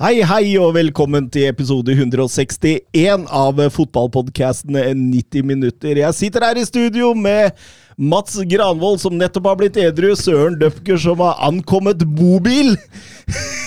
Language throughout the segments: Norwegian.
Hei, hei, og velkommen til episode 161 av fotballpodkasten 90 minutter. Jeg sitter her i studio med Mats Granvold, som nettopp har blitt edru, Søren Døpker, som har ankommet bobil,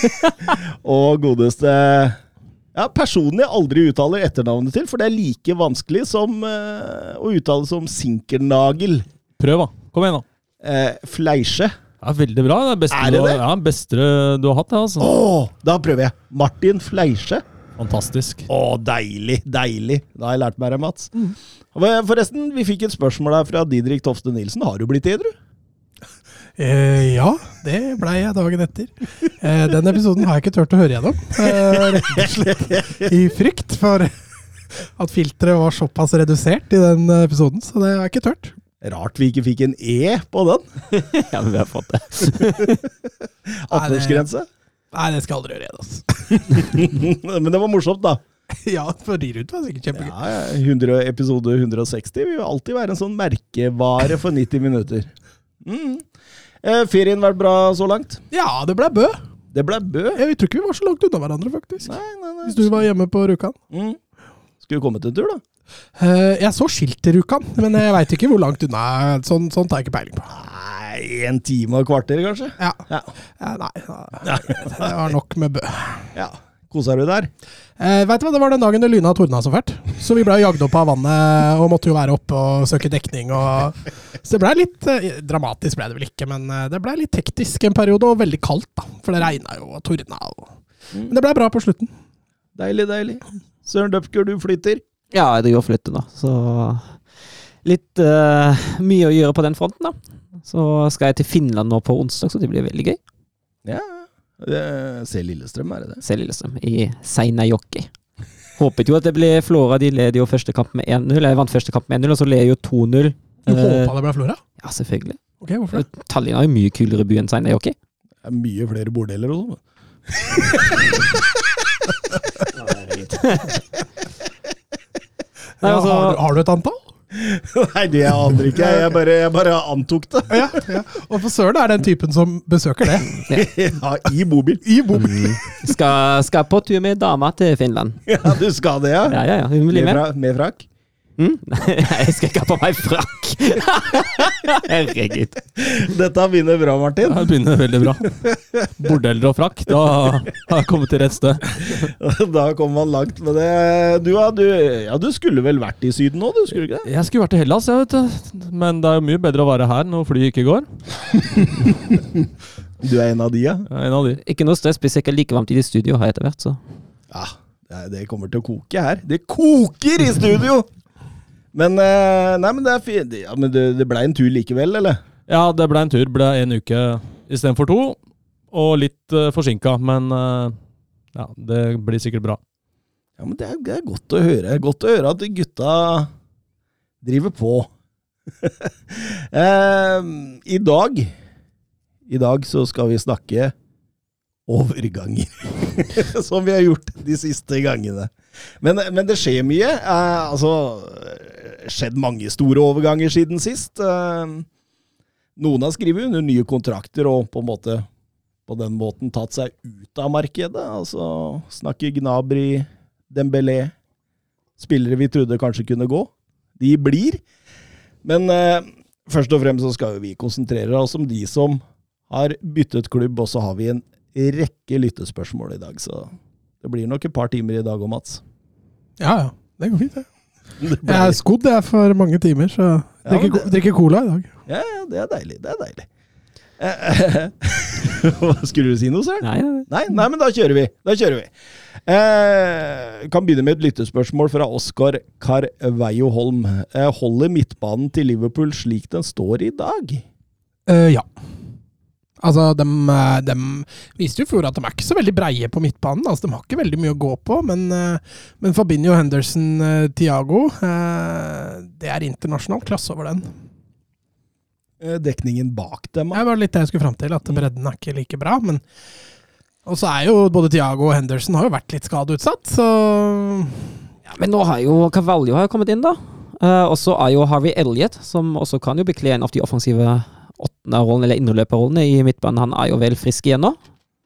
og godeste ja, personen jeg aldri uttaler etternavnet til, for det er like vanskelig som uh, å uttale som Sinkernagel. Prøv, da. Kom igjen, da. Eh, Fleische. Ja, veldig bra. Det er beste, Er det du, har- det? Ja, beste du har hatt, det. altså. Åh, da prøver jeg. Martin Fleische. Fantastisk. Å, deilig, deilig. Da har jeg lært meg det, Mats. Hva- Forresten, vi fikk et spørsmål her fra Didrik Tofte Nilsen. Har du blitt edru? Eh, ja, det blei jeg dagen etter. Eh, den episoden har jeg ikke turt å høre gjennom. Eh, rett og slett i frykt for at filteret var såpass redusert i den episoden, så det har jeg ikke turt. Rart vi ikke fikk en E på den. Ja, men vi har fått det. 18-årsgrense. Nei, det skal aldri gjøre igjen, altså. Men det var morsomt, da. Ja, for de rundt var sikkert kjempegøy. Ja, ja, 100, episode 160 vil jo alltid være en sånn merkevare for 90 minutter. Mm. Eh, ferien vært bra så langt? Ja, det ble Bø. Det ble Bø. Jeg tror ikke vi var så langt unna hverandre, faktisk. Nei, nei, nei. Hvis du var hjemme på Rjukan. Mm. Skulle komme til en tur, da. Eh, jeg så skilt til Rjukan, men jeg veit ikke hvor langt unna. Sånn, sånt har jeg ikke peiling på. Nei, en time og et kvarter, kanskje? Ja. Ja. Nei, da- det var nok med Bø. ja. Kosa du der? Eh, vet du hva, Det var den dagen det lyna og tordna så fælt. Så vi ble jagd opp av vannet og måtte jo være oppe og søke dekning. Og... Så det ble litt eh, dramatisk, ble det vel ikke, men eh, det ble litt teknisk en periode, og veldig kaldt. da, For det regna jo og tordna. Og... Men det ble bra på slutten. Deilig, deilig. Søren Døpker, du flytter. Ja, jeg driver og flytter, da. Så litt uh, mye å gjøre på den fronten, da. Så skal jeg til Finland nå på onsdag, så det blir veldig gøy. Ja. Det- Se Lillestrøm, er det det? Se Lillestrøm i Seinajoki. Håpet jo at det ble Flora. De led jo første kamp med 1-0. Jeg vant første kamp med 1-0, og så led jo 2-0. Du Eh, håpa det ble Flora? Ja, selvfølgelig. Ok, hvorfor det? Tallinn er jo mye kulere by enn Seinajoki. Det er mye flere bordeller og sånn. Nei, Ja, altså, har, du, har du et antall? Nei, det jeg aner ikke. Jeg bare, jeg bare antok det. Ja, ja. Og for Søren er den typen som besøker det. Ja, I bobil. I bobil. skal, skal på tur med dama til Finland. Ja, du skal det, ja? Ja, ja, ja. Hun blir Med, med. fra, med frakk? Mm? Jeg skal ikke ha på meg frakk! Herregud. Dette begynner bra, Martin. Ja, det begynner veldig bra. Bordeller og frakk. Da har jeg kommet til rett sted. Da kommer man langt med det. Du, ja, du, ja, du skulle vel vært i Syden nå, du? Skulle ikke det? Jeg skulle vært i Hellas, jeg, vet du. Men det er jo mye bedre å være her når flyet ikke går. Du er en av de, ja? Jeg er en av de. Ikke noe stress, blir sikkert like varmt i det studio her etter hvert, så. Ja, det, det kommer til å koke her. Det koker i studio! Men, eh, nei, men det er. Ja, men det, det blei en tur likevel, eller? Ja, det ble en tur. Ble en uke istedenfor to. Og litt uh, forsinka, men uh, ja, det blir sikkert bra. Ja, men det er, det er godt å høre. Godt å høre at gutta driver på. eh, I dag I dag så skal vi snakke overganger. Som vi har gjort de siste gangene. Men, men det skjer mye. Eh, altså skjedd mange store overganger siden sist. Eh, noen har skrevet under nye kontrakter og på en måte på den måten tatt seg ut av markedet. Altså snakker Gnabry, Dembélé Spillere vi trodde kanskje kunne gå. De blir. Men eh, først og fremst så skal jo vi konsentrere oss om de som har byttet klubb, og så har vi en rekke lyttespørsmål i dag. Så det blir nok et par timer i dag òg, Mats. Ja, ja. Det går fint, det. Jeg er skodd jeg for mange timer, så jeg drikker, ja, det- drikker cola i dag. Ja, ja, det er deilig. Det er deilig. Eh, Skulle du si noe, Søren? Nei. Nei, nei, men da kjører vi. Da kjører vi. Eh, kan begynne med et lyttespørsmål fra Oskar Carveio Holm. Eh, holder midtbanen til Liverpool slik den står i dag? Eh, ja. Altså, de, eh, de viste jo i fjor at de er ikke så veldig breie på midtbanen. Altså, de har ikke veldig mye å gå på, men, eh, men Fabinho, Henderson, Tiago Thiago eh, Det er internasjonal klasse over den. Eh, Dekningen bak dem. Det var litt det jeg skulle fram til, at bredden er ikke like bra. Men Og så er jo både Thiago og Henderson har jo vært litt skadeutsatt, så Men nå har jo Cavallo har kommet inn, da. Uh, og så er jo Harvey Elliot, som også kan jo bekle en av de offensive åttende-rollene, eller innløperrollene i midtbanen. Han er jo vel frisk igjen nå.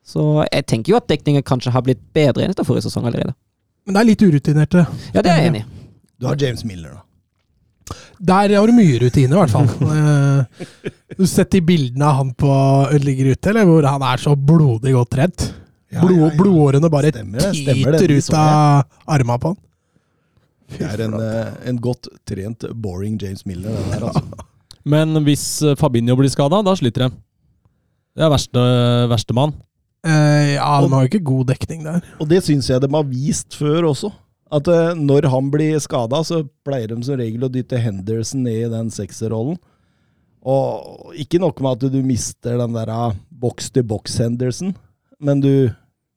Så jeg tenker jo at dekningen kanskje har blitt bedre enn etter forrige sesong allerede. Men det er litt urutinerte. Ja, det er jeg enig i. Du har James Miller, da. Der har du mye rutine, i hvert fall. Eh, du har sett de bildene av han på ligger ute, eller hvor han er så blodig godt trent. Ja, Blod, ja, ja. Blodårene bare Stemmer det, stemmer tyter ut av arma på han. Det er en, eh, en godt trent, boring James Miller, det der, altså. Men hvis eh, Fabinho blir skada, da sliter de. Det er verste, verste mann. Eh, ja, de har jo ikke god dekning der. Og det syns jeg de har vist før også. At eh, når han blir skada, så pleier de som regel å dytte Henderson ned i den sekserrollen. Og ikke nok med at du mister den der ah, boks-til-boks-Henderson, men du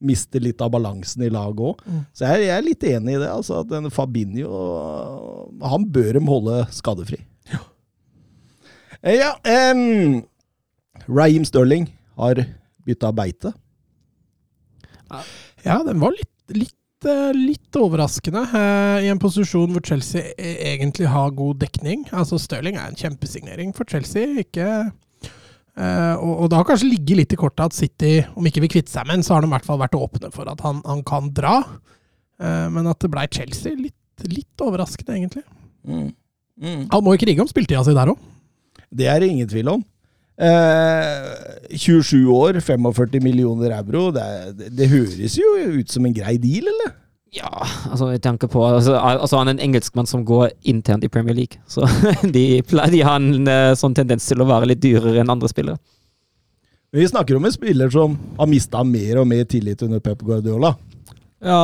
mister litt av balansen i laget òg. Mm. Så jeg, jeg er litt enig i det. altså at Fabinho Han bør de holde skadefri. Ja. um, em, Raheem Sterling har bytta beite. Ja, den var litt, litt, eh, litt overraskende. eh, I en posisjon hvor Chelsea e- egentlig har god dekning. Altså Stirling er en kjempesignering for Chelsea. ikke... eh, og, og det har kanskje ligget litt i kortet at City, om ikke vil kvitte seg med ham, så har de i hvert fall vært åpne for at han, han kan dra. Men at det blei Chelsea, litt, litt overraskende, egentlig. Mm. Mm. Han må jo krige om spiltida si der òg. Det er det ingen tvil om. Eh, 27 år, 45 millioner euro. Det, det, det høres jo ut som en grei deal, eller? Ja, altså jeg tenker på altså, altså Han er en engelskmann som går internt i Premier League. Så de, de har en eh, sånn tendens til å være litt dyrere enn andre spillere. Vi snakker om en spiller som har mista mer og mer tillit under Pep Guardiola. Ja,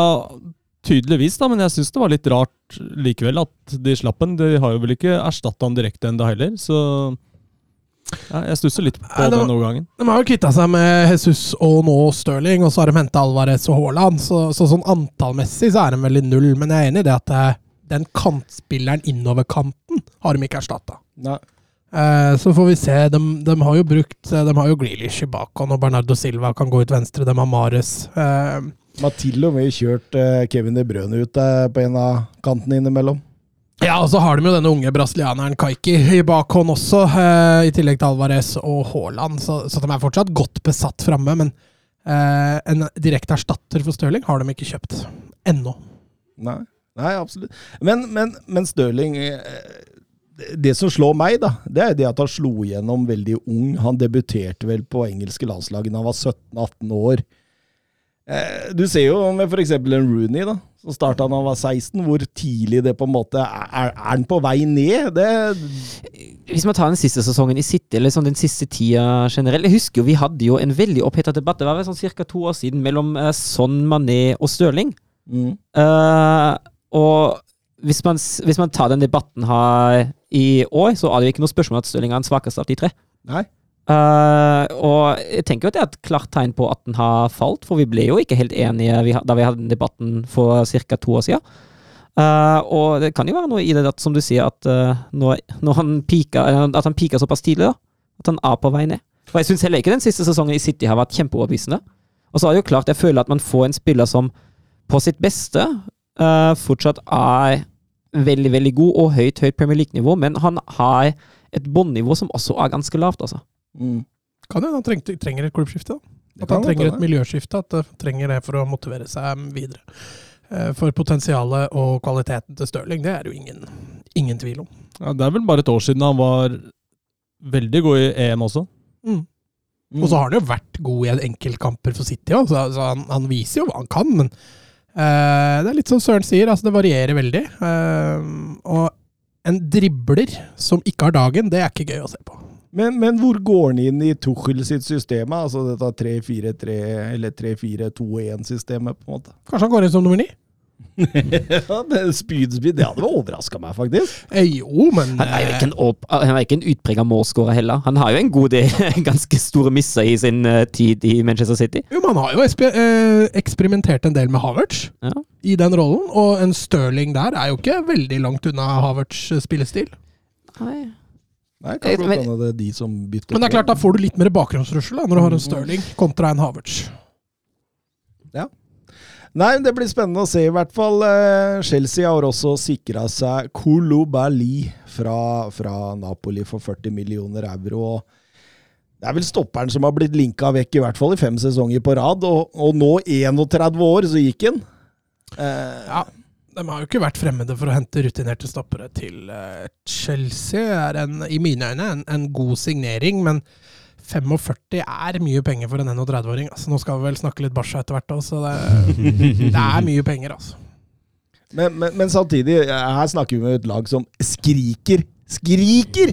tydeligvis, da, men jeg syns det var litt rart likevel at de slapp den. De har jo vel ikke erstatta han direkte ennå heller, så ja, jeg stusser litt på Nei, den overgangen. De har jo kvitta seg med Jesus og nå Stirling, og så har de henta Alvarez og Haaland. Så, så sånn antallmessig så er de vel i null, men jeg er enig i det at eh, den kantspilleren innover kanten har de ikke erstatta. Eh, så får vi se. De, de har jo brukt eh, De har jo Grealish i bakhånd, og Bernardo Silva kan gå ut venstre. De har Mares. Eh, De har til og med kjørt eh, Kevin De Brøne ut eh, på en av kantene innimellom. ja, og så har de jo denne unge brasilianeren Kaiki i bakhånd også, eh, i tillegg til Alvarez og Haaland. Så, så de er fortsatt godt besatt framme, men eh, en direkte erstatter for Stirling har de ikke kjøpt. Ennå. Nei, Nei absolutt. Men, men, men Stirling det- Det som slår meg, da, det er det at han slo igjennom veldig ung. Han debuterte vel på engelske landslaget da han var 17-18 år. Eh, Du ser jo med f.eks. en Rooney, da, som starta da han var 16, hvor tidlig det på en måte Er, er han på vei ned? Det, Hvis man tar den siste sesongen i City, eller sånn den siste tida generelt Jeg husker jo vi hadde jo en veldig oppheta debatt, det var vel sånn ca. to år siden, mellom eh, Son, Mané og Stirling. mm. Uh, og hvis man, hvis man tar den debatten her i år, så er det jo ikke noe spørsmål at Stirling er den svakeste av de tre. Nei. Eh, og jeg tenker jo at det er et klart tegn på at den har falt, for vi ble jo ikke helt enige da vi hadde den debatten for ca. to år siden. Uh, og det kan jo være noe i det at, som du sier, at uh, når, når han pika, eh, at han pika såpass tidlig, da, at han er på vei ned. For jeg syns heller ikke den siste sesongen i City har vært kjempeoverbevisende. Og så er det jo klart, jeg føler at man får en spiller som på sitt beste eh, fortsatt er veldig, veldig god og høyt, høyt Premier League-nivå, men han har et båndnivå som også er ganske lavt, altså. Mm. Kan hende han trengte, trenger et klubbskifte. da. At han trenger et miljøskifte. At det trenger det for å motivere seg videre. Eh, For potensialet og kvaliteten til Stirling, det er det jo ingen, ingen tvil om. Ja, det er vel bare et år siden han var veldig god i EM også. Mm. Mm. Og så har han jo vært god i enkeltkamper for City òg, så, så han, han viser jo hva han kan. Men uh, det er litt som Søren sier, altså det varierer veldig. Uh, og en dribler som ikke har dagen, det er ikke gøy å se på. Men, men hvor går han inn i Tuchel sitt system? Altså dette 3-4-3 eller 3-4-2-1-systemet, på en måte? Kanskje han går inn som nummer ni? ja, det spydspyd, det hadde overraska meg, faktisk. Eh, jo, men Han er jo eh, ikke en, opp- han ikke en utprega målskårer heller. Han har jo en god del ganske store misser i sin eh, tid i Manchester City. Jo, man har jo eh, eksperimentert en del med Havertz Ja. i den rollen, og en Stirling der er jo ikke veldig langt unna Havertz' spillestil. Nei. Nei, kan Eh, godt men- hende det er de som bytter Men det er klart, da får du litt mer bakgrunnsrussel når du har en Stirling kontra en Havertz. Ja. Nei, det blir spennende å se, i hvert fall. Eh, Chelsea har også sikra seg Kolobali fra, fra Napoli for 40 millioner euro. og Det er vel stopperen som har blitt linka vekk, i hvert fall i fem sesonger på rad. Og, og nå, 31 år, så gikk han. Eh, Ja, de har jo ikke vært fremmede for å hente rutinerte stoppere til eh, Chelsea. er en, i mine øyne en, en god signering, men 45 er mye penger for en 31-åring. Altså, nå skal vi vel snakke litt Barca etter hvert òg, så det, det er mye penger, altså. Men, men, men samtidig, her snakker vi med et lag som skriker, skriker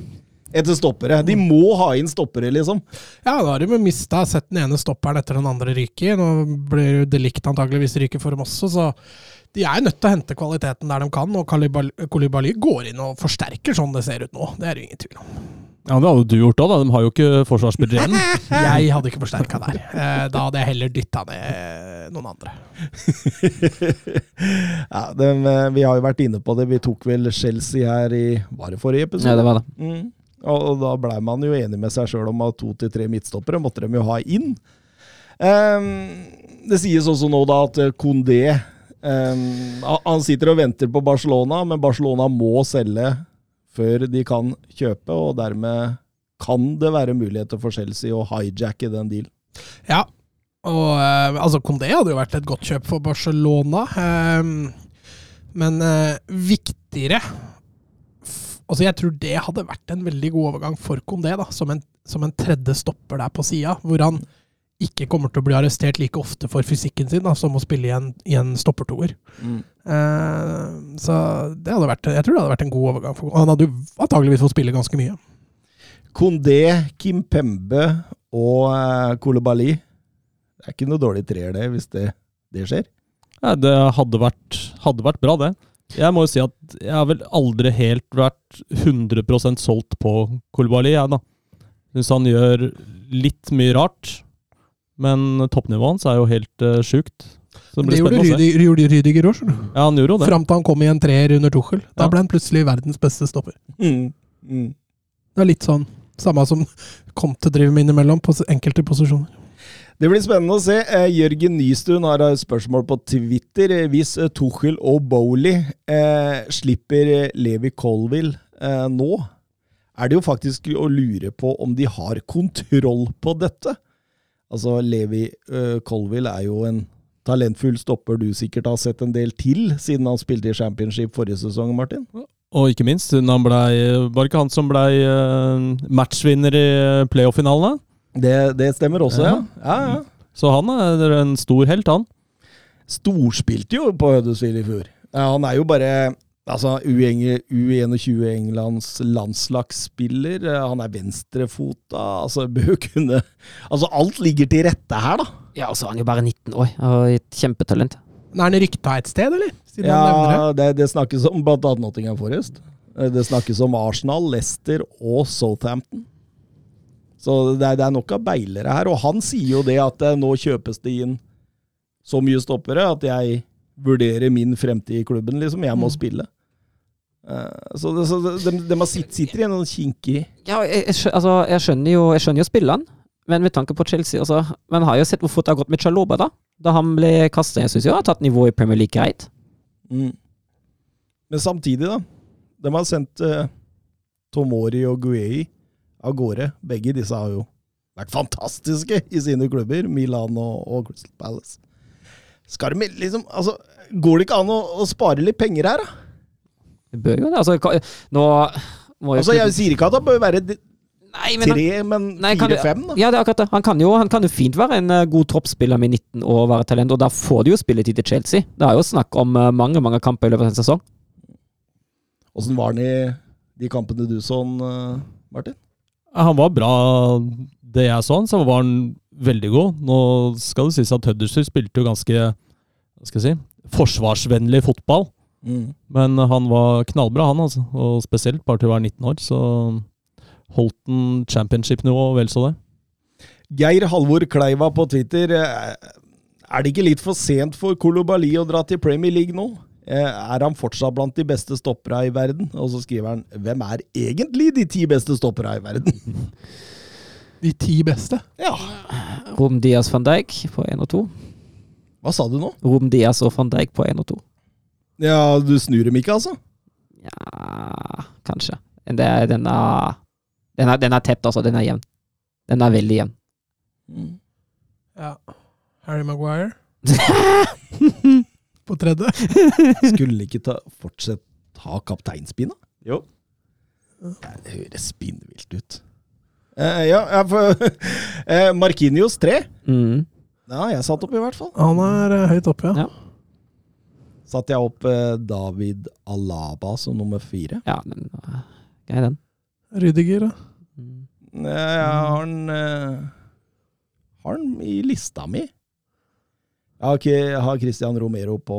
etter stoppere. De må ha inn stoppere, liksom. Ja, da har de mista sett den ene stopperen etter den andre ryker. Nå blir jo likt antageligvis ryker for dem også, så de er nødt til å hente kvaliteten der de kan. Og Kolibali går inn og forsterker sånn det ser ut nå. Det er det jo ingen tvil om. Ja, Det hadde du gjort òg, da. De har jo ikke forsvarsspillere igjen. Jeg hadde ikke forsterka der. Eh, Da hadde jeg heller dytta ned noen andre. ja, dem, eh, vi har jo vært inne på det. Vi tok vel Chelsea her i Var det forrige episode? Ja, det var det. Mm. Og, og da blei man jo enig med seg sjøl om at to til tre midtstoppere måtte de jo ha inn. Um, det sies også nå da at eh, Kondé han- Han sitter og venter på Barcelona, men Barcelona må selge før de kan kjøpe, og dermed kan det være muligheter for Chelsea å hijacke den dealen. Ja, og uh, altså Condé hadde jo vært et godt kjøp for Barcelona. um, men uh, viktigere Altså Jeg tror det hadde vært en veldig god overgang for Condé, da, som en, som en tredje stopper der på sida. Hvor han ikke kommer til å bli arrestert like ofte for fysikken sin da, som å spille i en, i en stoppertoer. Eh, så det hadde vært, jeg tror det hadde vært en god overgang. For, han hadde jo antageligvis fått spille ganske mye. Kondé, Kim Pembe og uh, Kolobali. Det er ikke noe dårlig treer, det, hvis det, det skjer. Ja, det hadde vært, hadde vært bra, det. Jeg må jo si at jeg har vel aldri helt vært 100% solgt på Kolobali, jeg, da. Syns han gjør litt mye rart, men toppnivået hans er jo helt uh, sjukt. Så det Det blir gjorde. Rüdi- gjorde Rydiger òg, skjønner du. Ja, han gjorde det. Fram til han kom i en treer under Tuchel. Da Ja. ble han plutselig verdens beste stopper. Mm. Mm. Det er litt sånn samme som Conte driver med innimellom, på enkelte posisjoner. Det blir spennende å se. Eh, Jørgen Nystuen har et spørsmål på Twitter. Eh, Hvis eh, Tuchel og Bowley eh, slipper eh, Levi Colville eh, nå, er det jo faktisk å lure på om de har kontroll på dette. Altså, Levi uh, Colville er jo en talentfull stopper du sikkert har sett en del til, siden han spilte i championship forrige sesong, Martin. Og ikke minst, siden han blei Var ikke han som blei eh, matchvinner i playoff-finalen? da? Det, det stemmer også, ja. Ja. ja. Så han er en stor helt, han. storspilte jo på Huddersfield i fjor. Ja, han er jo bare altså, U21 U21 Englands landslagsspiller. Eh, Han er venstrefota. Altså, bør kunne Altså, alt ligger til rette her, da. Ja, altså, han er jo bare 19 år og et kjempetalent. Men Er han rykta et sted, eller? Siden det. Ja, det, det snakkes om blant annet Nottingham Forest. Eh, Det snakkes om Arsenal, Leicester og Southampton. Så det er, det er nok av beilere her. Og han sier jo det at eh, nå kjøpes det inn så mye stoppere at jeg vurderer min fremtid i klubben, liksom. Jeg må Mm. spille. Eh, Så, det, så de, de de sitter i en sånn kinkig Ja, jeg, jeg, altså, jeg skjønner jo jeg skjønner jo spillene, men med tanke på Chelsea altså, Man har jo sett hvor fort det har gått med Chaloba, da. Da han ble kasta. Jeg syns jo han har tatt nivået i Premier League greit. mm. Men samtidig, da. De har sendt eh, Tomori og Guei av gårde. Begge disse har jo vært fantastiske i sine klubber, Milan og, og Crystal Palace. Skal de liksom Altså, går det ikke an å, å spare litt penger her, da? Det bør jo det. Altså, nå må jo Altså, Jeg sier ikke at det bør være Nei, men han- tre, men du- fire-fem, da. Ja, det er akkurat det. Han kan jo, han kan jo fint være en eh, god troppsspiller med 19 år og være talent, og da får de jo spilletid til Chelsea. Det er jo snakk om eh, mange mange kamper i løpet av en sesong. Åssen var han i de kampene du så, han, eh, Martin? Han var bra det jeg så han, så var han veldig god. Nå skal det sies at Huddersfield spilte jo ganske hva skal jeg si, forsvarsvennlig fotball. Mm. Men han var knallbra, han, altså. Og spesielt bare til å være 19 år. Så holdt han championship-nivå vel så det. Geir Halvor Kleiva på Twitter. eh, Er det ikke litt for sent for Kolobali å dra til Premier League nå? Eh, Er han fortsatt blant de beste stoppera i verden? Og så skriver han Hvem er egentlig de ti beste stoppera i verden? De ti beste. Ja, Rom Diaz van Dijk på 1 og 2. hva sa du nå? Rom Diaz og van Dijk på 1 og 2. Ja, du snur dem ikke, altså? Ja, kanskje. Men det er, den, er, den, er, den er tett, altså. Den er jevn. Den er veldig jevn. Ja. Harry Maguire på tredje. Skulle ikke ta, fortsette ta kapteinspinna? Jo. Det høres spinnvilt ut. Eh, ja, jeg får, eh, Markinios 3. Mm. Ja, jeg satt opp i hvert fall. Han er eh, høyt oppe, ja. Ja. Satt jeg opp eh, David Alaba som nummer fire. Ja, den er grei, den. Rydiger, da. Mm. Eh, Jeg har den eh, Har den i lista mi. Jeg har, ikke, jeg har Christian Romero på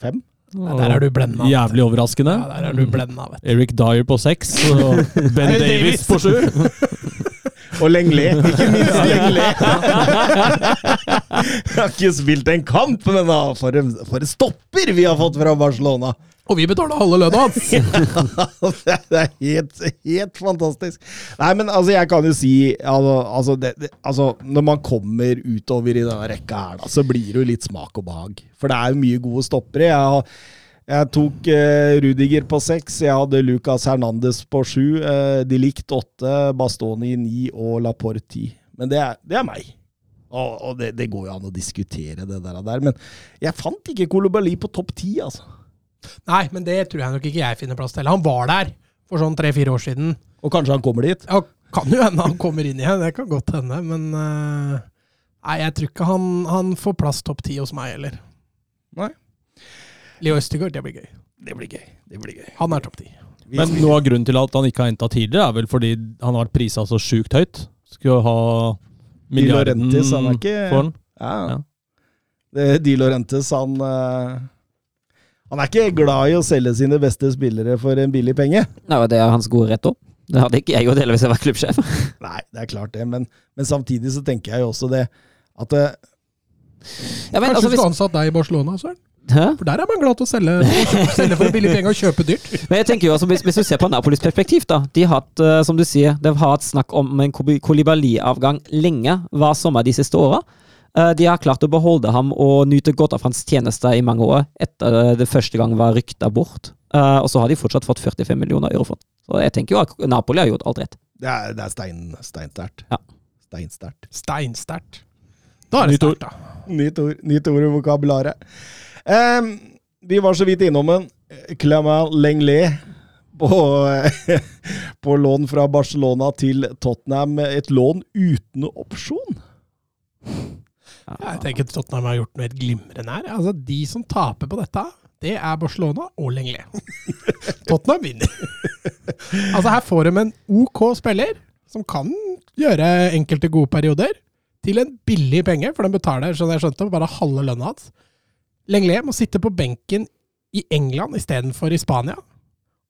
fem. Nei, der er du blenda. Jævlig overraskende. Ja, der er du blenda, vet du. Eric Dyer på seks og Ben Davies Davis. på sju. Og Lenglet, ikke minst Lenglet. Jeg har ikke spilt en kamp, men da, for, en, for en stopper vi har fått fra Barcelona! Og vi betaler halve lønna hans! det er helt, helt fantastisk. Nei, men altså, jeg kan jo si altså, altså, det, det, altså, Når man kommer utover i denne rekka her, da, så blir det jo litt smak og behag. For det er jo mye gode stoppere. Jeg, har, jeg tok eh, Rudiger på seks, jeg hadde Lucas Hernandez på sju, eh, De likte åtte, Bastoni ni og Laporte ti. Men det er, det er meg. Og, og det, det går jo an å diskutere det der, der. Men jeg fant ikke Kolobali på topp ti, altså. Nei, men det tror jeg nok ikke jeg finner plass til. Han var der for sånn tre-fire år siden. Og kanskje han kommer dit. Ja, kan jo hende han kommer inn igjen, det kan godt hende, men uh, Nei, jeg tror ikke han, han får plass topp ti hos meg heller. Nei. Leo Østegård, det blir gøy. Det blir gøy. Det blir gøy. Han er topp ti. Men noe av grunnen til at han ikke har henta tidligere, er vel fordi han har vært prisa så sjukt høyt. Skulle ha Di milliarden Laurentiis, han er ikke- for han. Ja. Ja. Det, Di Laurentiis, han eh, Han er ikke glad i å selge sine beste spillere for en billig penge. Nei, det er hans gode rett òg. Det hadde ikke jeg gjort heller hvis jeg var klubbsjef. Nei, det er klart det, men, men samtidig så tenker jeg jo også det at eh, Ja, men, Kanskje altså, du skulle hvis, ansatt deg i Barcelona, Søren? Hæ? For der er man glad til å selge, selge for billig penger og kjøpe dyrt. Men jeg tenker jo altså, hvis, hvis du ser på Napolis perspektiv, da. De har hatt, eh, som du sier, de har hatt snakk om en Kolibali-avgang lenge hver sommer de siste åra. Eh, De har klart å beholde ham og nyte godt av hans tjenester i mange år, etter eh, det første gang var rykta bort. Eh, Og så har de fortsatt fått 45 millioner euro for. Så jeg tenker jo at Napoli har gjort alt rett. det er, det er stein, steinsterkt. Ja. Steinsterkt. Steinsterkt. Da er det stort sterkt, da. Nytt ord, nytt ord i vokabularet. Em, vi var så vidt innom en Clement Lenglet på, på lån fra Barcelona til Tottenham. Et lån uten opsjon. Jeg tenker Tottenham har gjort noe helt glimrende her. Altså, De som taper på dette, det er Barcelona og Lenglet. Tottenham vinner. altså, her får de en OK spiller, som kan gjøre enkelte gode perioder, til en billig penge, for de betaler, som jeg skjønte, bare halve lønna hans. Lenglet må sitte på benken i England istedenfor i Spania.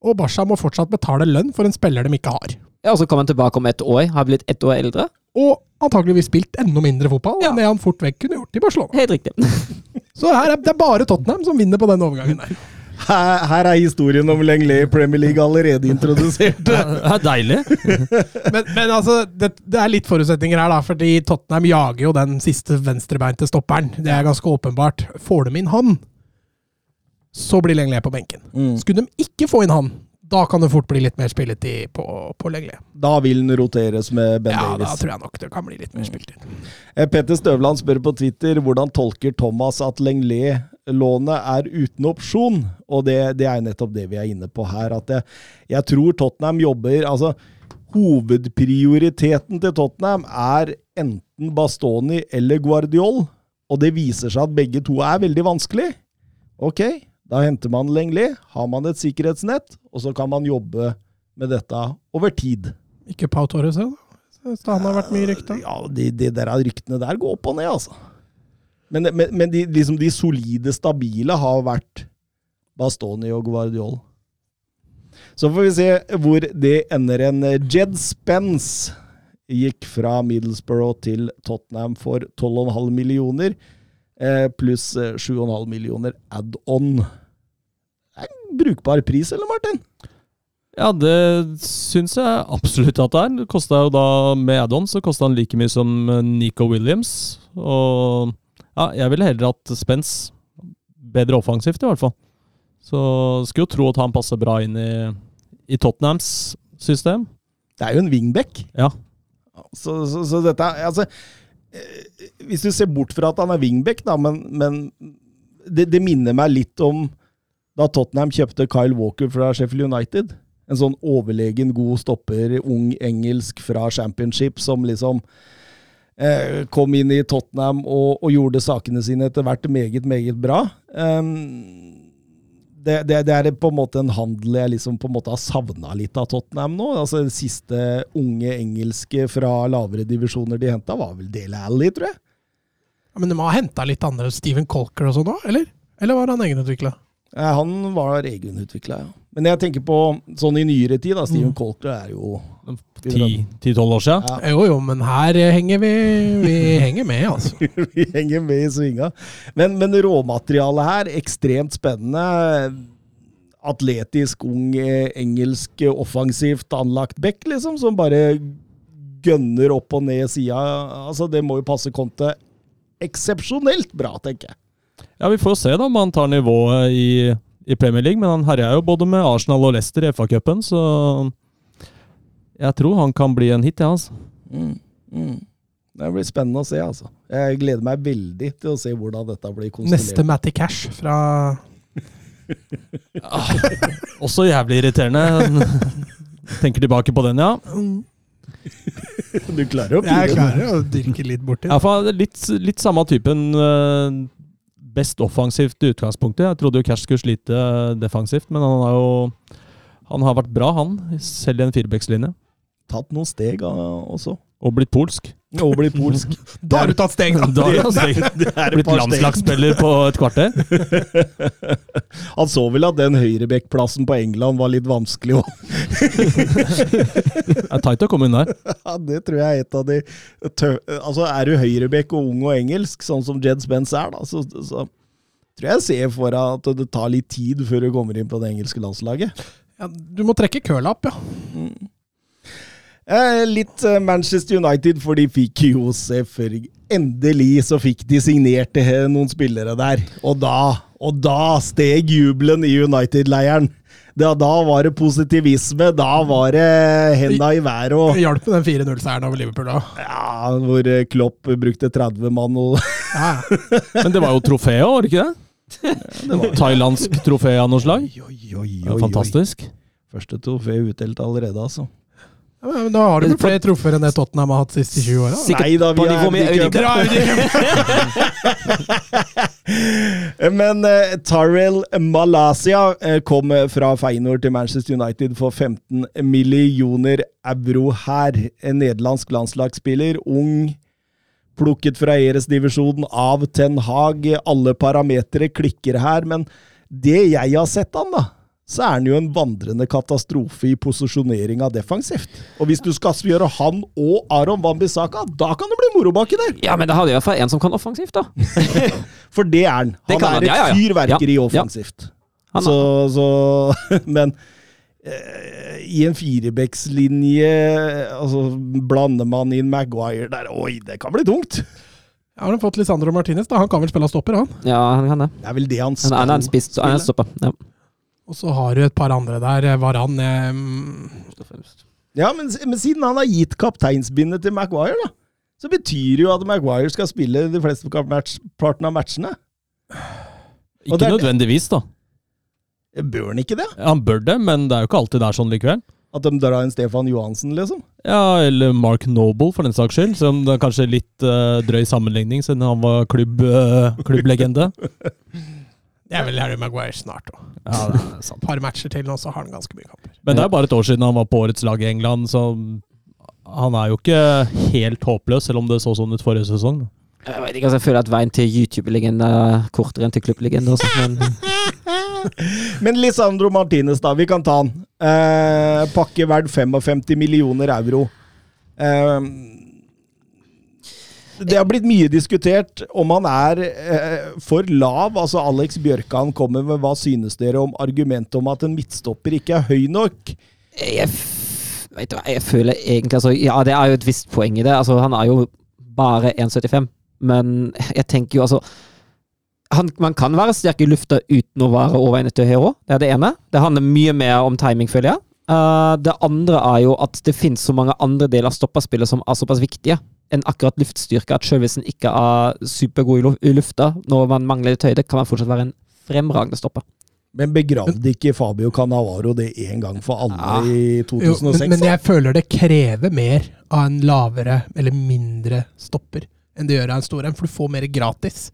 Og Barca må fortsatt betale lønn for en spiller de ikke har. Ja, og så kommer han tilbake om ett år, har blitt ett år eldre. Og antakeligvis spilt enda mindre fotball enn det han fort vekk kunne gjort i Barcelona. Helt riktig. Så her er, det bare Tottenham som vinner på den overgangen der. Her, her er historien om Lenglet i Premier League allerede introdusert. Det er deilig. Men, men altså, det, det er litt forutsetninger her, da. Fordi Tottenham jager jo den siste venstrebeinte stopperen. Det er ganske åpenbart. Får de inn han, så blir Lenglet på benken. Mm. Skulle de ikke få inn han, da kan det fort bli litt mer spilletid på, på Lenglet. Da vil den roteres med Ben Ja, da tror jeg nok det kan bli litt mer spilletid. Eh, Petter Støvland spør på Twitter hvordan tolker Thomas at Lenglet-lånet er uten opsjon. Og det, det er nettopp det vi er inne på her. At jeg, jeg tror Tottenham jobber altså Hovedprioriteten til Tottenham er enten Bastoni eller Guardiol. Og det viser seg at begge to er veldig vanskelig. Ok, da henter man Lenglet, har man et sikkerhetsnett, og så kan man jobbe med dette over tid. Ikke Pau Torres, da? Så Han har vært mye rykta. Ja, de, de der ryktene der går opp og ned, altså. Men, men, men de, liksom de solide, stabile har vært Bastoni og Guardiol. Så får vi se hvor det ender en Jed Spence gikk fra Middlesbrough til Tottenham for 12,5 millioner, eh, pluss eh, 7,5 millioner add-on. Det er en brukbar pris, eller, Martin? Ja, det syns jeg absolutt at det er. Det kosta jo da, med add-on, så kosta han like mye som eh, Nico Williams. Og ja, jeg ville heller hatt Spence. Bedre offensivt, i hvert fall. Så skulle jo tro at han passer bra inn i, i Tottenhams system. Det er jo en wingback. Ja. Så, så, så dette Altså, eh, hvis du ser bort fra at han er wingback, da, men, men det, det minner meg litt om da Tottenham kjøpte Kyle Walker fra Sheffield United. En sånn overlegen god stopper, ung engelsk fra championship, som liksom kom inn i Tottenham og, og, gjorde sakene sine etter hvert meget, meget bra. Um, det, det, det, er på en måte en handel jeg liksom på en måte har savna litt av Tottenham nå. Altså Den siste unge engelske fra lavere divisjoner de henta, var vel Dale Alli, tror jeg. Ja, men de har henta litt andre Steven Colker og sånn òg, eller? Eller var han egenutvikla? Ja, han var egenutvikla, ja. Men jeg tenker på sånn i nyere tid, da. Steven mm. Colter er jo 10-12 år siden? Ja. Jo, jo, men her henger vi Vi henger med, altså. vi henger med i svinga. Men, men råmaterialet her, ekstremt spennende. Atletisk, ung, engelsk, offensivt anlagt back, liksom, som bare gønner opp og ned sida. Altså, det må jo passe Conte eksepsjonelt bra, tenker jeg. Ja, vi får se da om han tar nivået i i Premier League, men han herja jo både med Arsenal og Leicester i FA-cupen, så jeg tror han kan bli en hit, ja, altså. Mm, mm. Det blir spennende å se, altså. Jeg gleder meg veldig til å se hvordan dette blir konstruert. Neste Matty Cash fra ah, Også jævlig irriterende. Tenker tilbake på den, ja. Du klarer å pine Jeg klarer å dyrke litt borti det. Ja, litt, litt samme typen uh, best offensivt i utgangspunktet. Jeg trodde jo Cash skulle slite defensivt, men han har jo han har vært bra, han, selv i en firebeckslinje. Tatt noen steg også. Og blitt polsk. Og blitt polsk. da har du tatt steg, da! da har steg. blitt landslagsspiller på et kvarter. Han så vel at den høyrebekkplassen på England var litt vanskelig òg. det er tight å komme inn der. Ja, det tror jeg er et av de Altså, er du høyrebekk og ung og engelsk, sånn som Jed Spence er, da, så, så tror jeg ser for deg at det tar litt tid før du kommer inn på det engelske landslaget. Ja, du må trekke opp, ja. Mm. Eh, litt eh, Manchester United, for de fikk jo selvfølgelig Endelig så fikk de signert noen spillere der. Og da, og da steg jubelen i United-leiren. Da, da, var det positivisme. Da var det henda i været. Og... Hjalp med den 4-0-seieren over Liverpool da? Ja, hvor eh, Klopp brukte 30 mann og ja. Men det var jo trofeet, var det ikke det? det var... Thailandsk trofé av noe slag? Oi, oi, oi, Fantastisk. Første trofé utdelt allerede, altså. Ja, men Da har du vel flere troffer enn det Tottenham har hatt de siste 20 åra? Nei da, vi er Men uh, Tyrell Malaysia uh, kom fra Feinor til Manchester United for 15 millioner euro her. En nederlandsk landslagsspiller, ung, plukket fra Eres-divisjonen av Ten Hag. Alle parametere klikker her, men det jeg har sett han da, så er han jo en vandrende katastrofe i posisjoneringa defensivt. Og hvis du skal gjøre han og Aron Wambisaka, da kan det bli moro baki der! Ja, men da hadde i hvert fall en som kan offensivt, da. For det er han. Han er et ja, ja, ja. fyrverkeri offensivt. Så, så, Men eh, i en firebeckslinje altså, blander man inn Maguire der Oi, det kan bli tungt! Ja, har fått Lisandro Martinez, da. Han kan vel spille stopper, han? Ja, han kan det. Det er vel det han skal han er en spiss, han er stopper. Ja. Og så har du et par andre der. Eh, Varan eh, Ja, men, men, siden han har gitt kapteinsbindet til Maguire, da, så betyr det jo at Maguire skal spille de fleste parten av matchene. Ikke der, nødvendigvis, da. Bør han ikke det? Han bør det, men det er jo ikke alltid det er sånn likevel. At de drar en Stefan Johansen, liksom? Ja, eller Mark Noble, for den saks skyld. Som det er kanskje litt uh, drøy sammenligning, siden han var klubb, uh, klubblegende. Det er vel Harry Maguire snart òg. Ja, Et par matcher til nå, så har han ganske mye kamper. Men det er bare et år siden han var på årets lag i England, så han er jo ikke helt håpløs, selv om det så sånn ut forrige sesong. Jeg vet ikke, altså, jeg føler at veien til YouTube-legende er kortere enn til klubblegende. Men Men Lisandro Martinez, da. Vi kan ta han. Eh, pakke verdt 55 millioner euro. Eh, det har blitt mye diskutert om han er eh, for lav. Altså Alex Bjørkan kommer med hva synes dere om argumentet om at en midtstopper ikke er høy nok? jeg, vet du jeg føler egentlig altså, Ja, det er jo et visst poeng i det. Altså, han er jo bare 1,75, men jeg tenker jo altså han, Man kan være sterk i lufta uten å være over 1,90 høy òg. Det er det ene. Det handler mye mer om timing, føler jeg. Eh, det andre er jo at det finnes så mange andre deler av stopperspillet som er såpass viktige enn akkurat luftstyrke. At selv hvis en ikke er supergod i lufta når man mangler litt høyde, kan man fortsatt være en fremragende stopper. Men begravde ikke Fabio Cannavaro det en gang for alle Ja. i Jo, 2006? men, men jeg føler det krever mer av en lavere eller mindre stopper enn det gjør av en stor en, for du får mer gratis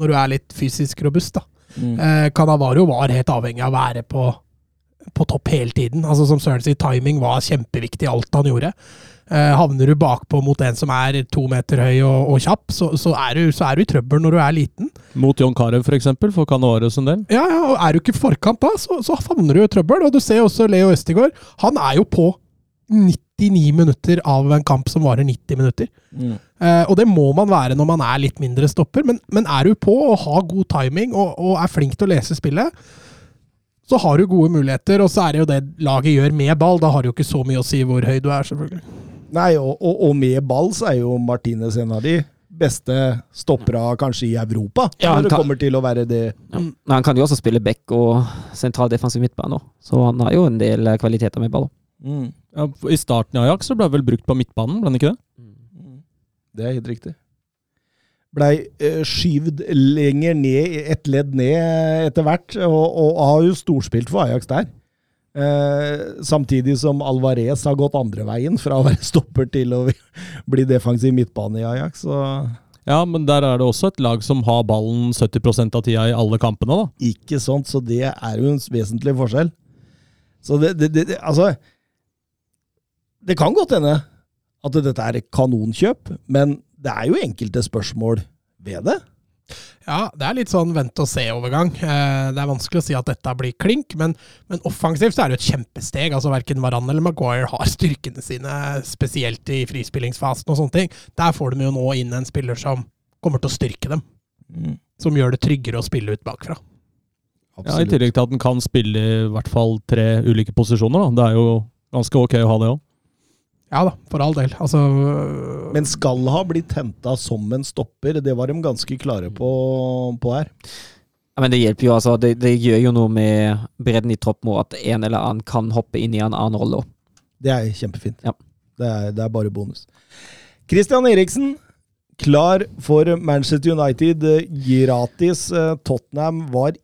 når du er litt fysisk robust. da. Mm. Eh, Cannavaro var helt avhengig av å være på, på topp hele tiden. Altså Som Søren sier, timing var kjempeviktig i alt han gjorde. Eh, havner du bakpå mot en som er to meter høy og, og kjapp, så, så, er du, så er du i trøbbel når du er liten. Mot John Carew, for eksempel, for Canoares en del. Ja, ja, og Er du ikke i forkant da, så, så havner du i trøbbel. Og du ser også Leo Østigård. Han er jo på 99 minutter av en kamp som varer 90 minutter. Mm. Eh, og det må man være når man er litt mindre stopper, men, men er du på og har god timing og, og er flink til å lese spillet, så har du gode muligheter. Og så er det jo det laget gjør med ball. Da har det jo ikke så mye å si hvor høy du er, selvfølgelig. Nei, og, og, og med ball så er jo Martinez en av de beste stoppere kanskje i Europa. Ja, når det kan- kommer til å være det. Ja. Men han kan jo også spille back og sentral defensiv midtbane, så han har jo en del eh, kvaliteter med ball. Mm. Ja, I starten i Ajax så ble det vel brukt på midtbanen, ble han ikke det? Det er helt riktig. Blei uh, skyvd lenger ned, ett ledd ned etter hvert, og, og har jo storspilt for Ajax der. Eh, samtidig som Alvarez har gått andre veien, fra å være stopper til å bli defensiv midtbane i Ajax. Så Ja, men der er det også et lag som har ballen 70% av tida i alle kampene, da. ikke sånt, så det er jo en vesentlig forskjell. Så det, det, det, det Altså Det kan godt hende at dette er et kanonkjøp, men det er jo enkelte spørsmål ved det. Ja, det er litt sånn vente-og-se-overgang. Eh, det er vanskelig å si at dette blir klink, men, men offensivt er det jo et kjempesteg. Altså Verken Varan eller Maguire har styrkene sine, spesielt i frispillingsfasen og sånne ting. Der får de jo nå inn en spiller som kommer til å styrke dem. Som gjør det tryggere å spille ut bakfra. Ja, I tillegg til at den kan spille i hvert fall tre ulike posisjoner. da. Det er jo ganske ok å ha det òg. Ja da, for all del. Altså Men skal ha blitt henta som en stopper, det var de ganske klare på, på her. Ja, men det hjelper jo, altså. Det, det gjør jo noe med bredden i troppen, at en eller annen kan hoppe inn i en annen rolle. Det er kjempefint. Ja. Det, er, det er bare bonus. Christian Eriksen, klar for Manchester United. eh, Gratis. Eh, Tottenham var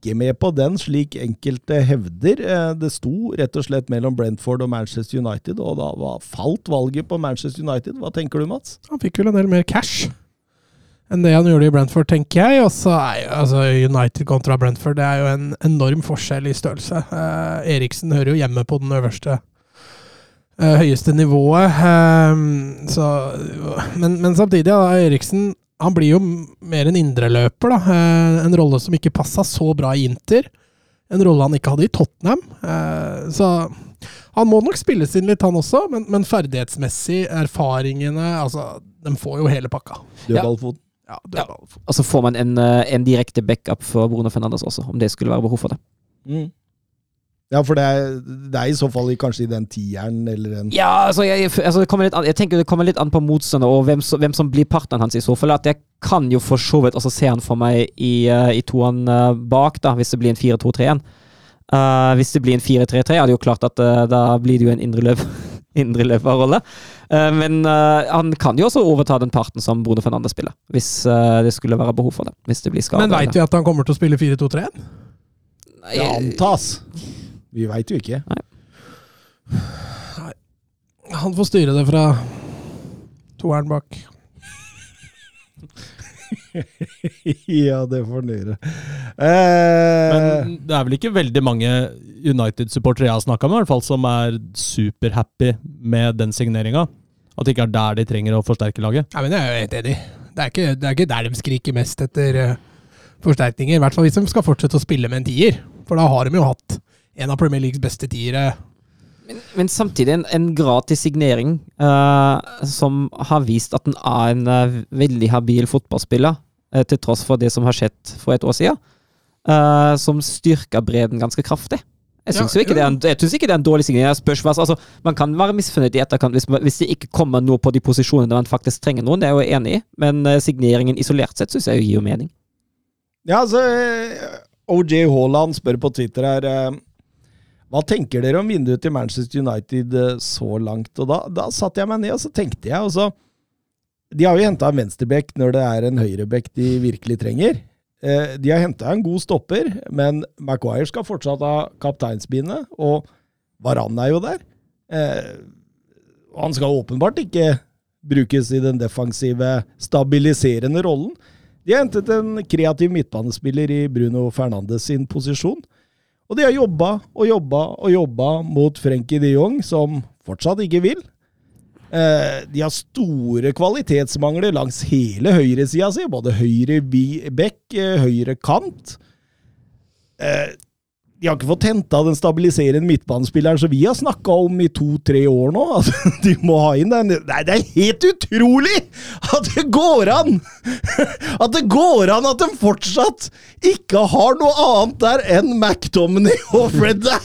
ikke med på den, slik enkelte hevder. Eh, Det sto rett og slett mellom Brentford og Manchester United, og da var, falt valget på Manchester United. Hva tenker du, Mats? Han fikk vel en del mer cash enn det han gjorde i Brentford, tenker jeg. Og så er jo altså United kontra Brentford det er jo en enorm forskjell i størrelse. Eh, Eriksen hører jo hjemme på den øverste eh, høyeste nivået. Eh, så, men, men samtidig, da, Eriksen han blir jo mer en indreløper. da. Eh, en rolle som ikke passa så bra i Inter. En rolle han ikke hadde i Tottenham. Eh, så han må nok spilles inn litt, han også, men, men ferdighetsmessig, erfaringene altså, De får jo hele pakka. Dødballfoten. Ja, Ja. Og så får man en, eh, en direkte backup for Bruno Fernandes også, om det skulle være behov for det. Mm. Ja, for det er, det er i så fall kanskje i den tieren eller en Ja, altså, jeg, altså det litt an, jeg tenker det kommer litt an på motstander og hvem, som- hvem som blir partneren hans i så fall. At jeg kan jo for så vidt også se han for meg i, uh, i toeren eh, bak, da, hvis det blir en 4-2-3-1. Uh, hvis det blir en 4-3-3, er det jo klart at uh, da blir det jo en indreløp indreløperrolle. Uh, men uh, han kan jo også overta den parten som Bruno Fernandes spiller, hvis uh, det skulle være behov for det. Hvis det blir skade. Men veit vi at han kommer til å spille 4-2-3-1? Det antas. Vi veit jo ikke. Nei. Han får styre det fra toeren bak. ja, det får han gjøre. Eh, Men det er vel ikke veldig mange United-supportere jeg har snakka med, i hvert fall, som er superhappy med den signeringa. At det ikke er der de trenger å forsterke laget. Nei, men jeg er jo helt enig. Det er, ikke, det er ikke der de skriker mest etter eh, forsterkninger. I hvert fall hvis de skal fortsette å spille med en tier. For da har de jo hatt en av Premier Leagues beste tiere. Men, men samtidig en, en gratis signering uh, som har vist at den er en uh, veldig habil fotballspiller, uh, til tross for det som har skjedd for et år siden, eh, som styrker bredden ganske kraftig. Jeg syns Ja, ikke, ikke det er en dårlig signering. Jeg spørs altså, man kan være misfornøyd i etterkant hvis, hvis det ikke kommer noe på de posisjonene man faktisk trenger noen, det er jeg jo enig i, men signeringen isolert sett syns jeg gir jo mening. Ja, altså OJ Haaland spør på Twitter her Hva tenker dere om vinduet til Manchester United eh, så langt? Og da, da satte jeg meg ned og så tenkte jeg og De har jo henta en venstreback når det er en høyreback de virkelig trenger. Eh, De har henta en god stopper, men Maguire skal fortsatt ha kapteinsbindet, og Varan er jo der. Eh, Han skal åpenbart ikke brukes i den defensive, stabiliserende rollen. De har hentet en kreativ midtbanespiller i Bruno Fernandes sin posisjon. Og de har jobba og jobba og jobba mot Frenkie de Jong, som fortsatt ikke vil. Eh, de har store kvalitetsmangler langs hele høyresida si, både høyre back, eh, høyre kant. De har ikke fått henta den stabiliserende midtbanespilleren som vi har snakka om i to-tre år nå. Altså, de må ha inn den. Nei, det er helt utrolig at det går an! At det går an at de fortsatt ikke har noe annet der enn McDominay og Fred Det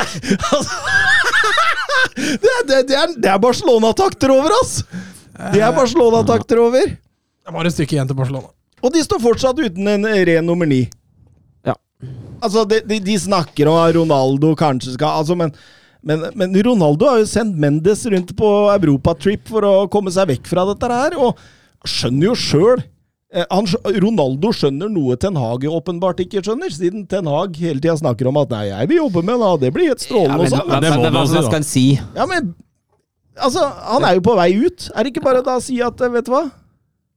er, altså, det, det, det er, det er Barcelona-takter over, ass! Det er Barcelona-takter over. Det er bare et stykke igjen til Barcelona. Og de står fortsatt uten en ren nummer ni. Altså, de, de, de snakker om at Ronaldo kanskje skal altså, men, men, men Ronaldo har jo sendt Mendes rundt på europatrip for å komme seg vekk fra dette her, og skjønner jo sjøl Ronaldo skjønner noe Ten Hag åpenbart ikke skjønner, siden Ten Hag hele tida snakker om at 'nei, jeg vil jobbe med han, det blir helt Ja, men, og sånn. hva, skal han si? Ja, men Altså, han er jo på vei ut. Er det ikke bare da å si at vet du hva?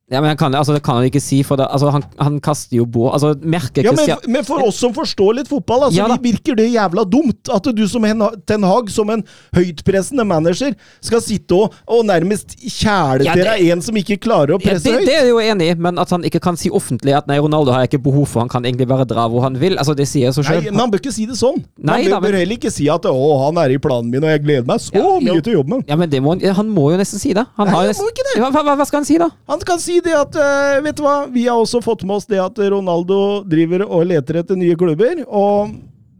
Ja, men han kan, altså, det kan han ikke si, for det, altså, han, han kaster jo bå Altså, merker Ja, men, men for oss som forstår litt fotball, altså, Ja da. virker det jævla dumt at du som Hen- Ten Hag, som en høytpressende manager, skal sitte og, og nærmest kjæle Ja, til deg en som ikke klarer å Ja, presse det, høyt. det er jeg jo enig i, men at han ikke kan si offentlig at nei, Ronaldo har jeg ikke behov for, han kan egentlig bare dra hvor han vil. Altså, Det sier seg så selv. men Han bør ikke si det sånn. Nei han bør, da, men- bør heller ikke si at 'å, han er i planen min, og jeg gleder meg så Ja, mye til å jobbe med. Ja, men det må, han- må jo nesten si det. Han Nei, har jo nesten, må ikke det. Hva, hva, hva skal han si, da? Han kan si det at eh, Vet du hva, vi har også fått med oss det at Ronaldo driver og leter etter nye klubber. Og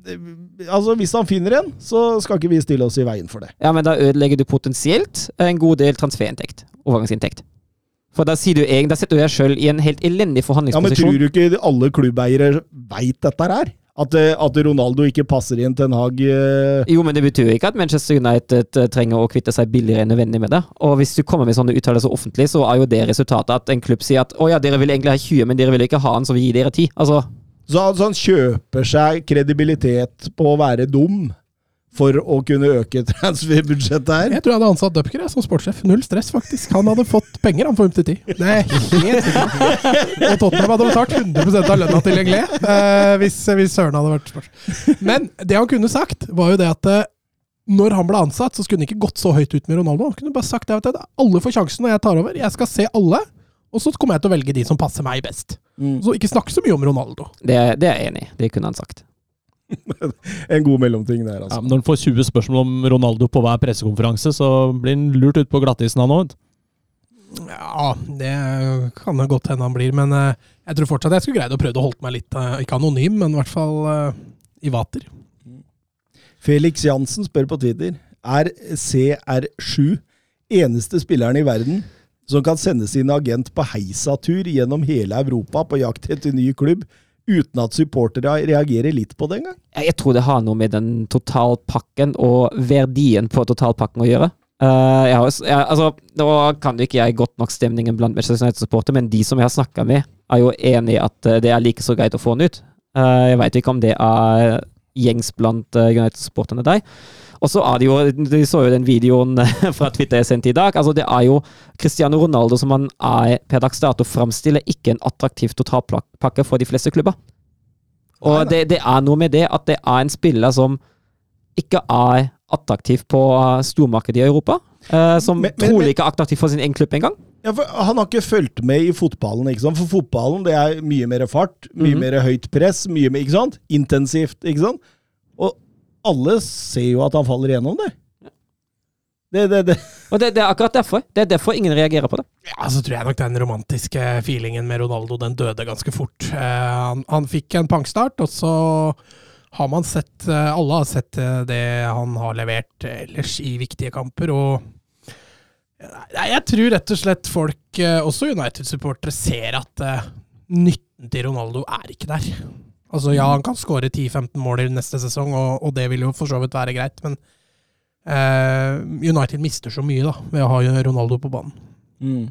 eh, altså, hvis han finner en, så skal ikke vi stille oss i veien for det. Ja, men Da ødelegger du potensielt en god del transferinntekt. Overgangsinntekt. For da, sier du egen, da setter du deg sjøl i en helt elendig forhandlingsposisjon. Ja, Men tror du ikke alle klubbeiere veit dette her? At, eh, at Ronaldo ikke passer inn Ten Hag eh, Jo, men det betyr jo ikke at Manchester United eh, trenger å kvitte seg billigere enn nødvendig med det. Og hvis du kommer med sånne uttalelser offentlig, så er jo det resultatet at en klubb sier at å ja, dere vil egentlig ha 20, men dere vil ikke ha han, så vi gir dere 10. Altså, Så han, så han kjøper seg kredibilitet på å være dum for å kunne øke transferbudsjettet her? Jeg tror jeg hadde ansatt Dupker som sportssjef. Null stress, faktisk. Han hadde fått penger han for 5 til 10. Det er helt sikkert. Og Tottenham hadde betalt 100 av lønna til Lenglet eh, hvis, hvis Søren hadde vært sportssjef. Men det han kunne sagt, var jo det at eh, når han ble ansatt, så skulle han ikke gått så høyt ut med Ronaldo. Han kunne bare sagt det at alle får sjansen når jeg tar over. Jeg skal se alle, og så kommer jeg til å velge de som passer meg best. Mm. Så ikke snakk så mye om Ronaldo. det, det er jeg enig i. Det kunne han sagt. En god mellomting der, Ja, altså. men når han får 20 spørsmål om Ronaldo på hver pressekonferanse, så blir han lurt ut på glattisen han òg. Ja, det kan det godt hende han blir, men eh, jeg tror fortsatt jeg skulle greid å prøve å holde meg litt, eh, ikke anonym, men i hvert fall eh, i vater. Felix Jansen spør på Twitter Er CR7 eneste spilleren i verden som kan sende sin agent på heisatur gjennom hele Europa på jakt etter ny klubb, uten at supportere reagerer litt på det engang? Jeg tror det har noe med den totalpakken og verdien på totalpakken å gjøre. Uh, jeg altså, nå kan jo ikke jeg godt nok stemningen blant Manchester United-supportere, men de som jeg har snakka med, er jo enig i at eh, det er like så greit å få den ut. Uh, jeg veit ikke om det er gjengs blant United-supporterne der. Og så er det jo De så jo den videoen eh, fra Twitter jeg sendte i dag. altså Det er jo Cristiano Ronaldo som han er per dags dato framstiller ikke en attraktiv totalpakke for de fleste klubber. Og det, det er noe med det at det er en spiller som ikke er attraktiv på eh, stormarkedet i Europa. eh, som Men- men- trolig ikke er attraktiv for sin egen klubb engang. Ja, Han har ikke fulgt med i fotballen. ikke sant? For fotballen det er mye mer fart, mye Mhm. mer høyt press, mye mer, ikke sant? intensivt. ikke sant? Og alle ser jo at han faller igjennom det. Det, det, det. Og det, det er akkurat derfor. Det er derfor ingen reagerer på det. Ja, så tror jeg nok den romantiske feelingen med Ronaldo, den døde ganske fort. Eh, han, han fikk en pangstart, og så har man sett eh, Alle har sett eh, det han har levert ellers i viktige kamper, og Nei, jeg tror rett og slett folk, også United-supportere, ser at eh, nytten til Ronaldo er ikke der. Altså, ja, han kan skåre 10-15 mål i neste sesong, og, og det vil jo for så vidt være greit, men eh, United mister så mye da, ved å ha Ronaldo på banen. Mm.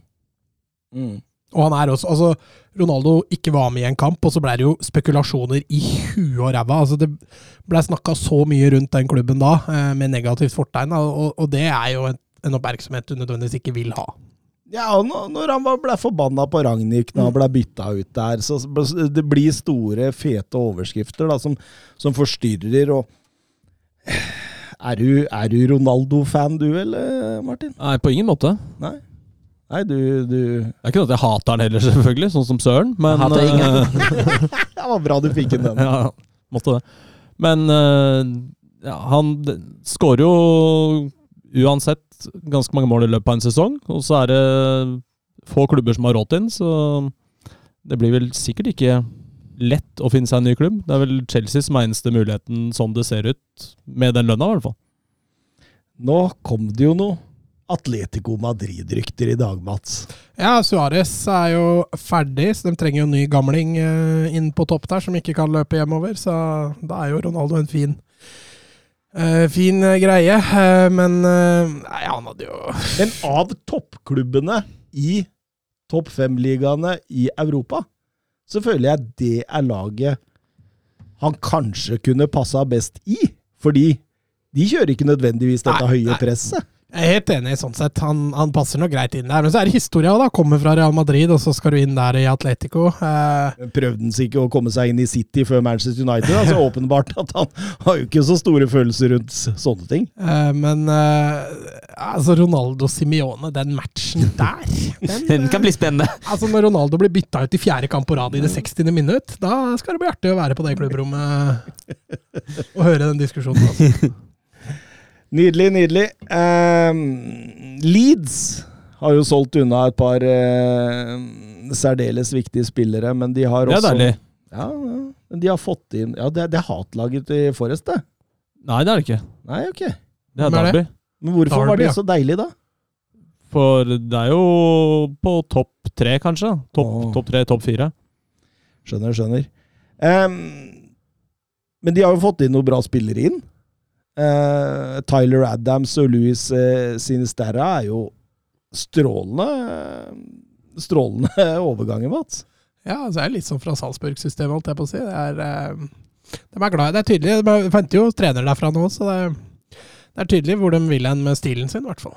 Mm. Og han er også Altså, Ronaldo ikke var med i en kamp, og så ble det jo spekulasjoner i huet og ræva. Altså, det ble snakka så mye rundt den klubben da, eh, med negativt fortegn, og, og det er jo en, en oppmerksomhet du nødvendigvis ikke vil ha. Ja, når han ble forbanna på Ragnhild når han ble bytta ut der, så det blir store, fete overskrifter da, som, som forstyrrer. og Er du, er du Ronaldo-fan du, eller, Martin? Nei, på ingen måte. Nei? Nei, du, du Det er ikke noe at jeg hater han heller, selvfølgelig, sånn som Søren, men hater ingen. eh, Det var bra du fikk inn den. ja, måtte det. Men eh, ja, han skårer jo uansett ganske mange mål i løpet av en sesong, og så er det få klubber som har råd til den, så det blir vel sikkert ikke lett å finne seg en ny klubb. Det er vel Chelsea som er eneste muligheten, sånn det ser ut, med den lønna, i hvert fall. Nå kom det jo noe Atletico Madrid-rykter i dag, Mats. Ja, Suárez er jo ferdig, så de trenger jo en ny gamling eh, inn på topp der, som ikke kan løpe hjemover. Så da er jo Ronaldo en fin eh, fin eh, greie. uh, men uh, nei, han hadde jo Men av toppklubbene i topp fem-ligaene i Europa, så føler jeg det er laget han kanskje kunne passa best i. Fordi de kjører ikke nødvendigvis dette Nei, høye presset. Jeg er helt enig, sånn sett. Han, han passer nok greit inn der. Men så er det historia, da. Kommer fra Real Madrid, og så skal du inn der i Atletico. Eh, Prøvde han seg ikke å komme seg inn i City før Manchester United? Altså åpenbart at han har jo ikke så store følelser rundt sånne ting. eh, men eh, altså Ronaldo Simione, den matchen der den, Den kan bli spennende. Altså Når Ronaldo blir bytta ut i fjerde kamp på rad i det 60. minutt, da skal det bli artig å være på det klubbrommet og høre den diskusjonen. Altså. Nydelig, nydelig. Ehm, Leeds har jo solgt unna et par eh, særdeles viktige spillere, men de har også Det er deilig. Ja. Men de har fått inn Ja, det, det er hatlaget i Forrest, det. Nei, det er det ikke. Nei, ok. Det er er? Derby. Men hvorfor var det så deilig, da? For det er jo på topp tre, kanskje. Topp oh. top tre, topp fire. Skjønner, skjønner. Um, men de har jo fått inn noen bra spillere inn. Eh, Tyler Adams og Louis uh, Sinisterra er jo strålende Strålende overganger, Mats. Ja, altså det er litt sånn fra Salzburg-systemet, holdt jeg på å si. Det er, eh, de er glad i det. er tydelig. De fant jo trener derfra nå, så det, det er tydelig hvor de vil hen med stilen sin, i hvert fall.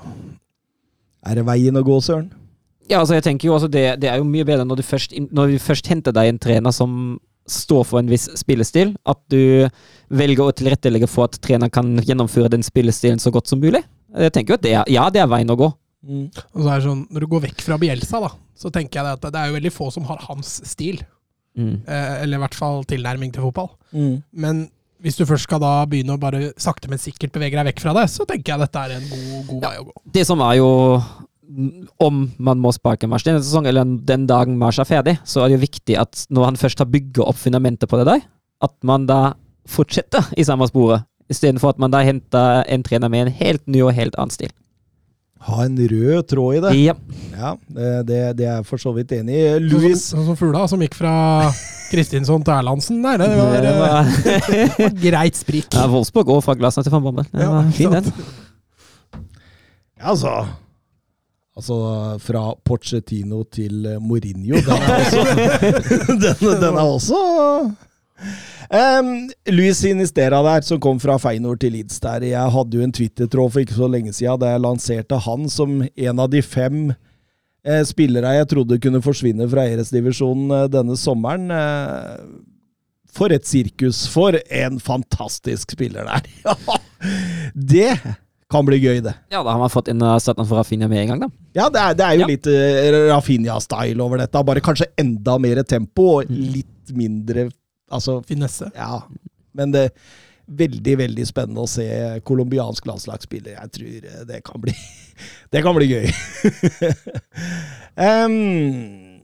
Er det veien å gå, Søren? Ja, altså jeg tenker jo altså det, det er jo mye bedre når du først, når du først henter deg en trener som står for en viss spillestil, at du velger å tilrettelegge for at trener kan gjennomføre den spillestilen så godt som mulig. Jeg tenker jo at det er, ja, det er veien å gå. Og så er det sånn, Når du går vekk fra Bielsa, da, så tenker jeg at det er jo veldig få som har hans stil. Mm. Eh, eller i hvert fall tilnærming til fotball. Mm. Men hvis du først skal da begynne å bare sakte, men sikkert bevege deg vekk fra det, så tenker jeg dette er en god, god vei å gå. Det som er jo om man må sparke Mars denne sesongen, eller den dagen Mars er ferdig, så er det jo viktig at når han først har bygget opp fundamentet på det der, at man da fortsetter i samme sporet, istedenfor at man da henter en trener med en helt ny og helt annen stil. Ha en rød tråd i det. Ja. Ja, det, det, det er jeg for så vidt enig i. Sånn Louis som, sånn som Fugla, som gikk fra Kristinsson til Erlandsen. Der, det var, Det eh, var, greit sprik. ja, Wolfsburg går fra Glasner til Van Bommel. Det Ja, var fin, den. Ja, altså Altså, fra Pochettino til eh, Mourinho, den er også Den, den er også um, Luis Sinistera der, som kom fra Feinor til Leeds der. Jeg hadde jo en Twitter-tråd for ikke så lenge siden da jeg lanserte han som en av de fem eh, spillere jeg trodde kunne forsvinne fra Eres-divisjonen eh, denne sommeren. Eh, for et sirkus! For en fantastisk spiller der! Ja, det kan bli gøy, det. Ja, da har man fått inn støtten for Rafinha med en gang, da. Ja, det er, det er jo Ja. litt uh, Rafinha-style over dette. Bare kanskje enda mer tempo og Mm. litt mindre Altså, Finesse. ja. Men det er veldig, veldig spennende å se colombiansk landslagsspiller. Jeg tror eh, det kan bli Det kan bli gøy. um,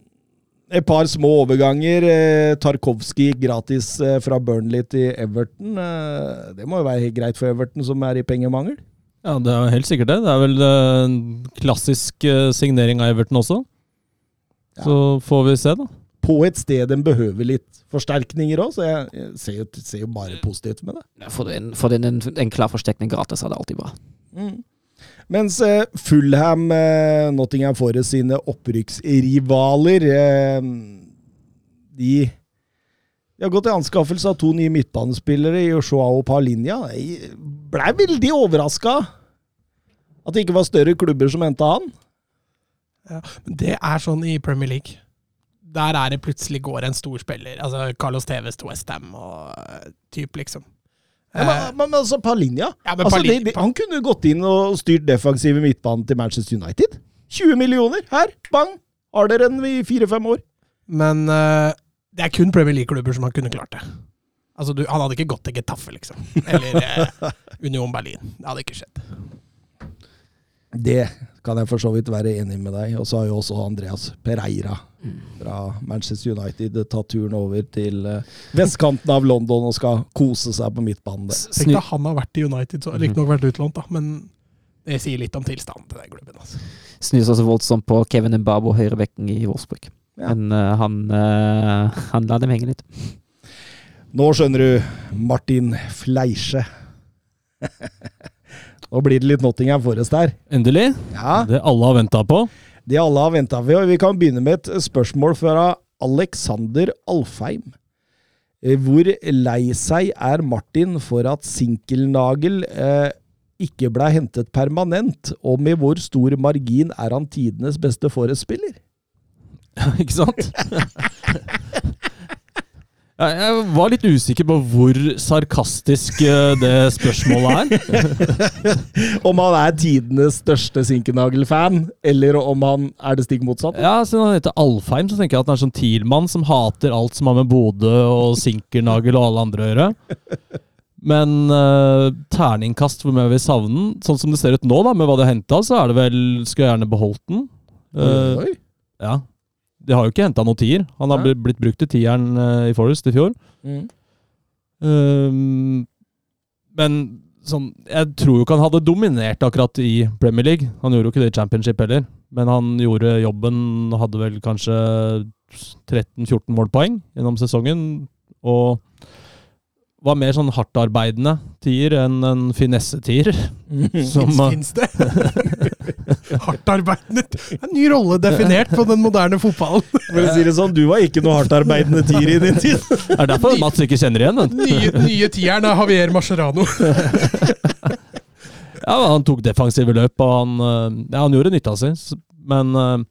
et par små overganger. Eh, Tarkovskij gratis eh, fra Burnley til Everton. Eh, det må jo være greit for Everton, som er i pengemangel. Ja, det er helt sikkert det. Det er vel eh, en klassisk eh, signering av Everton også. Så får vi se, da. På et sted en behøver litt forsterkninger òg, så jeg, jeg ser, jo, ser jo bare positivt med det. Får du inn, får du inn en, en klar forsterkning gratis, er det alltid bra. Mm. Mens eh, Fulham, eh, Nottingham Forest sine opprykksrivaler eh, De de har gått til anskaffelse av to nye midtbanespillere, Joshua og Paulinja. Jeg blei veldig overraska at det ikke var større klubber som henta han. Ja, men det er sånn i Premier League. Der er det plutselig går en stor spiller. Altså Carlos Tevez til Westham og type, typ, liksom. Ja, men, men, men altså, Palinja? Ja, men altså, Palin... det, det, Han kunne gått inn og styrt defensive midtbanen til Manchester United. 20 millioner! Her! Bang! Har dere den i fire-fem år? Men eh, det er kun Premier League-klubber som han kunne klart det. Altså, du, Han hadde ikke gått til Getafe, liksom. Eller eh, Union Berlin. Det hadde ikke skjedd. Det kan jeg for så vidt være enig med deg. Og så har jo også Andreas Pereira fra Manchester United tatt turen over til eh, vestkanten av London og skal kose seg på midtbanen. Tenk deg han har vært i United, så riktignok vært utlånt, da, men det sier litt om tilstanden til den klubben. altså. Snus også voldsomt på Kevin Mbabo, høyrebekken i Wolfsburg. Ja. Men uh, han, uh, han la dem henge litt. Nå skjønner du, Martin Fleische. Nå blir det litt Nottingham Forest her. Endelig. Ja, Det alle har venta på. Det alle har venta på. Vi kan begynne med et spørsmål fra Alexander Alfheim. Eh, Hvor lei seg er Martin for at Sinkelnagel eh, ikke ble hentet permanent, og med hvor stor margin er han tidenes beste Forest-spiller? Ikke sant? Jeg var litt usikker på hvor sarkastisk eh, det spørsmålet er. Om han er tidenes største Sinkenagel-fan, eller om han er det stikk motsatt? Ja, Siden han heter Alfheim, så tenker jeg at han er sånn TIL-mann som hater alt som har med Bodø og Sinkernagel og alle andre å gjøre. Men uh, terningkast hvor mye vi vil savne den. Sånn som det ser ut nå, da, med hva de har henta, så er det vel Skulle jeg gjerne beholdt den. Eh, Oi. ja. De har jo ikke henta noen tier. Han har ja. blitt- brukt til tieren uh, i Forest i fjor. Mm. Um, men sånn, jeg tror jo ikke han hadde dominert akkurat i Premier League. Han gjorde jo ikke det i Championship heller. Men han gjorde jobben og hadde vel kanskje 13-14 målpoeng gjennom sesongen. Og var mer sånn hardtarbeidende tier enn en finesse-tier. Som, Fins, fins det? Hardtarbeidende Det er En ny rolle definert på den moderne fotballen. For å si det sånn, du var ikke noe hardtarbeidende tier i din tid. Det er derfor Mats ikke kjenner igjen den. Nye, nye tieren er Javier Mascherano. Ja, Han tok defensive løp, og han, eh, ja, han gjorde nytta si. Men eh,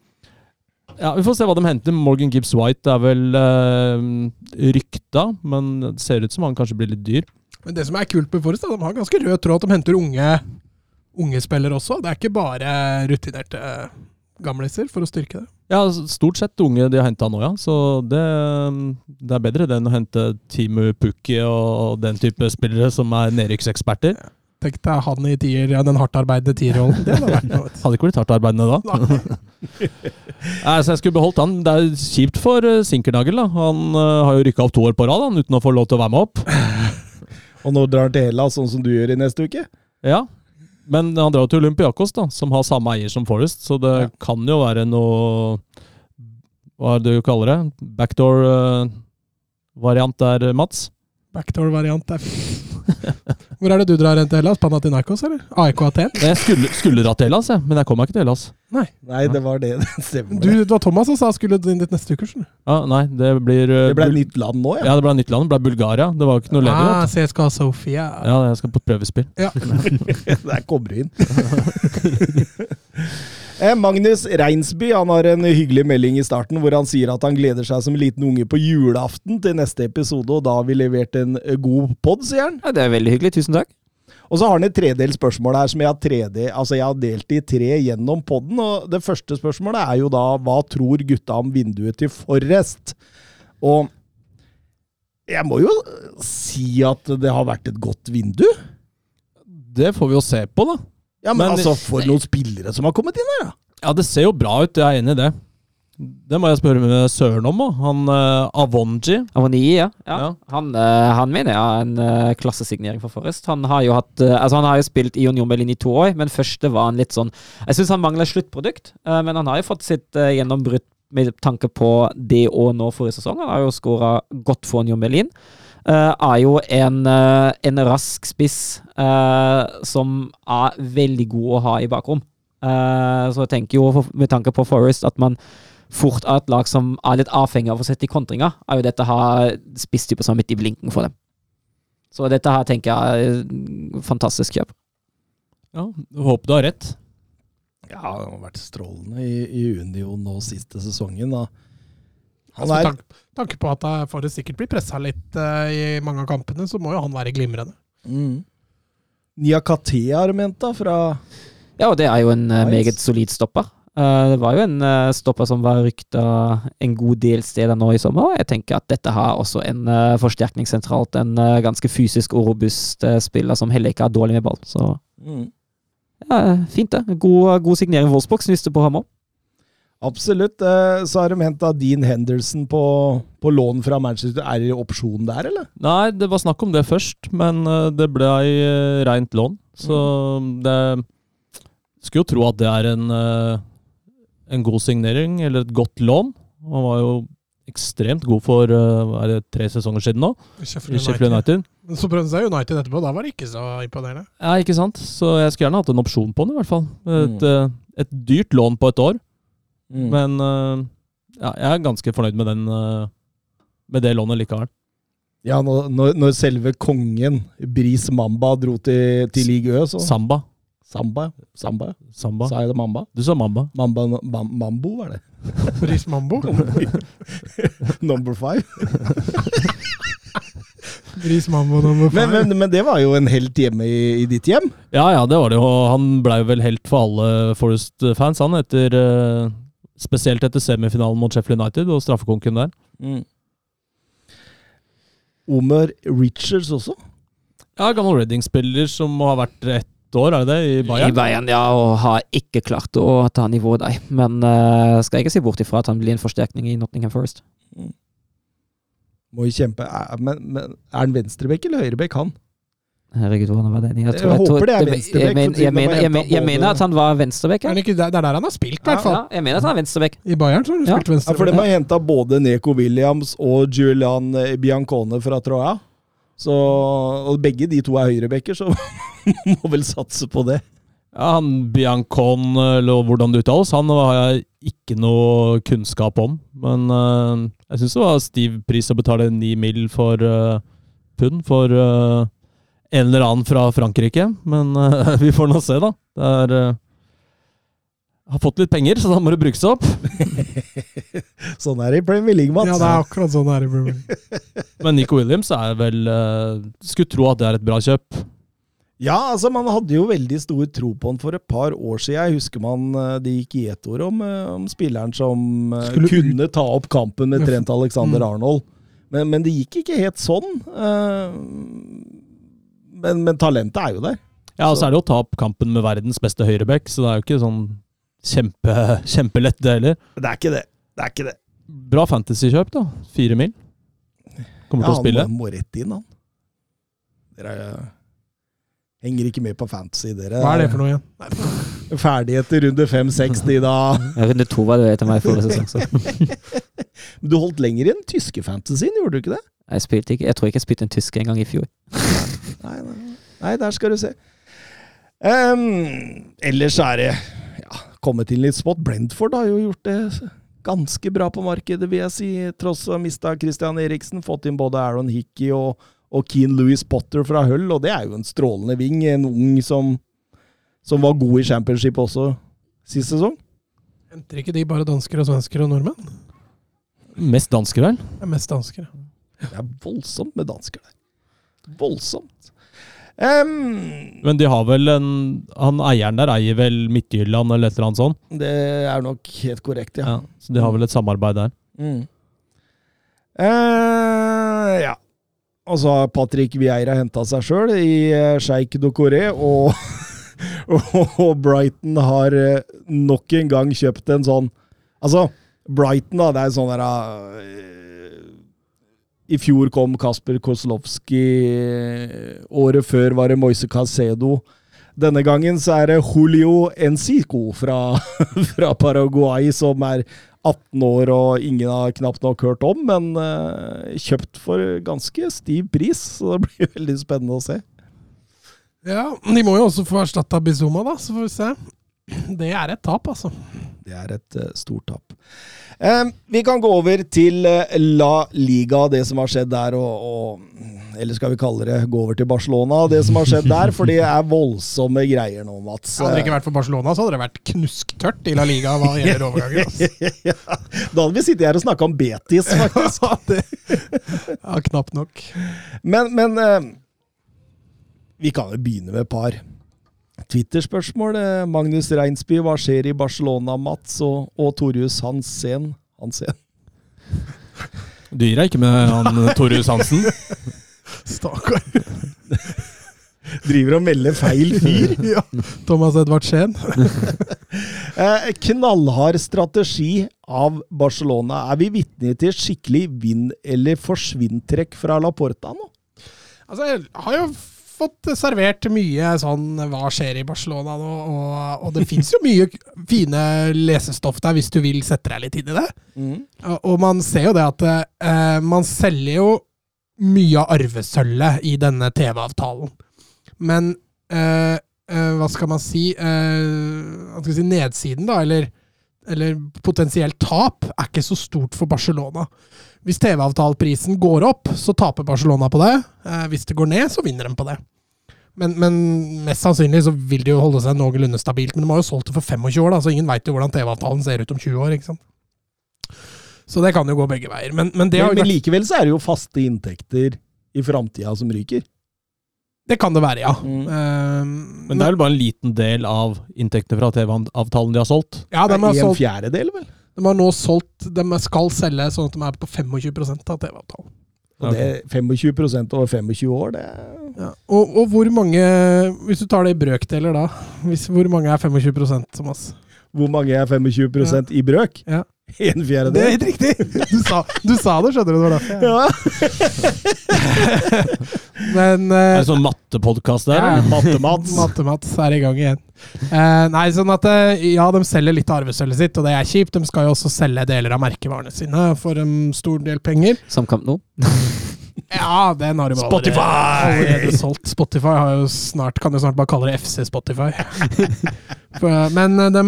ja, vi får se hva de henter. Morgan Gibbs White er vel uh, rykta, men det ser ut som han kanskje blir litt dyr. Men det som er kult med Forrest, er at de har ganske rød tråd at de henter unge, unge spillere også. Det er ikke bare rutinerte gamliser for å styrke det. Ja, stort sett unge de har henta nå, ja. Så det, det er bedre det enn å hente Timu Pukki og den type spillere som er nedrykkseksperter. Tenk deg han i tier, ja, den hardtarbeidende tierrollen. Det hadde vært noe. Hadde ikke blitt hardtarbeidende da. Nei. Nei, så jeg skulle beholdt han. Det er kjipt for eh, Sinkernagel. da. Han eh, har jo rykka opp to år på rad han, uten å få lov til å være med opp. Og nå drar han til Hellas, sånn som du gjør i neste uke. Ja, men han drar til Olympiakos, da, som har samme eier som Forest, så det Ja. kan jo være noe Hva er det du kaller det? Backdoor-variant der, Mats? Backdoor-variant er fint. Hvor er det du drar hen til Hellas? Panathinaikos, eller? AIK Aten? Jeg skulle, skulle dra til Hellas, jeg, men jeg kom meg ikke til Hellas. Nei, det var det. Det stemmer. Du, det var Thomas som sa skulle du inn dit neste uke. skjønner du. Ja, nei, det blir uh, det ble Bul- nytt land nå, ja. Ja, det ble nytt land. Det ble Bulgaria. Det var ikke noe ledig. Ah, så jeg skal ha Sofia. Ja, jeg skal på prøvespill. Ja. Der kommer du inn. Eh, Magnus Reinsby han har en hyggelig melding i starten hvor han sier at han gleder seg som en liten unge på julaften til neste episode, og da har vi levert en eh, god pod, sier han. Ja, det er veldig hyggelig. Tusen takk. Og så har han et tredelt spørsmål her som jeg har, tredje, altså jeg har delt i tre gjennom podden. Og det første spørsmålet er jo da hva tror gutta om vinduet til Forrest? Og jeg må jo si at det har vært et godt vindu. Det får vi jo se på, da. Ja, men, Men- altså, for noen spillere som har kommet inn her, da. Ja, det ser jo bra ut, jeg er enig i det. Det må jeg spørre med Søren om. Han uh, Avonji. Avonji, ja. ja. Ja. Han, uh, han mener jeg er en uh, klassesignering for Forrest. Han har jo hatt uh, Altså han har jo spilt i Union Berlin i to år, men første var han litt sånn Jeg syns han mangler sluttprodukt, men han har jo fått sitt gjennombrudd med tanke på det og nå forrige sesong. Han har jo skåra godt for Union Berlin. Er jo en, en rask spiss som er veldig god å ha i bakrom. Så jeg tenker jo med tanke på Forrest at man fort av et lag som er litt avhengig av å sette i kontringer, er jo dette her spisstyper som er midt i blinken for dem. Så dette her tenker jeg er et fantastisk kjøp. Ja, Håper du har rett. Ja, han har vært strålende i, i Union nå siste sesongen. Da. Han Altså, er tanke, tanke på at eh, Forrest sikkert blir pressa litt uh, i mange av kampene, så må jo han være glimrende. mm. Niakatea har ment, da, fra Ja, og det er jo en eh, Nice. meget solid stopper. Eh, det var jo en eh, stopper som var rykta en god del steder nå i sommer, jeg tenker at dette har også en eh, forsterkning sentralt. En ganske fysisk og robust spiller som heller ikke er dårlig med ball. Så mm. ja, fint, det. God, god signering Wolfsburg, snuste på ham òg. Absolutt. Så har de henta Dean Henderson på, på lån fra Manchester. Er det opsjon der, eller? Nei, det var snakk om det først, men det ble reint lån. Så det Skulle jo tro at det er en, en god signering, eller et godt lån. Han var jo ekstremt god for eh, er det tre sesonger siden nå, i Sheffield United. Men så prøvde han seg United etterpå, da var det ikke så imponerende. Ja, ikke sant? Så jeg skulle gjerne hatt en opsjon på den, i hvert fall. Et, mm. et dyrt lån på et år, Mm. men eh, ja, jeg er ganske fornøyd med, den, eh, med det lånet likevel. Ja, når, når, når selve kongen, Bris Mamba, dro til, til Ligue Ø, så Samba. Samba? Samba? Samba. Sa jeg det Mamba? Du sa Mamba. Mamba mam, Mambo, var det. Bris Mambo. Number five. Bris Mambo number five. men, men det var jo en helt hjemme i, i ditt hjem. Ja, ja, det var det jo. Han blei vel helt for alle Forest-fans, han, etter eh, Spesielt etter semifinalen mot Sheffield United og straffekonken der. Omer Richards også. Ja, gammel Reading-spiller som har vært vært år, er det det, i Bayern? I Bayern? Ja, og har ikke klart å ta nivået der. Men uh, skal ikke si bort ifra at han blir en forsterkning i Nottingham Forest. Må jo kjempe. Er, men, men er han venstrebekk eller høyrebekk, han? Herregud, hvordan var den? Jeg håper det er venstrebekk, Jeg, jeg, mener, jeg, jeg mener at han var venstrebekk. Ja. det, er der han har spilt, i hvert fall. Ja, jeg mener at han er venstrebekk. I Bayern så har han Ja. spilt Ja, venstre. for de har henta både Neko Williams og Julian Biancone fra Troja. Så, og begge de to er høyrebacker, så må vel satse på det. Ja, han Biancon, eller hvordan det uttales, han har jeg ikke noe kunnskap om. Men uh, jeg syns det var stiv pris å betale ni mil for uh, pund for uh, en eller annen fra Frankrike. Men eh, vi får nå se, da. Det er eh, Har fått litt penger, så da må det brukes opp. Sånn er det i Premier League, Mats. Ja, det er akkurat sånn det er i Premier League. Men Nico Williams er vel uh, Skulle tro at det er et bra kjøp. Ja, altså man hadde jo veldig stor tro på han for et par år siden. Jeg husker man eh, det gikk i ett ord om, eh, om spilleren som Skulle kunne ta opp kampen med Trent Alexander Mm. Arnold. Men, men det gikk ikke helt sånn. Men, men talentet er jo der. Ja, og så er det jo å ta opp kampen med verdens beste høyreback, så det er jo ikke sånn kjempe, kjempelett, det heller. Det er ikke det. Det er ikke det. Bra fantasy-kjøp, da. Fire mil. Kommer til å spille. han må, må rett inn, han. Dere er, henger ikke med på fantasy, dere. Hva er det for noe igjen? Ferdig Ferdigheter runde fem-seks, de da. Runde to var det etter meg forrige sesong. Så. Du holdt lenger i den tyske fantasyen, gjorde du ikke det? Jeg spilte ikke, jeg tror ikke jeg spilte en tysker engang i fjor. Nei, nei, nei, der skal du se. Um, ellers er det ja, kommet inn litt spot. Brentford har jo gjort det ganske bra på markedet, vil jeg si. Tross å ha mista Christian Eriksen. Fått inn både Aaron Hickey og, og Keen Louis Potter fra Hull, og det er jo en strålende ving. En ung som, som var god i championship også sist sesong. Henter ikke de bare dansker og svensker og nordmenn? Mest dansker, vel? Ja, er mest dansker. Det er voldsomt med dansker der. Voldsomt. Em, Men de har vel en Han eieren der eier vel Midtjylland eller et eller annet sånt? det er nok helt korrekt, ja. Ja. Så de har vel et samarbeid der. Mm. Uh, ja. Og så har Patrick Vieira henta seg sjøl i eh, Sheikh Dokoré, og, og Brighton har eh, nok en gang kjøpt en sånn Altså, Brighton, da, det er sånn der eh, I fjor kom Kasper Kozlowski. Året før var det Moise Casedo. Denne gangen så er det Julio Encico fra, fra Paraguay, som er 18 år og ingen har knapt nok hørt om, men uh, kjøpt for ganske stiv pris. Så det blir veldig spennende å se. Ja, De må jo også få erstatta Bizuma, da, så får vi se. Det er et tap, altså. Det er et uh, stort tap. Eh, vi kan gå over til uh, La Liga, det som har skjedd der, og, og Eller skal vi kalle det gå over til Barcelona, det som har skjedd der, for det er voldsomme greier nå, Mats. Hadde det ikke vært for Barcelona, så hadde det vært knusktørt i La Liga hva gjelder overganger. Altså. ja, da hadde vi sittet her og snakka om Betis, faktisk. Ja, knapt nok. Men, men uh, vi kan jo begynne med et par Twitter-spørsmål. Eh, Magnus Reinsby, hva skjer i Barcelona, Mats? Og, og Torjus Hansen. Hansen. Dyr er ikke med han Torjus Hansen. Stakkar. Driver og melder feil fyr. Ja. Thomas Edvard Skien. Eh, knallhard strategi av Barcelona. Er vi vitne til skikkelig vinn- eller forsvinntrekk fra Laporta nå? Altså, jeg har jo fått servert mye sånn hva skjer i Barcelona nå, og, og det fins jo mye fine lesestoff der hvis du vil sette deg litt inn i det. Og, og man ser jo det at eh, man selger jo mye av arvesølvet i denne TV-avtalen. Men eh, eh, hva skal man si, eh, skal si Nedsiden, da, eller, eller potensielt tap, er ikke så stort for Barcelona. Hvis TV-avtaleprisen går opp, så taper Barcelona på det. Eh, hvis det går ned, så vinner de på det. Men, men mest sannsynlig så vil det jo holde seg noenlunde stabilt. Men de har jo solgt det for 25 år, da, så ingen veit jo hvordan TV-avtalen ser ut om 20 år. ikke sant? Så det kan jo gå begge veier. Men, men det har Men, men likevel så er det jo faste inntekter i framtida som ryker. Det kan det være, ja. Mm. Uh, Men det er vel bare en liten del av inntektene fra TV-avtalen de har solgt. ja, de har, en solgt, fjerdedel, vel? De har nå solgt De skal selge sånn at de er på 25% av TV-avtalen. Og det 25% over 25 år, det Ja. Og, og hvor mange Hvis du tar det i brøkdeler, da. Hvis, hvor mange er 25% Thomas? Hvor mange er 25 ja. i brøk? Ja. En Det er fjerdedel? helt riktig! Du sa, du sa det, skjønner du. Det var derfor. jeg- Ja. Men Er eh, det sånn mattepodkast der? Ja. Matte-Mats. Matte-Mats er i gang igjen. Uh, nei, sånn at eh, ja, de selger litt av arvesølvet sitt, og det er kjipt. De skal jo også selge deler av merkevarene sine for en stor del penger. Som kamp nå. Ja, den har de jo Spotify! allerede, allerede solgt. Spotify har jo snart, kan jo snart bare kalle det FC Spotify. For, men de,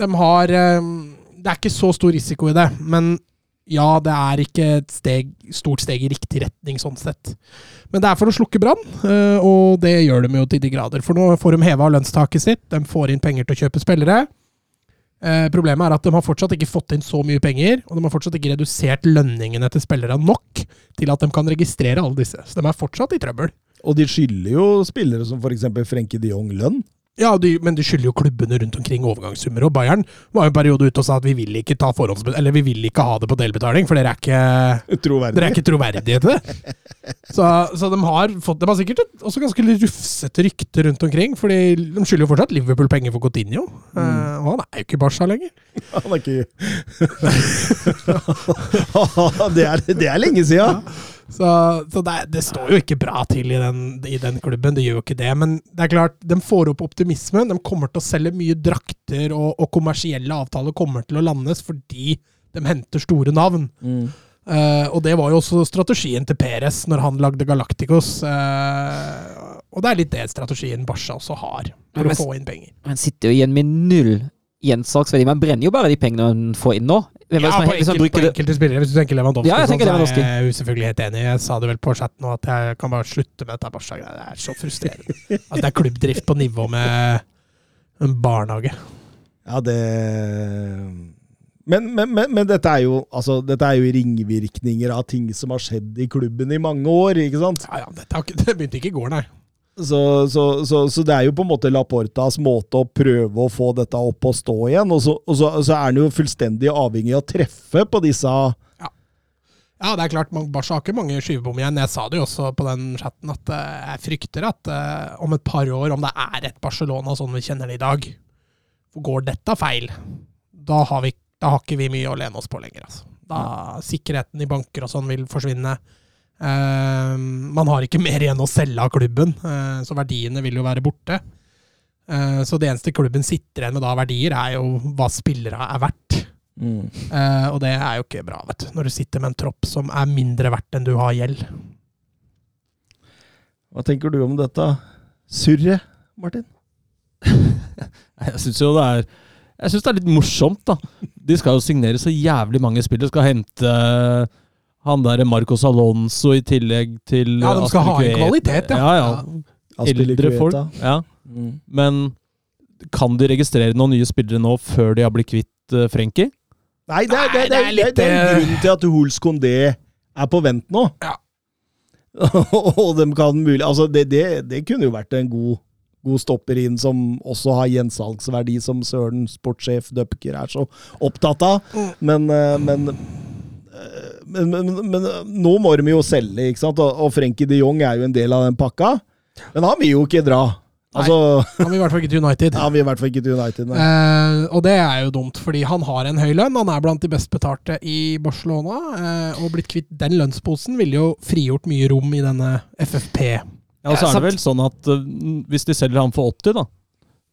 de har eh, Det er ikke så stor risiko i det, men ja, det er ikke et steg, stort steg i riktig retning, sånn sett. Men det er for å slukke brann, eh, og det gjør de jo til de grader. For nå får de heva lønnstaket sitt, de får inn penger til å kjøpe spillere. Eh, problemet er at de har fortsatt ikke fått inn så mye penger, og de har fortsatt ikke redusert lønningene til spillere nok til at de kan registrere alle disse. Så de er fortsatt i trøbbel. Og de skylder jo spillere som f.eks. Frenkie de Jong lønn. Ja, de, men de skylder jo klubbene rundt omkring overgangssummer, og Bayern var jo en periode ute og sa at vi vil ikke ta eller vi vil ikke ha det på delbetaling, for dere er ikke troverdige, Dere er ikke troverdige til det. Så, så de har fått De har sikkert et også ganske rufsete rykte rundt omkring. for de skylder jo fortsatt Liverpool penger for Coutinho. Uh, og han er jo ikke Barca lenger. Han er ikke det, er, det er lenge siden! Så, så det, det står jo ikke bra til i den, i den klubben, det gjør jo ikke det. Men det er klart, de får opp optimismen. De kommer til å selge mye drakter, og, og kommersielle avtaler kommer til å landes fordi de henter store navn. Eh, og det var jo også strategien til Perez når han lagde Galacticos. Uh, og det er litt det strategien Barca også har, for Men- å få inn penger. Han sitter jo igjen med null gjensalgsverdi. Man brenner jo bare de pengene man får inn nå. Hvem Ja, på, hvis man enkel, på enkelte spillere. Hvis du tenker Lewandowski, Ja, jeg tenker sånn, så er jeg selvfølgelig helt enig. Jeg sa det vel på chat nå, at jeg kan bare slutte med dette Barca-greiet. Det er så frustrerende. At det er klubbdrift på nivå med en barnehage. Ja, det men, men, men, men dette, er jo, altså, dette er jo ringvirkninger av ting som har skjedd i klubben i mange år, ikke sant? Ja, ja, dette har ikke, det begynte ikke i går, nei. Så, så, så, så det er jo på en måte Laportas måte å prøve å få dette opp og stå igjen. Og så, og så, så er han jo fullstendig avhengig av å treffe på disse Ja, det er klart, Barca har ikke mange skyvebom igjen. Jeg sa det jo også på den chatten at eh, jeg frykter at uh, om et par år, om det er et Barcelona sånn vi kjenner det i dag, går dette feil, da har, vi, da har ikke vi mye å lene oss på lenger. Altså. Da Sikkerheten i banker og sånn vil forsvinne. Eh, man har ikke mer igjen å selge av klubben, eh, så verdiene vil jo være borte. Eh, så det eneste klubben sitter igjen med da av verdier, er jo hva spillere er verdt. Mm. og det er jo ikke bra, vet du. Når du sitter med en tropp som er mindre verdt enn du har gjeld. Hva tenker du om dette surret, Martin? Jeg syns jo det er Jeg synes det er litt morsomt, da. De skal jo signere så jævlig mange spillere. Skal hente han derre Marcos Alonso i tillegg til Ja, de skal ha en kvalitet, ja. ja. ja. Eldre folk. Ja. Mm. Men kan de registrere noen nye spillere nå før de har blitt kvitt uh, Frenkie? Nei, det er, det, det, er, litt, det er eh, grunnen til at Hols Condé er på vent nå. Ja. og de kan mulig Altså, det, det, det kunne jo vært en god, god stopper inn som også har gjensalgsverdi, som Søren, sportssjef Dupker, er så opptatt av. Mm. Men, eh, men, men, men, men nå må de jo selge, ikke sant? Og, og Frenkie de Jong er jo en del av den pakka. Men han vil jo ikke dra. Altså, Han vil i hvert fall ikke til United. Han vil i hvert fall ikke til United. Nei. Eh, og det er jo dumt, fordi han har en høy lønn. Han er blant de best betalte i Barcelona. Eh, og blitt kvitt den lønnsposen ville jo frigjort mye rom i denne FFP. Ja, og så er det vel sånn at uh, hvis de selger han for 80, da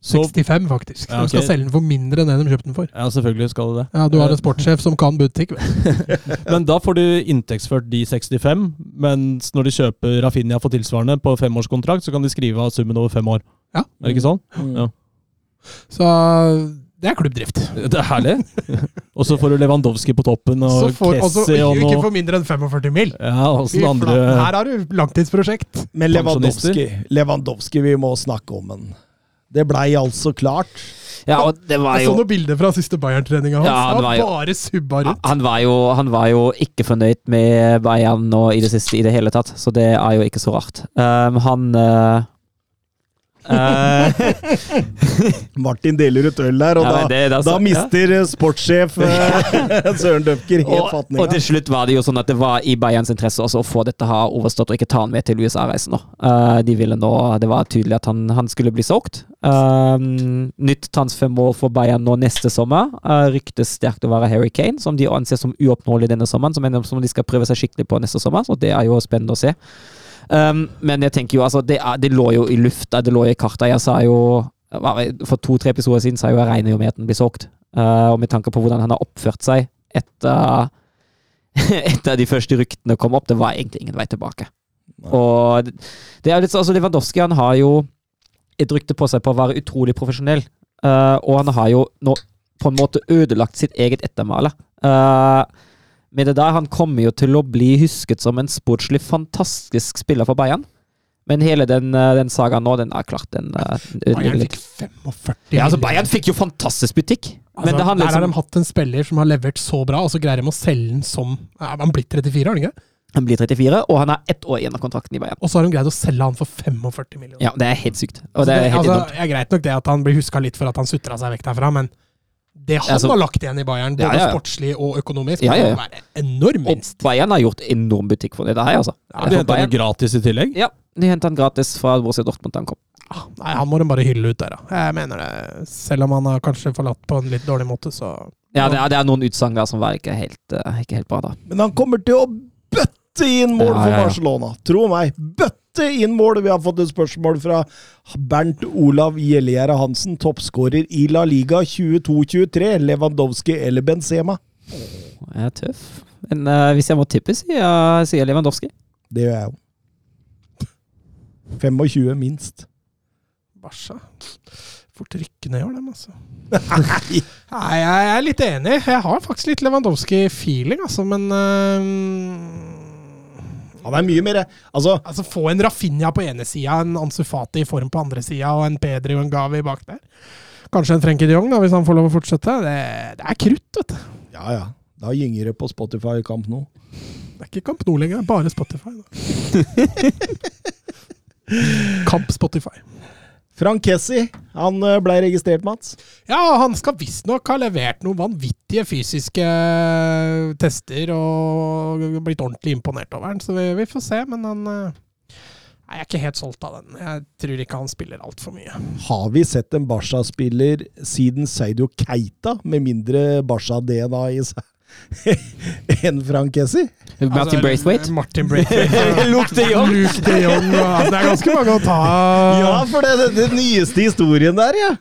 65, faktisk. Ja, De skal selge den for mindre enn det de kjøpte den for. Ja, selvfølgelig skal det det. Ja, Du har en sportssjef som kan butikk. Men da får du inntektsført de 65, mens når de kjøper Rafinha for tilsvarende på femårskontrakt, så kan de skrive av summen over fem år. Ja. Er det ikke sånn? Mm. Ja. Så det er klubbdrift. Det er herlig. Og så får du Lewandowski på toppen, og får, Kessie og ikke for mindre enn 45 mil. Ja, Fy andre Her har du langtidsprosjekt. Men Lewandowski, Lewandowski, vi må snakke om den. Det blei altså klart. Ja, og det var Jeg så noen bilder fra siste Bayern-treninga hans. Ja, han var jo- bare subba rundt. han var, jo, han var jo ikke fornøyd med Bayern nå i det siste i det hele tatt, så det er jo ikke så rart. Um, han eh, Martin deler ut øl der, og Ja, da, det- er da mister ja. sportssjef eh, Søren Dupker helt og, og til slutt var det jo sånn at det var i Bayerns interesse også å få dette her overstått og ikke ta han med til USA-reisen. Eh, de ville nå, Det var tydelig at han, han skulle bli solgt. Um, nytt transfermål for Bayern nå neste sommer uh, ryktes sterkt å være Harry Kane, som de anser som uoppnåelig denne sommeren, som, som de skal prøve seg skikkelig på neste sommer. Så det er jo spennende å se. Um, men jeg tenker jo, altså, det, er, det lå jo i lufta, det lå i karta. Jeg sa jo For to-tre episoder siden sa jo jeg regner jo med at den blir solgt. Uh, og med tanke på hvordan han har oppført seg etter etter de første ryktene kom opp, det var egentlig ingen vei tilbake. Og det- er litt så, altså Lewandowski han har jo et rykte på seg på å være utrolig profesjonell, uh, og han har jo nå på en måte ødelagt sitt eget ettermale. Uh, med det der, Han kommer jo til å bli husket som en sportslig fantastisk spiller for Bayern. Men hele den, uh, den sagaen nå, den er klart den uh, Bayern fikk litt. 45 Ja, altså. Bayern fikk jo fantastisk butikk. Altså, men det der har liksom de hatt en spiller som har levert så bra, og så greier de å selge den som han blitt 34, har han ikke? Han blir 34, og han er ett år igjen av kontrakten i Bayern. Og så har de greid å selge han for 45 millioner. Ja, det er helt sykt. Og Altså, det er helt altså, enormt. det er greit nok det at han blir huska litt for at han sutra seg vekk derfra, men det han Altså- har lagt igjen i Bayern, både Ja, ja, sportslig og økonomisk, Ja, ja, ja. må være enorm Og. Bayern har gjort enorm butikk for det der, altså. Ja, De henta han gratis i tillegg. Ja, de henta han gratis fra Borussia Dortmund da han kom. Ah, Nei, han må de bare hylle ut der, da. Jeg mener det. Selv om han har kanskje forlatt på en litt dårlig måte, så Ja, det er, det er noen utsagn der som var ikke helt, eh, ikke helt bra, da. Men han kommer til å bøtte inn mål Ja, for. Barcelona. Tro meg. Bøtte inn mål! Vi har fått et spørsmål fra Bernt Olav Gjellegjerde Hansen, toppskårer i La Liga 22-23. Lewandowski eller Benzema? Jeg er tøff. Men uh, hvis jeg må tippe, sier, sier Lewandowski. Det gjør jeg jo. 25 minst. Barca Fort rykke ned i år, dem, altså. Nei, jeg er litt enig. Jeg har faktisk litt Lewandowski-feeling, altså, men øhm, Han er mye mer Altså, Altså Få en Rafinha på ene sida, en Ansu Fati i form på andre sida, og en Pedri og en Gavi bak der. Kanskje en Frenkie de Jong, da, hvis han får lov å fortsette. Det, det er krutt, vet du. ja ja. Da gynger det på Spotify Kamp nå. Det er ikke Kamp nå lenger, det er bare Spotify. Kamp Spotify. Frank Kessi, han eh, ble registrert, Mats. Ja, han skal visstnok ha levert noen vanvittige fysiske tester og blitt ordentlig imponert over den, så vi, vi får se. Men han eh, Nei, Jeg er ikke helt solgt av den. Jeg tror ikke han spiller altfor mye. Har vi sett en Barca-spiller siden Seidio Keita med mindre Barca-DNA i seg enn Frank Kessi? Martin Altså, Braithwaite. Martin Braithwaite. Luke de Jong. Luke de Jong. Altså, det er ganske mange å ta Ja, for det, er den nyeste historien der, ja.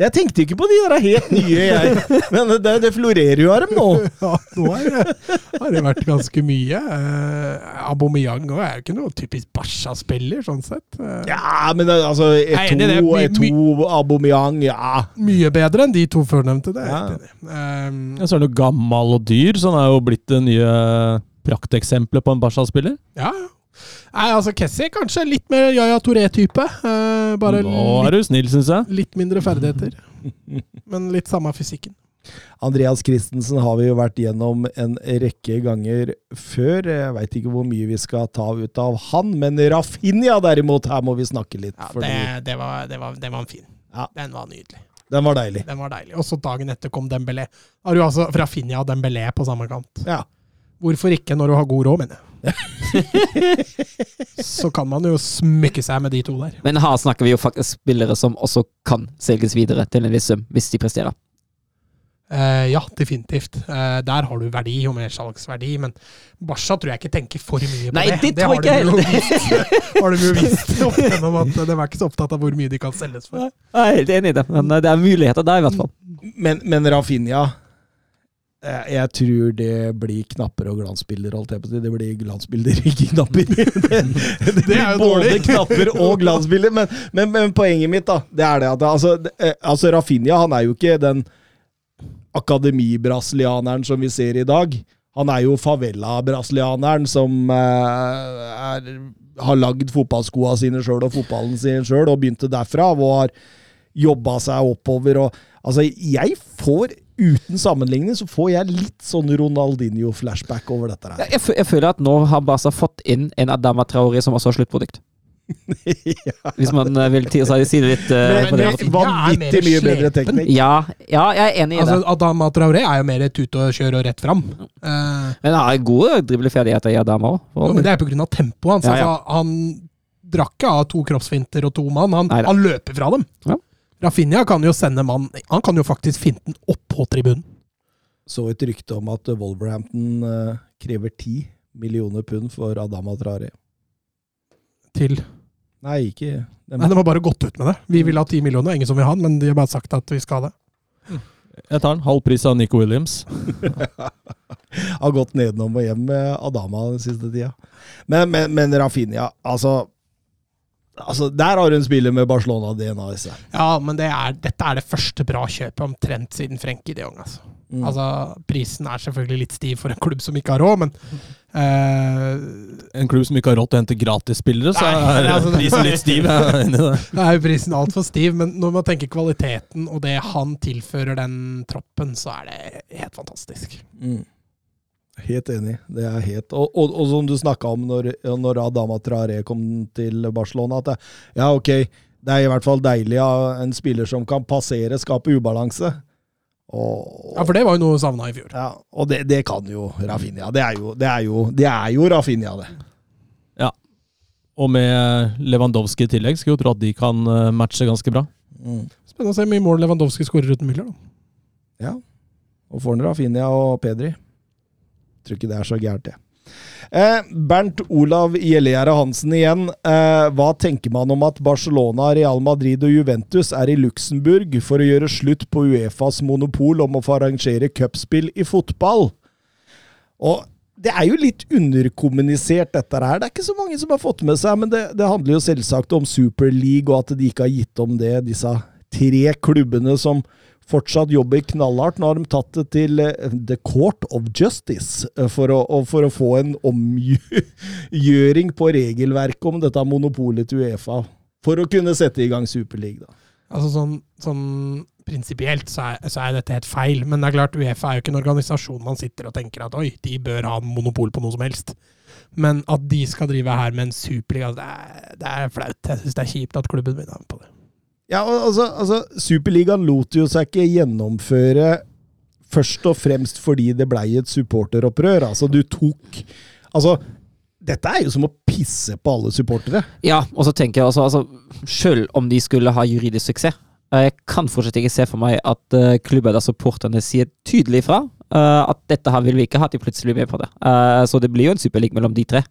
Jeg tenkte ikke på de der helt nye, jeg. Men det, det florerer jo av dem nå. Ja, nå er det, har det vært ganske mye. Uh, Aubameyang er jo ikke noe typisk Barca-spiller, sånn sett. Eh, Ja, men altså i det. Eto, Eto, Aubameyang, ja. Mye bedre enn de to førnevnte, det Ja. Um, Ja, så er han jo gammel og dyr, så han er jo blitt det nye prakteksempelet på en Barca-spiller. ja, ja. Nei, altså Kessie kanskje litt mer Yaya Touré-type. Eh, bare Nå litt, er du snill, syns jeg. litt mindre ferdigheter. Men litt samme fysikken. Andreas Christensen har vi jo vært gjennom en rekke ganger før. Jeg veit ikke hvor mye vi skal ta ut av han, men Rafinha derimot, her må vi snakke litt. Ja, fordi det, det, var, det, var, det var en fin. Ja. Den var nydelig. Den var deilig. Den var deilig. Og så dagen etter kom Dembélé. Har du altså Rafinha og Dembélé på samme kant? Ja. Hvorfor ikke når du har god råd, mener jeg. så kan man jo smykke seg med de to der. Men her snakker vi jo faktisk spillere som også kan selges videre til en viss sum, hvis de presterer. Uh, ja, definitivt. Uh, der har du verdi og mersalgsverdi, men Barca tror jeg ikke tenker for mye på Nei, det. det tror har ikke de jo har de jo vist opp gjennom at de er ikke så opptatt av hvor mye de kan selges for. Jeg er helt enig i det, men eh, det er muligheter der, i hvert fall. Men, men Rafinha jeg tror det blir knapper og glansbilder. Det blir glansbilder, ikke knapper. Det, det Det er jo både knapper og glansbilder. Men, men, men poenget mitt, da, det er det at altså, eh, altså Rafinha han er jo ikke den akademibrasilianeren som vi ser i dag. Han er jo favela-brasilianeren som eh, er, har lagd fotballskoa sine sjøl og fotballen sin sjøl, og begynte derfra. Og har jobba seg oppover. Og, altså, jeg får, uten sammenligning, så får jeg litt sånn Ronaldinho-flashback over dette her. Jeg, jeg føler at nå har Barca fått inn en Adama Traore som også har sluttprodukt. Hvis man eh, vil si det litt uh, Men, måten. vanvittig mye bedre teknikk. Ja, ja, jeg er enig i Altså, det. Adama Traoré er jo mer tut og kjør og rett fram. Uh, Men han har gode dribleferdigheter i Adama òg. Og, men det er av tempoet hans. Ja, ja. Altså, han drakk ikke av to kroppsfinter og to mann. Han, han løper fra dem. Ja. Rafinha kan jo sende mann Han kan jo faktisk finne den opp på tribunen. Så et rykte om at Wolverhampton eh, krever 10 millioner pund for Adama Traore. Til Nei, ikke dem. Nei, De har bare gått ut med det. Vi vil ha 10 millioner, ingen som vil ha den, men de har bare sagt at vi skal ha det. Jeg tar den. Halv pris av Nico Williams. har gått nedenom og hjem med Adama den siste tida. Men, men, men Rafinha, altså Altså, Der har hun spillet spiller med Barcelona-DNA i seg. Ja, men det er, dette er det første bra kjøpet omtrent siden Frenkie de Jong. Altså. Mm. altså, prisen er selvfølgelig litt stiv for en klubb som ikke har råd, men uh, En klubb som ikke har råd til å hente gratisspillere, så Nei, er altså, prisen litt stiv. Jeg er enig i det. det er jo prisen altfor stiv. Men når man tenker kvaliteten og det han tilfører den troppen, så er det helt fantastisk. Mm. Helt enig. Det er helt Og, og, og som du snakka om når, når Adama Traré kom til Barcelona, at det, ja, ok, det er i hvert fall deilig av en spiller som kan passere, skape ubalanse. Og, Ja, for det var jo noe savna i fjor. ja, og det, det kan jo Rafinha. Det er jo, det er jo, det er jo Rafinha, det. Ja. Og med Lewandowski i tillegg, skulle jo tro at de kan eh, matche ganske bra. Mm. Spennende å se hvor mye mål Lewandowski skårer uten Müller. Da. Ja. Og får han Rafinha og Pedri. Tror ikke det er så gærent, det. Eh, Bernt Olav Gjellegjerde Hansen igjen. Eh, hva tenker man om at Barcelona, Real Madrid og Juventus er i Luxembourg for å gjøre slutt på Uefas monopol om å få arrangere cupspill i fotball? Og det er jo litt underkommunisert, dette her. Det er ikke så mange som har fått med seg, men det, det handler jo selvsagt om Super League, og at de ikke har gitt om det, disse tre klubbene som fortsatt jobber knallhardt. Nå har de tatt det til eh, The Court of Justice eh, for å, for å få en omgjøring på regelverket om dette monopolet til Uefa. For å kunne sette i gang Superliga. Da. Altså sånn, sånn prinsipielt så, er- så er dette helt feil. Men det er klart, Uefa er jo ikke en organisasjon man sitter og tenker at oi, de bør ha monopol på noe som helst. Men at de skal drive her med en superliga, det er, det er flaut. Jeg syns det er kjipt at klubben min er med på det. Ja, og altså, altså Superligaen lot jo seg ikke gjennomføre først og fremst fordi det blei et supporteropprør. Altså, du tok Altså, dette er jo som å pisse på alle supportere. Ja, og så tenker jeg også, altså, selv om de skulle ha juridisk suksess, eh, jeg kan fortsatt ikke se for meg at uh, klubber der supporterne sier tydelig fra uh, at dette her vil vi ikke ha, at de plutselig blir med på det. Uh, så det blir jo en superlig mellom de tre.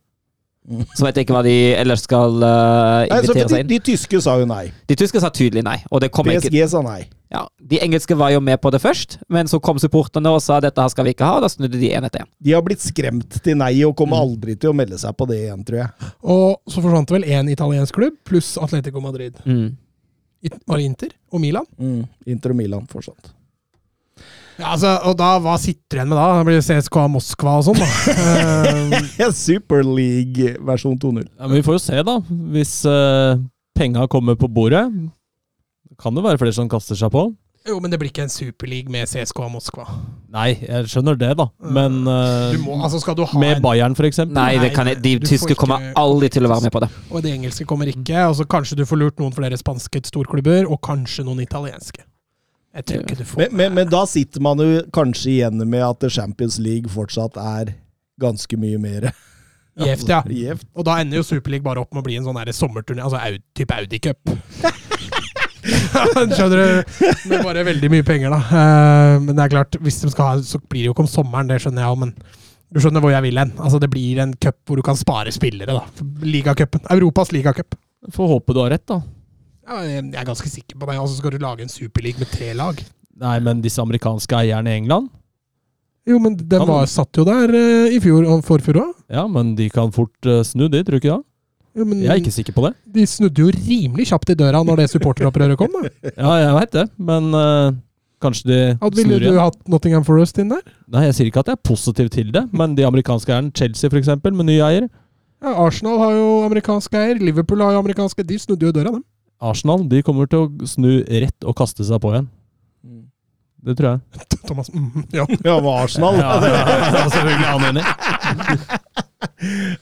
Mm. Så vet jeg ikke hva de ellers skal Nei, så invitere de, seg inn. de tyske sa jo nei. De tyske sa tydelig nei, og det kommer ikke PSG sa nei. ja, De engelske var jo med på det først, men så kom supporterne og sa dette her skal vi ikke ha, og da snudde de én etter én. De har blitt skremt til nei og kommer aldri til å melde seg på det igjen, tror jeg. Og så forsvant det vel én italiensk klubb, pluss Atletico Madrid. Mm. Var det Inter og Milan? Mm. Inter og Milan fortsatt. Ja, altså, og da, hva sitter du igjen med da? Det blir CSKA Moskva og sånn, da. Eh, Super League versjon 2.0. Ja, men vi får jo se, da. Hvis uh, penga kommer på bordet, kan det være flere som kaster seg på. jo, men det blir ikke en superleague med CSKA Moskva. Nei, jeg skjønner det, da. Men uh, Du må, altså skal du ha med en, Bayern, eksempel. Nei, det kan jeg, de tyske ikke- kommer aldri til å være med på det. Og det engelske kommer ikke. Altså, kanskje du får lurt noen flere spanske storklubber, og kanskje noen italienske. Jeg tror ikke du får Men, men, men da sitter man jo kanskje igjen med at Champions League fortsatt er ganske mye mer Gjevt, ja. Jeft. Og da ender jo Superleague bare opp med å bli en sånn sommerturné, altså au, type Audi Cup. Skjønner du? Med bare veldig mye penger, da. Eh, men det er klart, hvis de skal ha, så blir det jo ikke om sommeren, det skjønner jeg òg, men du skjønner hvor jeg vil hen. Altså, det blir en cup hvor du kan spare spillere, da. Ligacupen. Europas ligacup. Får håpe du har rett, da. Ja, jeg er ganske sikker på det. Altså, skal du lage en superleague med tre lag. Nei, men disse amerikanske eierne i England Jo, men den var, satt jo der eh, i fjor og forfjor òg. Ja, men de kan fort eh, snu de, tror du ikke det? Jo, men Jeg er ikke sikker på det. de snudde jo rimelig kjapt i døra når det supporteropprøret kom, da. Ja, jeg veit det, men eh, kanskje de At ville snur du igjen. hatt Nottingham Forest inn der? Nei, jeg sier ikke at jeg er positiv til det, men de amerikanske eierne, Chelsea eksempel, med ny eier Ja, Arsenal har jo amerikansk eier, Liverpool har jo amerikanske De snudde jo i døra, dem. Arsenal de kommer til å snu rett og kaste seg på igjen. Det tror jeg. Thomas mm, Ja. Ja, med Arsenal. Ja, ja, ja, selvfølgelig er han enig.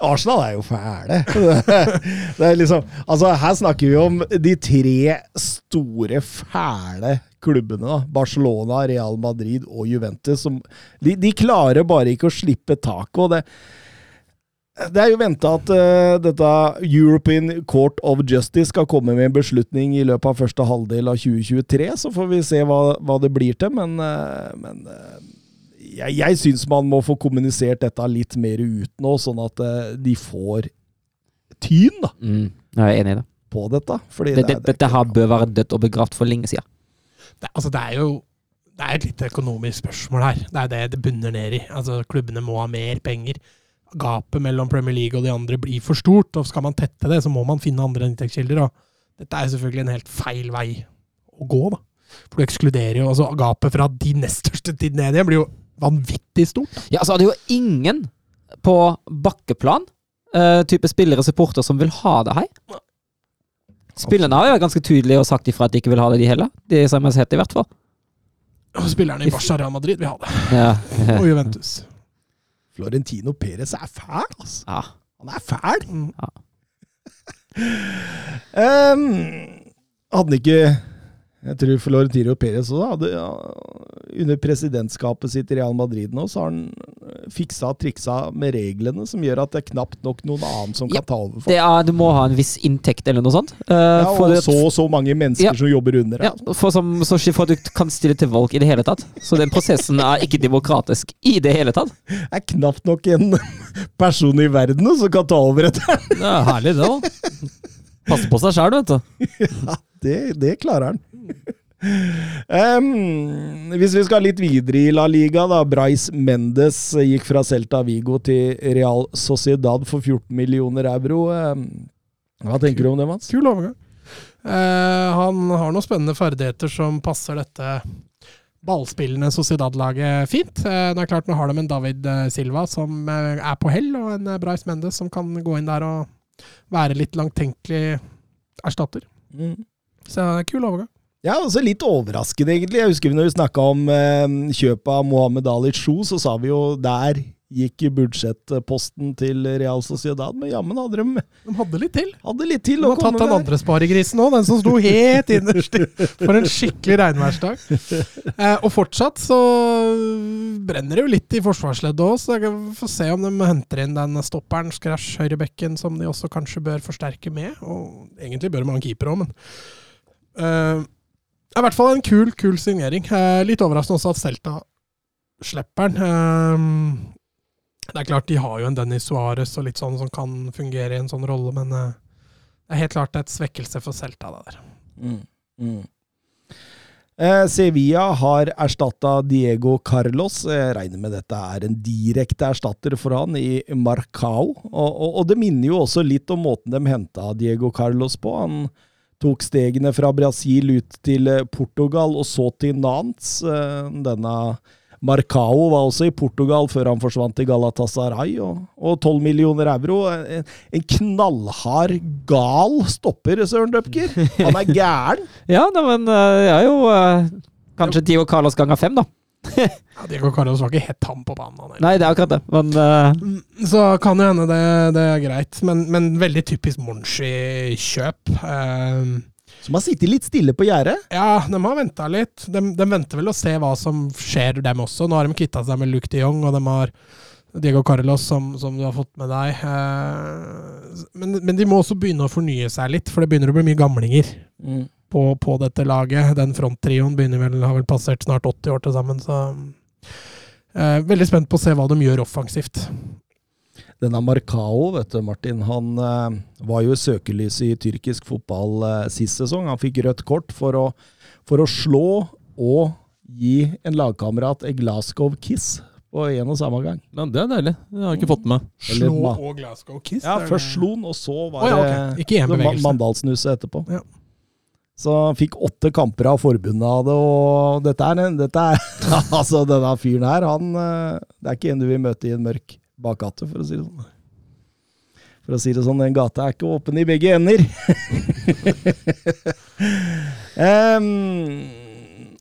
Arsenal er jo fæle. Det er liksom Altså, her snakker vi om de tre store, fæle klubbene. da. Barcelona, Real Madrid og Juventus. Som, de, de klarer bare ikke å slippe taket. og det det er jo venta at uh, dette European Court of Justice skal komme med en beslutning i løpet av første halvdel av 2023. Så får vi se hva, hva det blir til. Men, uh, men uh, jeg, jeg syns man må få kommunisert dette litt mer ut nå, sånn at de får tyn da, Mm. Jeg er enig i det. på dette. Fordi det, det, det det, dette her bør være dødt og begravd for lenge siden. Det, altså, det er jo det er et litt økonomisk spørsmål her. Det er det det bunner ned i. Altså, Klubbene må ha mer penger. Gapet mellom Premier League og de andre blir for stort, og skal man tette det, så må man finne andre inntektskilder. Og dette er selvfølgelig en helt feil vei å gå, da. For du ekskluderer jo altså Gapet fra de nest største til ned igjen blir jo vanvittig stort. Da. Ja, altså er jo ingen på bakkeplan, uh, type spillere og supporter, som vil ha det her. Spillerne har jo vært ganske tydelige og sagt ifra at de ikke vil ha det, de heller. De som har sett det, i hvert fall. Spillerne i Barca Real Madrid vil ha det. Ja. Og Juventus. Florentino Perez er fæl, altså. ja. Han er fæl. Ja. um, hadde han ikke Jeg tror Florentino Perez også hadde ja, Under presidentskapet sitt i Real Madrid nå, så har han eh, fiksa og triksa med reglene som gjør at det er knapt nok noen annen som Ja, kan ta over for. Det er, du må ha en viss inntekt eller noe sånt. Uh, Ja, og så og så mange mennesker Ja. som jobber under. ja, altså. for, som, så for at du kan stille til valg i det hele tatt. Så den prosessen er ikke demokratisk i det hele tatt. Det er knapt nok en person i verden som kan ta over etter Det er herlig, det, òg. Passe på seg sjæl, vet du. Det, det klarer han. Em, hvis vi skal litt videre i La Liga, da. Bryce Mendes gikk fra Celta Vigo til Real Sociedad for 14 millioner euro. Um, hva tenker du om det, Mats? Kul overgang. Uh, han har noen spennende ferdigheter som passer dette ballspillende Sociedad-laget fint. Uh, det er klart Nå har de en David eh, Silva som er på hell, og en Bryce Mendes som kan gå inn der og være litt langtenkelig erstatter. Mm. Så kul overgang. Ja, altså litt overraskende, egentlig. Jeg husker når vi snakka om eh, kjøpet av Mohammed Ali Chou, så sa vi jo der gikk budsjettposten til Real Sociedad, men jammen hadde de De hadde litt til. hadde litt til De har tatt den andre sparegrisen òg, den som sto helt innerst for en skikkelig regnværsdag. Eh, og fortsatt så brenner det jo litt i forsvarsleddet òg, så jeg får se om de henter inn den stopperen, skræsj, høyrebekken, som de også kanskje bør forsterke med. Og egentlig bør de ha en keeper òg, men eh, I hvert fall en kul, kul signering. Eh, litt overraskende også at Celta slipper den. Eh, det er klart de har jo en Dennis Suárez og litt sånn som kan fungere i en sånn rolle, men eh, det er helt klart et svekkelse for Celta. det der. Mm, mm. Eh, Sevilla har erstatta Diego Carlos. Jeg regner med dette er en direkte erstatter for han i Marcao. Og, og, og det minner jo også litt om måten de henta Diego Carlos på. Han tok stegene fra Brasil ut til eh, Portugal og så til Nantes. Eh, Denne Marcao var også i Portugal før han forsvant til Galatasaray, og, tolv 12 millioner euro. En, knallhard, gal stopper, Søren Døpker. Han er gæren. Ja, men det jeg er jo kanskje Dio Carlos ganger fem, da. Ja, Diego Carlos var ikke helt ham på banen. han. Nei, det er akkurat det. Men Mm, Så kan jo hende det, det er greit, men, men veldig typisk Monchi-kjøp. Eh, Som har sittet litt stille på gjerdet. ja, de har venta litt. De, de venter vel å se hva som skjer dem også. Nå har de kvitta seg med Luke de Jong, og de har Diego Carlos, som, som du har fått med deg. Uh, men, men de må også begynne å fornye seg litt, for det begynner å bli mye gamlinger på, på dette laget. Den fronttrioen begynner vel, har vel passert snart 80 år til sammen, så eh, Veldig spent på å se hva de gjør offensivt. Denne Marcao, vet du, Martin, han eh, var jo i søkelyset i tyrkisk fotball eh, sist sesong. Han fikk rødt kort for å, for å slå og gi en lagkamerat et Glasgow-kiss på en og samme gang. Men det er deilig. Det har jeg ikke fått med meg. Slå og Glasgow Kiss. Ja, først slo han, og så var ja, det ok. Ikke i en så ma- bevegelse. Mandalsnuset etterpå. Ja. Så han fikk åtte kamper av forbundet av det, og dette er, dette er Altså, denne fyren her, han eh, Det er ikke en du vil møte i en mørk bakgate, for å si det sånn. For å si det sånn, den gata er ikke åpen i begge ender. um,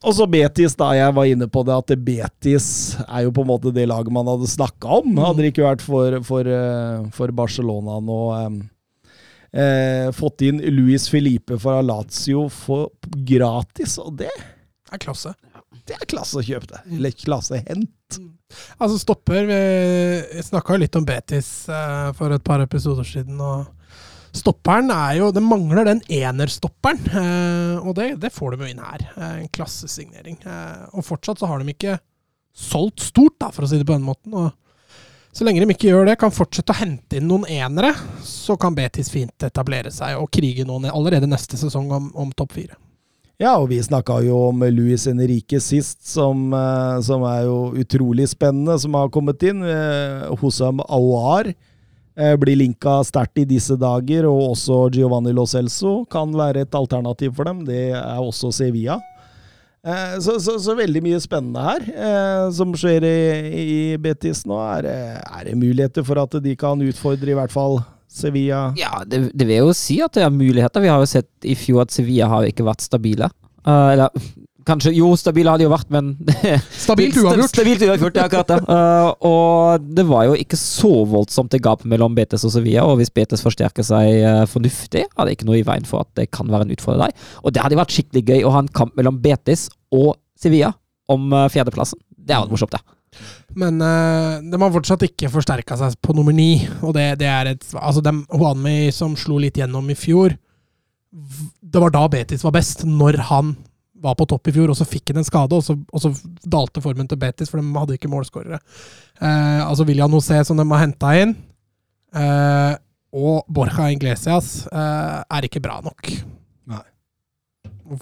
og så Betis, da. Jeg var inne på det at Betis er jo på en måte det laget man hadde snakka om. Hadde det ikke vært for, for, eh, for Barcelona nå. em, eh, fått inn Luis Felipe fra Lazio for gratis, og det, Det er klasse. det er klasse å kjøpe det. Eller klasse hent. Altså stopper Vi snakka jo litt om Betis eh, for et par episoder siden. og Stopperen er jo Det mangler den enerstopperen, eh, og det, det får de jo inn her. Eh, en klassesignering. Eh, og fortsatt så har de ikke solgt stort, da, for å si det på den måten. og så lenge de ikke gjør det, kan fortsette å hente inn noen enere, så kan Betis fint etablere seg og krige noen allerede neste sesong om, om topp fire. Ja, og vi snakka jo om Luis Henrique sist, som, eh, som er jo utrolig spennende, som har kommet inn. Eh, Hosam Aouar eh, blir linka sterkt i disse dager, og også Giovanni Lo Celso kan være et alternativ for dem. Det er også Sevilla. Eh, Så, så, så veldig mye spennende her eh, som skjer i, i Betis nå. Er det, er det muligheter for at de kan utfordre i hvert fall Sevilla? ja, det, det vil jo si at det er muligheter. Vi har jo sett i fjor at Sevilla har ikke vært stabile. Uh, eller kanskje Jo, stabile har de jo vært, men Stabilt uavgjort. Stabilt uavgjort, ja, akkurat det. Uh, og det var jo ikke så voldsomt det gap mellom Betes og Sevilla, og hvis Betes forsterker seg uh, fornuftig, er det ikke noe i veien for at det kan være en utfordrer der. Og det hadde vært skikkelig gøy å ha en kamp mellom Betis og Sevilla om eh, fjerdeplassen. Det er jo morsomt, det. Men uh, de har fortsatt ikke forsterka seg på nummer ni. Og det, det er et Altså, dem, Juanmi som slo litt gjennom i fjor Det var da Betis var best, når han var på topp i fjor, og så fikk han en skade, og så, og så dalte formen til Betis, for de hadde ikke målskårere. Uh, altså William José, som de har henta inn, uh, og Borja Inglesias er ikke bra nok.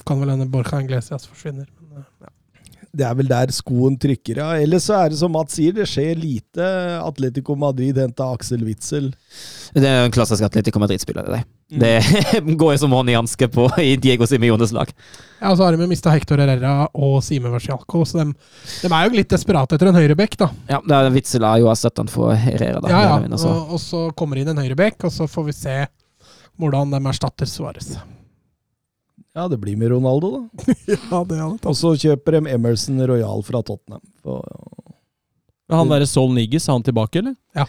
Kan vel hende Borcha Inglesias forsvinner. Men, eh, ja. Det er vel der skoen trykker, ja. Ellers så er det som Mats sier, det skjer lite. Atletico Madrid henta Aksel Witzel. Det er en klassisk Atletico Madrid-spiller. Det, Mm. det går jo som hånd i hanske på i Diego Simiones lag. Ja, og så har de mista Hector Herrera og Sime Versialco, så de, de er jo litt desperate etter en høyrebekk, da. Ja, det er Witzel er jo erstatteren for Herrera. Da, Ja, ja. Altså. Og, og så kommer det inn en høyrebekk, og så får vi se hvordan de erstatter Suárez. Ja, det blir med Ronaldo, da. Ja, det hadde tatt. Og så kjøper de Emerson Royal fra Tottenham. For, Han derre Sol Niggis, er han tilbake, eller? Ja.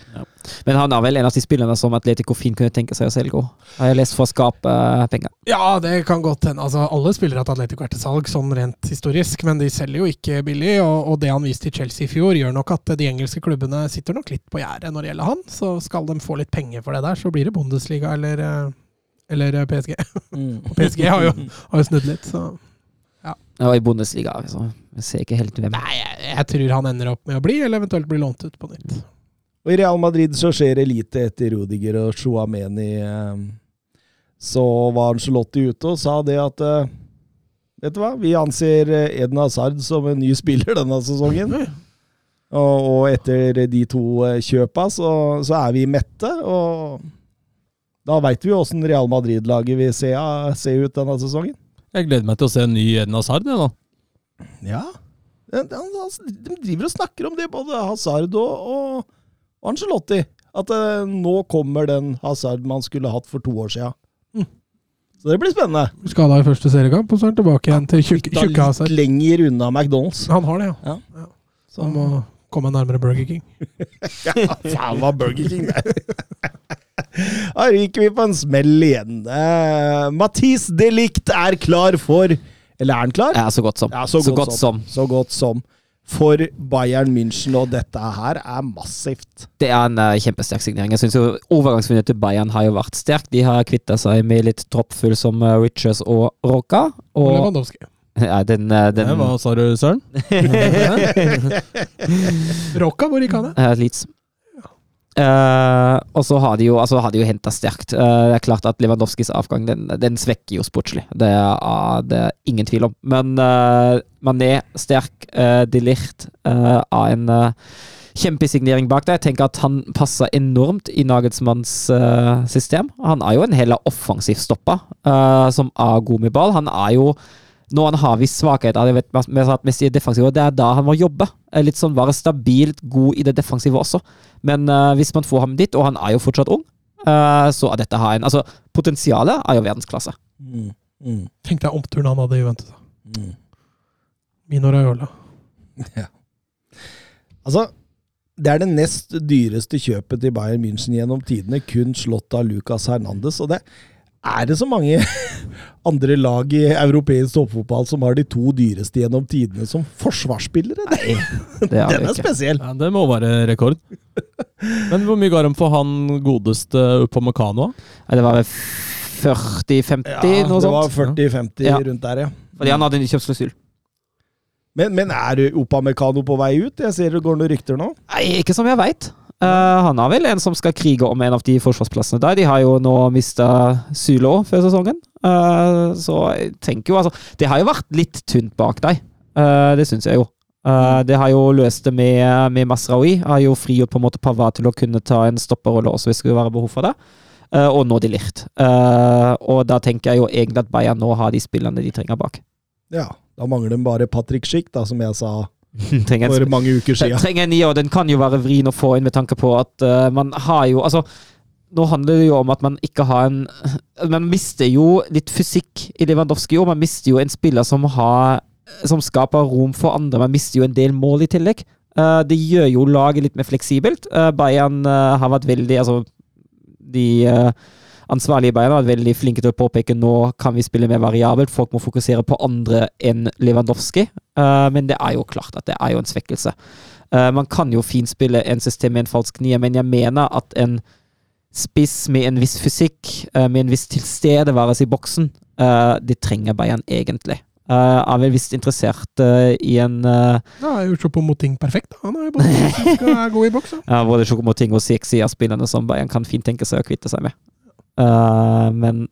Men han er vel en av de spillerne som Atletico fint kunne tenke seg å selge òg. Har jeg lest for å skape uh, penger. Ja, det kan godt hende. Altså, alle spillere til Atletico er til salg, sånn rent historisk, men de selger jo ikke billig. Og, og det han viste i Chelsea i fjor, gjør nok at de engelske klubbene sitter nok litt på gjerdet når det gjelder han. Så skal de få litt penger for det der, så blir det Bundesliga eller, eh, eller eh, PSG. mm. Og PSG har jo, har jo snudd litt, så ja. Og i Bundesliga, altså. Jeg ser ikke helt hvem. Nei, jeg, jeg tror han ender opp med å bli, eller eventuelt bli lånt ut på nytt. Og i Real Madrid så skjer det lite etter Rudiger og Chouameni. eh, Så var Angelotti ute og sa det at eh, Vet du hva, vi anser Eden Hazard som en ny spiller denne sesongen. Og, og etter de to kjøpa så, så er vi mette, og da veit vi jo åssen Real Madrid-laget vil se, se ut denne sesongen. Jeg gleder meg til å se en ny Eden Hazard. jeg, da. Ja. De, de, de driver og snakker om det, både Hazard og, og, Angelotti. At eh, nå kommer den Hazard man skulle hatt for to år sia. Så det blir spennende. Skada i første seriekamp, og så er han tilbake igjen til tjukke Hazard. litt lenger unna McDonald's. Han har det, ja. Ja. Så han må komme nærmere Burger King. ja, Faen, var Burger King der! Da ryker vi på en smell igjen. Uh, Mathis Delict er klar for Eller er han klar? Ja, så godt som. Ja, så, godt, som. Så godt som. For Bayern München, og dette her er massivt. Det er en uh, kjempesterk signering. Jeg synes jo Overgangsvinduet til Bayern har jo vært sterkt. De har kvitta seg med litt troppfull som uh, Richards og Roca. Og Og Lewandowski. ja, den, eh, den Hva sa du, Søren? Rocca, hvor gikk han? Eh, Leeds. Eh, og så har de jo, altså jo henta sterkt. Uh, det er klart at Lewandowskis avgang den, den svekker jo sportslig. Det er, uh, det er ingen tvil om. Men uh, Mané sterk, uh, De uh, av en uh, kjempesignering bak deg Jeg tenker at han passer enormt i Nagelsmanns uh, system. Han er jo en heller offensiv stopper uh, som er god med ball. Han er jo han har vist svakheter, jeg vet, vi har satt mest i det og det er da han må jobbe. Eh, Litt sånn Være stabilt god i det defensive også. Men uh, hvis man får ham dit, og han er jo fortsatt ung, uh, så er dette her en Altså, potensialet er jo verdensklasse. Mm, mm, Tenk deg omturen han hadde i Juventus. mm. Mino Raiola. Altså, det er det nest dyreste kjøpet til Bayern München gjennom tidene, kun slått av Lucas Hernandez. Og det er det så mange andre lag i europeisk toppfotball som har de to dyreste gjennom tidene som forsvarsspillere? Det, Det er den er ikke. spesiell. Ja, Det må være rekord. Men hvor mye ga de for han godeste Upamecano? Nei, Det var vel 40-50, Ja, noe det var 40-50 Ja. rundt der, ja. Fordi han hadde en kjøpsklausul. Men, men er Opamecano på vei ut? Jeg ser det går noen rykter nå. Nei, ikke som jeg veit. Han har vel en som skal krige om en av de forsvarsplassene der. De har jo nå mista Sylo før sesongen. Uh, så jeg tenker jo altså Det har jo vært litt tynt bak deg. Uh, det syns jeg jo. Eh, det har jo løst det med, med Masraoui. Har jo frigjort på en måte Pavard til å kunne ta en stopperrolle også hvis det skulle være behov for det. Eh, og nå de Lirt. Eh, og da tenker jeg jo egentlig at Bayern nå har de spillerne de trenger bak. Ja, da mangler de bare Patrick Schick, da, som jeg sa trenger en for mange uker siden. Trenger en nier, og den kan jo være vrien å få inn med tanke på at uh, man har jo Altså, nå handler det jo om at man ikke har en Man mister jo litt fysikk i Lewandowski, og man mister jo en spiller som har Som skaper rom for andre. Man mister jo en del mål i tillegg. Uh, det gjør jo laget litt mer fleksibelt. Uh, Bayern har vært veldig Altså, de ansvarlige i Bayern har vært veldig flinke til å påpeke nå kan vi spille mer variabelt. Folk må fokusere på andre enn Lewandowski. Uh, men det er jo klart at det er jo en svekkelse. Uh, man kan jo fint spille en system med en falsk nier, men jeg mener at en spiss med en viss fysikk, uh, med en viss tilstedeværelse i boksen, det trenger Bayern egentlig. Uh, er vel visst interessert uh, i en uh, Ja, jeg har gjort så på Moting perfekt. da. Han er jo både er god i boks. Ja, både Chocomoting og Sexy er spillerne som Bayern kan fint tenke seg å kvitte seg med. Eh, men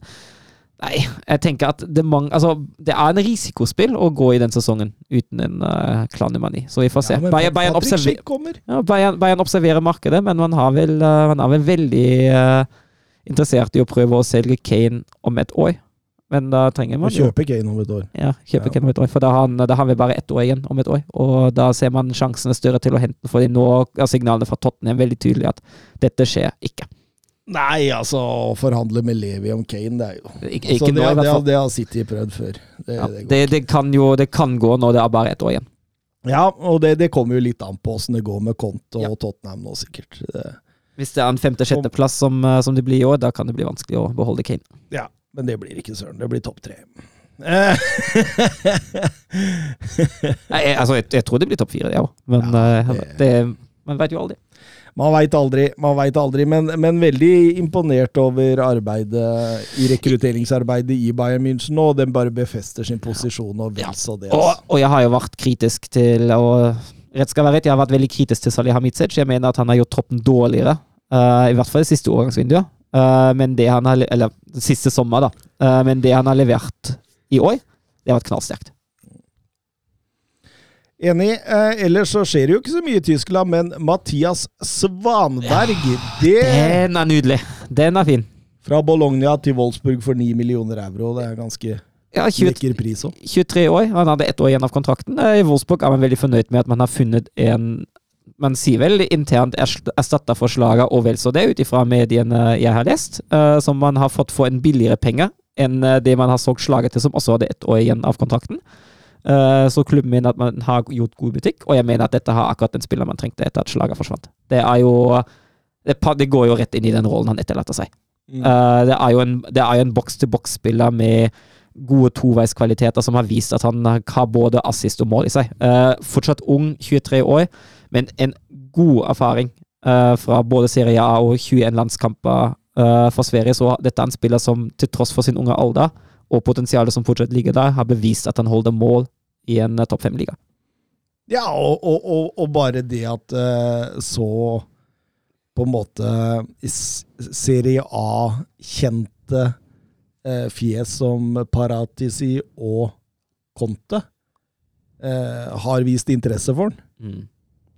Nei, jeg tenker at det, mang, altså, det er en risikospill å gå i den sesongen uten en uh, Klanemani. Så vi får se. Ja, Bayern, Bayern, observer, ja, Bayern, Bayern observerer markedet, men man, har vel, uh, man er vel veldig eh, interessert i å prøve å selge Kane om et år. Men da trenger man jo kjøper Kane om et år. ja, kjøpe Ja. Kane om et år, for da har, han, da har vi bare ett år igjen om et år. Og da ser man sjansene større til å hente fordi nå er signalene fra Tottenham veldig tydelige at dette skjer ikke. Nei, altså å forhandle med Levi om Kane, det er jo Ikke, altså, ikke nå, det, det, det har City prøvd før. Det, Ja, det det, det, kan jo det kan gå når det er bare ett år igjen. ja, og det, det kommer jo litt an på åssen det går med Conte og Ja. Tottenham nå, sikkert. Det, Hvis det er en femte-sjetteplass som, eh, som det blir i år, da kan det bli vanskelig å beholde Kane. ja, men det blir ikke søren. Det blir topp tre. Eh, Nei, jeg, altså, jeg, jeg tror det blir topp fire, det òg, men Ja, eh, det- det, man vet jo aldri. Man veit aldri, man vet aldri, men, men veldig imponert over arbeidet i rekrutteringsarbeidet i Bayern München og Den bare befester sin posisjon og vel så det. Og, altså. og jeg har jo vært kritisk til og Rett skal være rett, jeg har vært veldig kritisk til Salihamidzic. Jeg mener at han har gjort troppen dårligere, uh, i hvert fall det siste overgangsvinduet. Uh, men det han har, eller siste sommer, da. Uh, men det han har levert i år, det har vært knallsterkt. Enig. Eh, ellers så skjer det jo ikke så mye i Tyskland, men Mathias Svanberg, det Den er nydelig. Den er fin. Fra Bologna til Wolfsburg for 9 millioner euro. Det er ganske Ja, 20, lekker pris òg. 23 år. Han hadde ett år igjen av kontrakten. Eh, I Wolfsburg er man veldig fornøyd med at man har funnet en Man sier vel internt erst- erstatterforslaget og vel så det, ut ifra mediene jeg har lest, eh, som man har fått for en billigere penge enn eh, det man har solgt slaget til, som også hadde ett år igjen av kontrakten. Eh, Så klubben mener at man har gjort god butikk, og jeg mener at dette har akkurat den spilleren man trengte etter at slaget forsvant. Det er jo det, går jo rett inn i den rollen han etterlater seg. Eh, det er jo en, en boks-til-boks-spiller med gode toveiskvaliteter som har vist at han har både assist og mål i seg. Eh, fortsatt ung, 23 år, men en god erfaring fra både Serie A og 21 landskamper for Sverige. Så dette er en spiller som til tross for sin unge alder og potensialet som fortsatt ligger der, har bevist at han holder mål i en eh, topp fem-liga. Ja, og, og, og, bare det at eh, så på en måte Serie A-kjente eh, fjes som Paratisi og Conte eh, har vist interesse for den.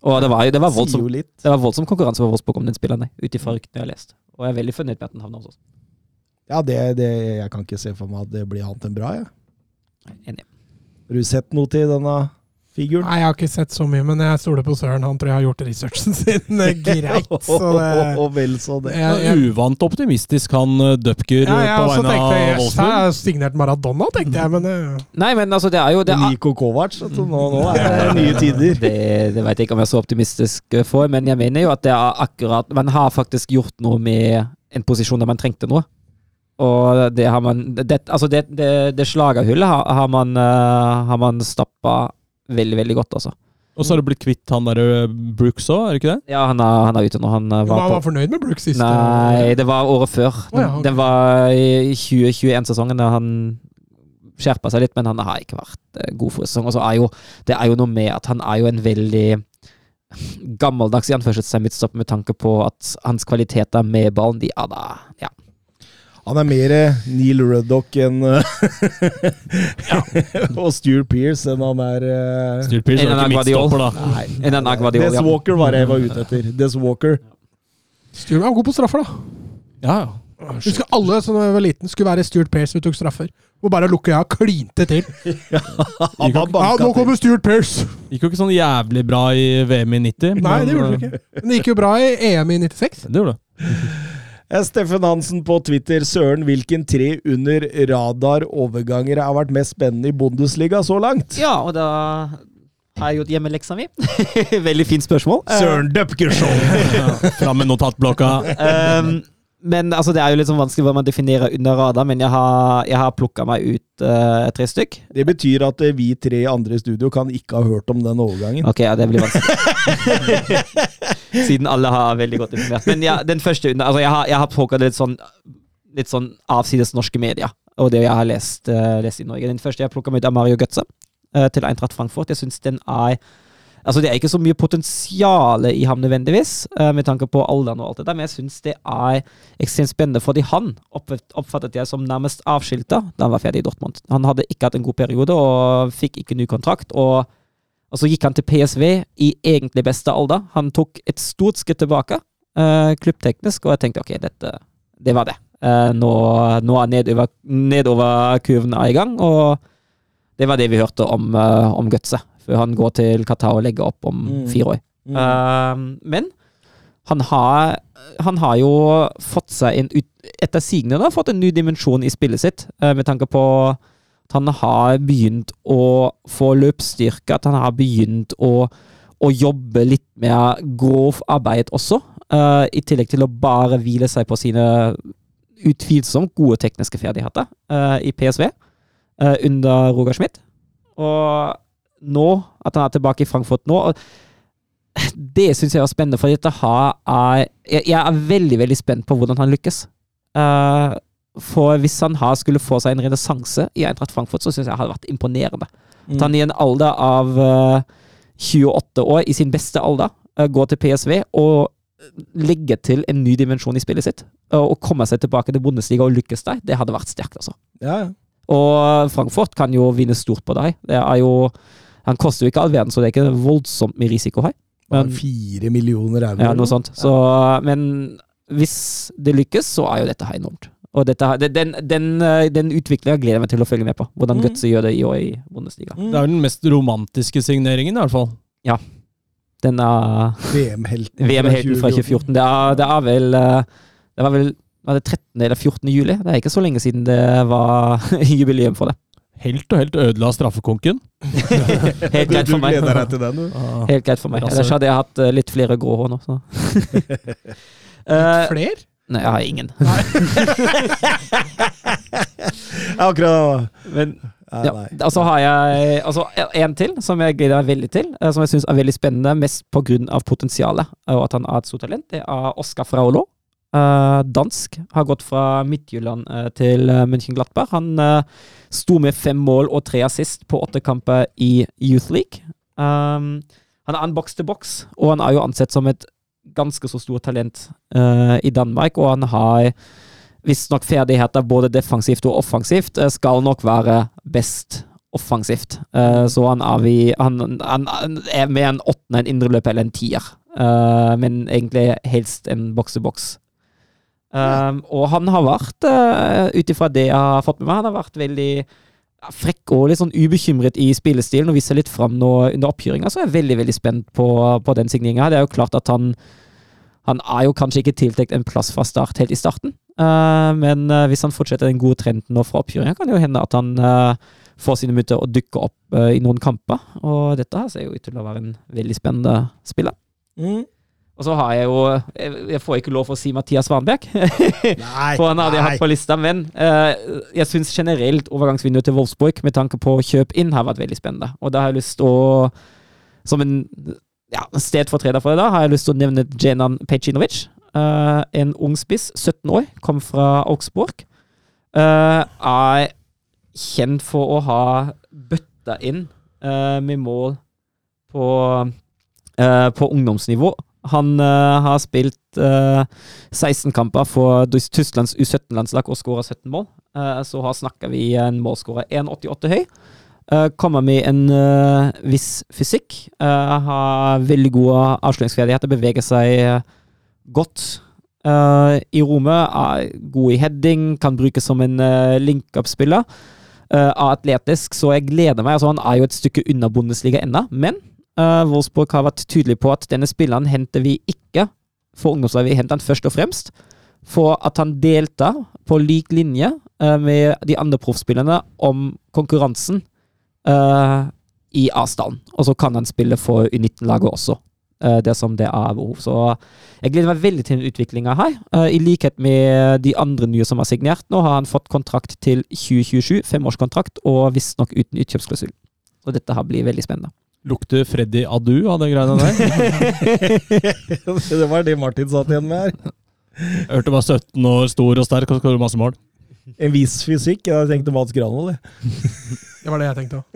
Og det var, det var voldsom, det var voldsom konkurranse for Wolfsburg om den spilleren, ut ifra ryktene jeg har lest. Og jeg er veldig fornøyd med at den havna hos oss. Ja, det, det, jeg kan ikke se for meg at det blir annet enn bra, jeg. Enig. Har du sett noe til denne figuren? Nei, jeg har ikke sett så mye, men jeg stoler på Søren. Han tror jeg har gjort researchen sin eh, greit. Så det, Og vel så det. jeg, jeg, Uvant optimistisk, han eh, Dupker ja, på vegne av yes, Jeg har er signert Maradona, tenkte jeg, men eh, Nei, men altså, det er jo det er, Niko Kovac. Nå, nå er det nye tider. Det, det vet jeg ikke om jeg er så optimistisk for, men jeg mener jo at det er akkurat Man har faktisk gjort noe med en posisjon der man trengte noe. Og det har man Det, altså det, det, det slagerhullet har, har man, uh, man stappa veldig, veldig godt, altså. Og så har du blitt kvitt han der Brooks òg, er det ikke det? Ja, han er, han er ute nå. Han var, jo, var var på fornøyd med Brooks siste Nei, det var året før. Å ja, okay. Den var i 2021-sesongen da han skjerpa seg litt, men han har ikke vært eh, god for sesong. Og så er jo det er jo noe med at han er jo en veldig gammeldags i anførselstegn midtstopper med tanke på at hans kvaliteter med ballen, de er da Ja. Han er mer Neil Ruddock enn eh, Og Stuart Pearce enn han er uh, Stuart Pearce En er ikke midtstopper, da. Nei. En annen Guardiola. Des Walker var det jeg var ute etter. Des Walker. Stuart var god på straffer, da. Ja, ja. Husker alle som da jeg var liten, skulle være Stuart Pearce som tok straffer. Og bare lukka jeg og klinte til. Ja, nå kommer Stuart Pearce! Gikk jo ikke sånn jævlig bra i VM i 90. Nei, men, det gjorde det ikke. Men det gikk jo bra i EM i 96. eh, Det gjorde det. Eh, Steffen Hansen på Twitter. Søren, hvilken tre under radar overganger har vært mest spennende i Bundesliga så langt? ja, og da har jeg gjort hjemmeleksa mi. Veldig fint spørsmål. Eh, Søren Døpkershow! Fram med notatblokka. Um, men altså, det er jo litt sånn vanskelig hva man definerer under radar, men jeg har, jeg har plukka meg ut uh, tre stykk. Det betyr at vi tre andre i studio kan ikke ha hørt om den overgangen. Ok, ja, det blir vanskelig. Siden alle har veldig godt informert. Men ja, den første Altså, jeg har, jeg har plukka litt sånn Litt sånn avsides norske medier, og det jeg har lest, uh, lest i Norge. Den første jeg plukka ut, er Mario Götze uh, til Eintracht Frankfurt. Jeg syns den er Altså, det er ikke så mye potensial i ham nødvendigvis, uh, med tanke på alderen og alt det der, men jeg syns det er ekstremt spennende, fordi han oppfattet jeg som nærmest avskilta da han var ferdig i Dortmund. Han hadde ikke hatt en god periode og fikk ikke ny kontrakt. og og så gikk han til PSV i egentlig beste alder. Han tok et stort skritt tilbake, uh, klubbteknisk, og jeg tenkte ok, dette, det var det. Uh, nå, nå er nedover, nedoverkurven er i gang, og det var det vi hørte om, uh, om Gutse. Før han går til Qatar og legger opp om Mm. fire år. Mm. Uh, men han har, han har jo fått seg en ut, Etter sigende har fått en ny dimensjon i spillet sitt, med tanke på at han har begynt å få løpsstyrke, at han har begynt å, å jobbe litt mer grov arbeid også, Uh, i tillegg til å bare hvile seg på sine utvilsomt gode tekniske ferdigheter uh, i PSV uh, under Roger Schmidt. Og nå, at han er tilbake i Frankfurt nå Det syns jeg var spennende, for dette har jeg, jeg er veldig, veldig spent på hvordan han lykkes. Eh, for hvis han har skulle få seg en renessanse i Eintracht Frankfurt, så syns jeg det hadde vært imponerende. At han i en alder av eh, 28 år, i sin beste alder, eh, går til PSV og legger til en ny dimensjon i spillet sitt. Og kommer seg tilbake til Bundesliga og lykkes der, det hadde vært sterkt, altså. Ja, ja. Og Frankfurt kan jo vinne stort på deg. Det er jo Han koster jo ikke all verden, så det er ikke voldsomt mye risiko her. Men- Fire millioner euro. Ja, noe sånt. Så, men hvis det lykkes, så er jo dette her enormt. Og dette, den, den, eh, den utviklinga gleder jeg meg til å følge med på. Hvordan Mm. Gutse gjør det i år i Bundesliga. Mm. Det er den mest romantiske signeringen, i hvert fall. Ja. Den er VM-helten VM-helten fra 2014. Det er, det er vel eh, Det var vel var det 13. eller 14. juli. Det er ikke så lenge siden det var jubileum for det. Helt og helt ødela straffekonken. Helt greit for meg. gleder deg til den, du. Helt greit for meg. Ellers hadde jeg hatt eh, litt flere grå hår nå, så. Eh, Flere? Nei, jeg har ingen. Akkurat Men Ja, nei. og så har jeg altså, en til som jeg gleder meg veldig til. eh, Som jeg syns er veldig spennende, mest pga. potensialet og at han har et stort talent. Det er Oskar Fraulo. eh, dansk. Har gått fra Midtjylland eh, til München-Glattberg. Han uh, sto med fem mål og tre assist på åtte kamper i Youth League. Um, han er en boks til boks, og han er jo ansett som et ganske så stort talent uh, i Danmark. Og han har visstnok ferdigheter både defensivt og offensivt. Uh, Skal nok være best offensivt. Uh, så han er, vi, han, han, han er med en åttende, en indreløper eller en tier. Men egentlig helst en boks-til-boks. Um, og han har vært, uh, ut ifra det jeg har fått med meg, han har vært veldig frekk og litt sånn ubekymret i spillestilen og viser litt fram nå under oppkjøringa, så er jeg veldig veldig spent på, på den signeringa. Det er jo klart at han han er jo kanskje ikke tiltenkt en plass fra start helt i starten, uh, men uh, hvis han fortsetter den gode trenden nå fra oppkjøringa, kan det jo hende at han uh, får sine minutter og dukker opp i noen kamper. Og dette her ser jo ut til å være en veldig spennende spiller. Mm. Og så har jeg jo Jeg, får ikke lov å si Mathias Warnberg, for han hadde jeg hatt på lista, men uh, jeg syns generelt overgangsvinduet til Wolfsburg med tanke på kjøp inn har vært veldig spennende. Og da har jeg lyst til å Som en ja, stedfortreder for det, da, har jeg lyst til å nevne Jenan Pejinovic. Uh, en ung spiss, 17 år, kom fra Augsburg. Uh, er kjent for å ha bøtta inn eh, med mål på, eh, på ungdomsnivå. Han uh, har spilt uh, 16 kamper for Tysklands U17-landslag og skåra 17 mål. Uh, så her snakker vi en målskårer 1,88 høy. Eh, kommer med en eh, viss fysikk. eh, har veldig gode avsløringsferdigheter, beveger seg eh, godt eh, i rommet. Er god i heading, kan brukes som en link-up-spiller. Eh, er atletisk, så jeg gleder meg. Altså, han er jo et stykke unna Bundesliga ennå, men uh, Wolfsburg har vært tydelig på at denne spilleren henter vi ikke for ungdomslaget. Vi henter han først og fremst for at han deltar på lik linje uh, med de andre proffspillerne om konkurransen uh, i avstanden. Og så kan han spille for U19-laget også, dersom det er behov. Så jeg gleder meg veldig til den utviklinga her. I likhet med de andre nye som har signert. Nå har han fått kontrakt til 2027, femårskontrakt, og visstnok uten utkjøpsklausul. Så dette her blir veldig spennende. Lukter Freddy Adu av de greiene der? det var det Martin satt igjen med her. Jeg hørte var 17 år, stor og sterk og skåret masse mål. En viss fysikk. Jeg tenkte Mats Granvold. jeg. Det var det jeg tenkte òg.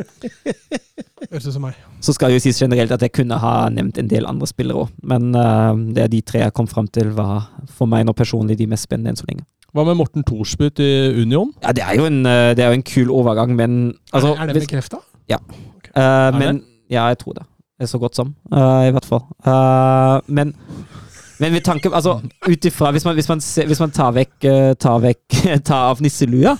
Høres ut som meg. Så skal det jo sies generelt at jeg kunne ha nevnt en del andre spillere òg, men uh, det er de tre jeg kom fram til var for meg nå personlig de mest spennende enn så lenge. Hva med Morten Thorsby til Union? Ja, det er jo en, eh, det er jo en kul overgang, men altså, er det bekrefta? Uh, men Ja, jeg tror det. Det er så godt som, uh, i hvert fall. Uh, men men med tanke Altså, ut ifra Hvis man, hvis hvis man tar vekk eh, Tar vekk Tar av nisselua,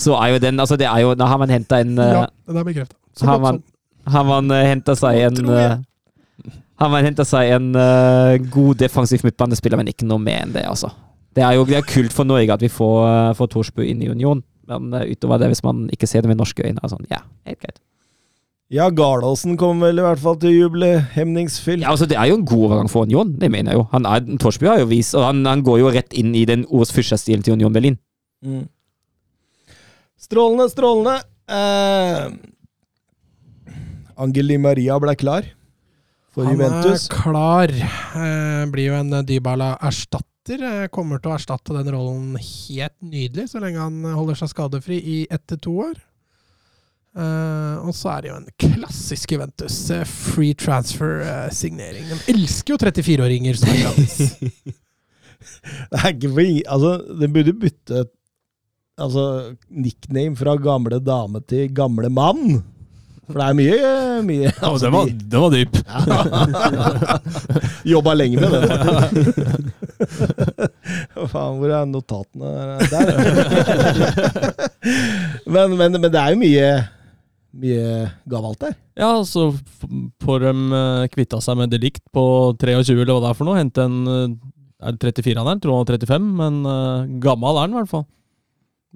så er jo den Altså, det er jo Da har man henta en Ja, det er bekrefta. Har man, har man henta seg en Har man henta seg en uh, god defensiv midtbanespiller, men ikke noe mer enn det, altså. Det er jo det er kult for Norge at vi får, får Torsbu inn i Union, men utover det, hvis man ikke ser det med norske øyne, er sånn, ja, helt greit. Ja, Garlåsen kommer vel i hvert fall til å juble hemningsfylt. Ja, altså Det er jo en god overgang for Union, det mener jeg jo. Han er, Torsby har jo vist, og han, han går jo rett inn i den Ors Fischer-stilen til Union Berlin. Mm. Strålende, strålende. Eh, Angel Di Maria ble klar for Han Juventus. er klar. Eh, blir jo en Dybala-erstatter. Eh, kommer til å erstatte den rollen helt nydelig, så lenge han holder seg skadefri i ett til to år. Eh, og så er det jo en klassisk Juventus. Uh, free transfer-signering. De elsker jo 34-åringer som er gratis. Det er ikke for Altså, de burde bytte altså, nickname fra gamle dame til gamle mann. For det er mye, mye Ja, altså, den, var, de- den var dyp. Jobba lenge med det. Faen, hvor er notatene? Der. men, men, men det er jo mye Mye gavalt der. Ja, så får de eh, kvitta seg med delikt på 23, eller hva det er for noe. Hente en eh, Er det 34 han er? Tror han var 35, men uh, gammel er han i hvert fall.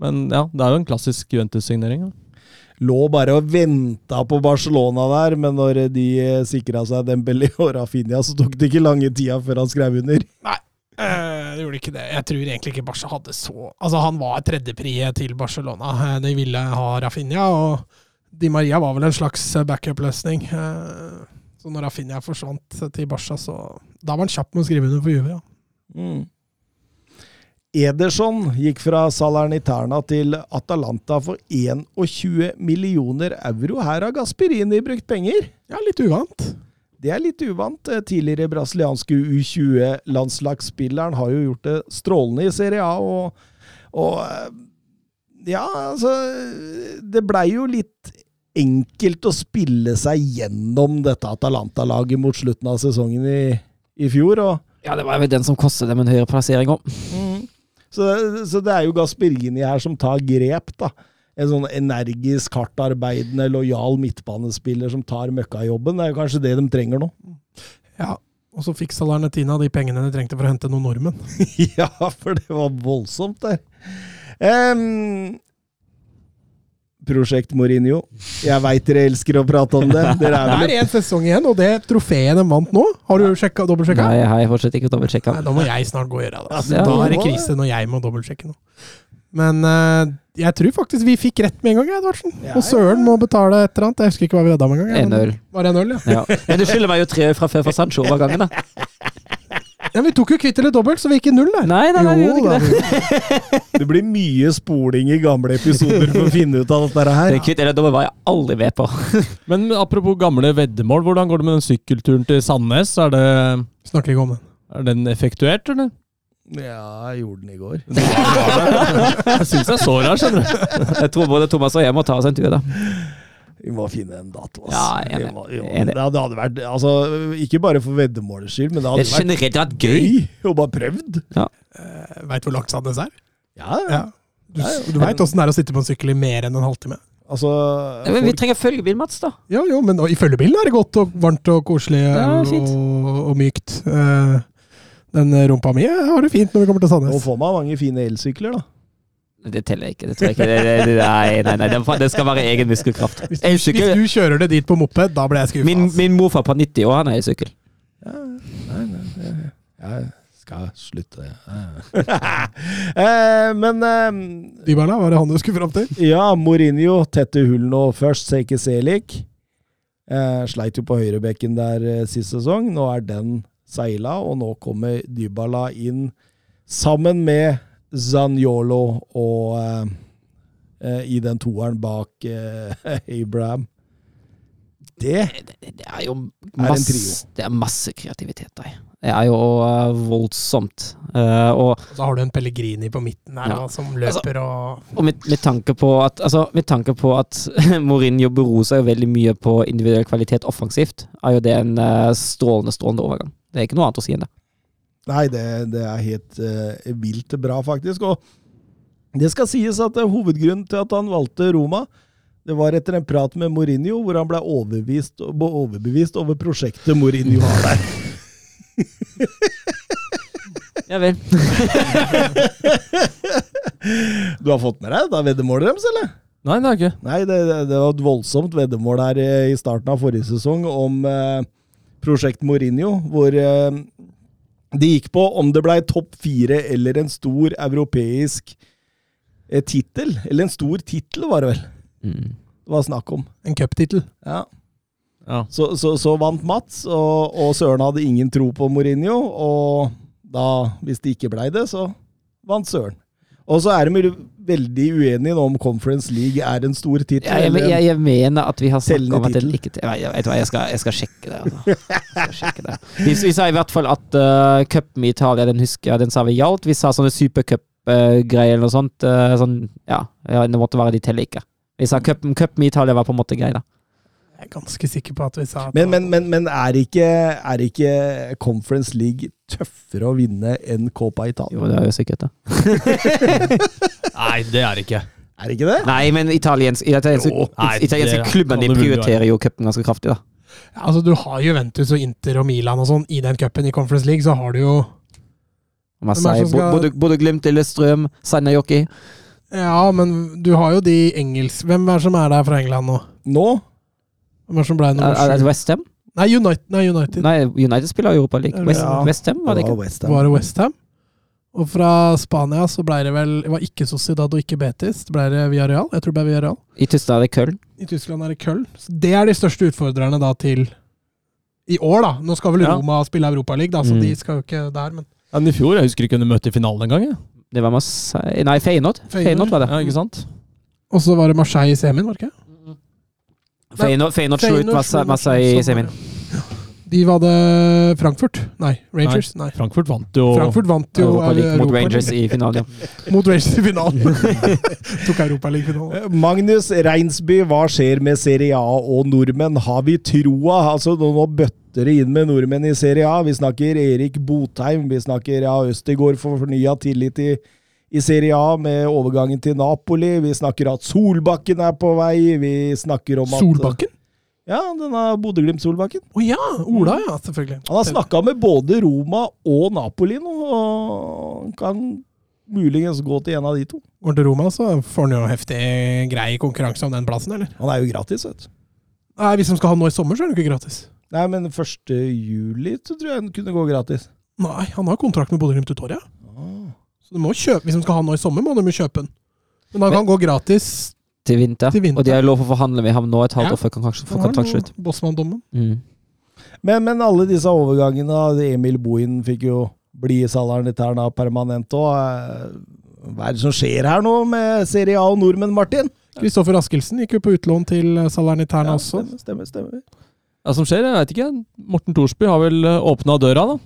Men ja, det er jo en klassisk Juventus-signering. Ja. Lå bare og venta på Barcelona der, men når de sikra seg Dembélé og Rafinha, så tok det ikke lange tida før han skrev under. Nei, det gjorde ikke det. Jeg tror egentlig ikke Barca hadde så Altså, han var tredjepriet til Barcelona. De ville ha Rafinha, og Di Maria var vel en slags backup-løsning. Eh, Så når Rafinha forsvant til Barca, så Da var han kjapp med å skrive under for Juve, ja. Mm. Ederson gikk fra Salernitana til Atalanta for 21 millioner euro. Her har Gasperini brukt penger. Ja, litt uvant. Det er litt uvant. Eh, Tidligere brasilianske U20-landslagsspilleren har jo gjort det strålende i Serie A, og, og eh, Ja, altså Det blei jo litt enkelt å spille seg gjennom dette Atalanta-laget mot slutten av sesongen i, i fjor. og Ja, det var vel den som kostet dem en høyere plassering òg. så, så det er jo Gasperini her som tar grep, da. En sånn energisk, hardtarbeidende, lojal midtbanespiller som tar møkkajobben. Det er jo kanskje det de trenger nå. Ja. Og så fikk Salernetina de pengene de trengte for å hente noen nordmenn. ja, for det var voldsomt der. Em, Prosjekt Mourinho. Jeg veit dere elsker å prate om det. Er Det vel er én sesong igjen, og det trofeet de vant nå, har du sjekka, dobbeltsjekka? Nei, jeg har fortsatt ikke dobbeltsjekka. Da må jeg snart gå og gjøre det. Altså, Ja, da er det krise når jeg må dobbeltsjekke nå. Men uh, jeg tror faktisk vi fikk rett med en gang, Edvardsen. Ja, og Søren må betale et eller annet. Jeg husker ikke hva vi vedda med en gang. 1-0. Var det ja? Ja. Men du skylder meg jo tre fra før for Sancho over gangen, da. ja? Vi tok jo kvitt eller dobbelt, så vi gikk i null der. Nei, nei, nei, vi gjorde ikke det. Det blir mye spoling i gamle episoder for å finne ut av dette her. Det kvitt eller dobbelt var jeg aldri med på. Men apropos gamle veddemål, hvordan går det med den sykkelturen til Sandnes? Er, det, Snakker ikke om den. er den effektuert, eller? Ja, jeg gjorde den i går. Jeg syns jeg så det her, skjønner du. Jeg tror både Thomas og jeg må ta oss en tur, da. Vi må finne en dato. Ja, jeg, må- vi må- Det hadde- det hadde vært altså, Ikke bare for veddemålets skyld, men det hadde det vært vært gøy. gøy å bare prøvd. Veit hvor langt Sandnes er? Ja, Ja. Du, du veit åssen det er å sitte på en sykkel i mer enn en halvtime? Altså Ja, men vi folk- trenger følgebil, Mats, da. Ja, jo, men og i følgebilen er det godt og varmt og koselig Ja, og, og, mykt. Uh, den rumpa mi har det fint når vi kommer til Nå Sandnes. får man mange fine elsykler, da. Det teller ikke. det tror jeg ikke. Det, det, det, nei, nei, nei, det, skal være egen muskelkraft. Hvis, hvis du kjører det dit på moped, da blir jeg skuffa. Min, min morfar på 90 år, han er elsykkel. Ja, nei, nei, nei, jeg skal slutte. eh, men eh, Dybala, var det han du skulle fram til? ja, Mourinho tette hull nå først. Seike Selik. Eh, sleit jo på høyrebekken der eh, sist sesong. Nå er den seila, og nå kommer Dybala inn sammen med Zaniolo og eh, eh, i den toeren bak eh, Abraham. Det Det, det er jo masse, er det er masse kreativitet der. Det er jo uh, voldsomt. Uh, og Så har du en Pellegrini på midten her Ja. da, som løper og og med, med tanke på at, altså, med tanke på at Mourinho beroser seg veldig mye på individuell kvalitet offensivt, er jo det en uh, strålende, strålende overgang. Det er ikke noe annet å si enn det. Nei, det, det er helt uh, vilt bra, faktisk. Og det skal sies at eh, hovedgrunnen til at han valgte Roma, Det var etter en prat med Mourinho hvor han ble overbevist, overbevist over prosjektet Mourinho har der. Ja vel. Du har fått med deg da veddemålet deres, eller? Nei, det har jeg ikke. Nei, det, det, var et voldsomt veddemål her eh, i starten av forrige sesong om eh, prosjekt Mourinho, hvor eh, det gikk på om det blei topp fire eller en stor europeisk eh, tittel. Eller en stor tittel, var det vel Mm. det var snakk om. En cuptittel. Ja. Ja. Så, så, så vant Mats, og, og Søren hadde ingen tro på Mourinho. Og da, hvis det ikke blei det, så vant Søren. Og så er de veldig uenige nå om Conference League er en stor tittel. Ja, jeg, jeg, jeg mener at vi har snakket om at den ikke jeg, jeg, vet jeg, skal, jeg skal sjekke det. Altså. Skal sjekke det. Vi, vi sa i hvert fall at uh, cupen i Italia, den husker jeg, den sa vi gjaldt. Vi sa sånne supercupgreier eller noe sånt. Uh, sånn, ja, ja, det måtte være de teller ikke. Vi sa cupen cupen i Italia var på en måte grei, da. Jeg er ganske sikker på at vi sa at Men, men, men, men er, ikke, er ikke Conference League tøffere å vinne enn Copa Italia? Jo, det er jo sikkert det. Nei, det er det ikke. Er det ikke det? Nei, men italiensk, italienske, Jo, nei, italienske det klubben din de prioriterer jo cupen ganske kraftig, da. Ja, altså, du har Juventus og Inter og Milan og sånn i den cupen. I Conference League så har du jo Marseille, skal- både, både Glimt, Lillestrøm, Jockey? Ja, men du har jo de engelsk... Hvem er det som er der fra England nå? Nå? Hvem er det som ble nummer Er sju? Westham? Nei, United. Nei, United. Nei, United spiller Europa League. West, Ja. Westham, var det ikke? West Ham. Var det Westham? Og fra Spania så ble det vel Det var ikke Sociedad og ikke Betis. Det ble det Villarreal. Jeg tror det ble Villarreal. I Tyskland er det Köln. I Tyskland er det Köln. Så det er de største utfordrerne da til i år, da. Nå skal vel Ja. Roma spille Europaligaen, da, så Mm. de skal jo ikke der, men Ja, men I fjor, jeg husker ikke kunne møtte i finalen engang. Ja. Det var Marseille Nei, Feyenoord. Feyenoord. Feyenoord var det. ja, ikke sant? Og så var det Marseille i semien, var det ikke? Feyenoord, Feyenoord slo ut Feyenoord Marseille i semien. De var det Frankfurt? Nei, Rangers? Nei. Frankfurt vant jo Frankfurt vant jo Europa League mot Rangers i finalen, ja. Mot Rangers i finalen. Tok Europaligafinalen. finalen. Magnus Reinsby, hva skjer med Serie A og nordmenn? Har vi troa? Altså, nå, bøtter det inn med nordmenn i Serie A. Vi snakker Erik Botheim, vi snakker ja, Østegård for fornya tillit i, i Serie A med overgangen til Napoli. Vi snakker at Solbakken er på vei. Vi snakker om at Solbakken? Ja, denne Bodø-Glimt-Solbakken. Å ja! Ola, ja. Selvfølgelig. Han har snakka med både Roma og Napoli nå, og kan muligens gå til en av de to. Går han til Roma, så får han jo heftig grei konkurranse om den plassen, eller? Han er jo gratis, vet du. Nei, Hvis de skal ha noe nå i sommer, så er det ikke gratis. Nei, men 1. juli så tror jeg han kunne gå gratis. Nei, han har kontrakt med Bodø-Glimt ut året. Så du må kjøpe, hvis de skal ha den nå i sommer, må de jo kjøpe den. Men han kan gå gratis. Til vinter. Til vinter. Og de har lov å forhandle med ham nå et halvt Ja. år før kontraktslutt. noe Bossmann-dommen. Mm. Men, men alle disse overgangene Emil Bohin fikk jo bli i Salernitærna permanent òg. Hva er det som skjer her nå med Serie A og nordmenn, Martin? Kristoffer Askildsen gikk jo på utlån til Salernitærna Ja, også. stemmer, stemmer. Ja, som skjer, jeg veit ikke. Morten Thorsby har vel åpna døra, da.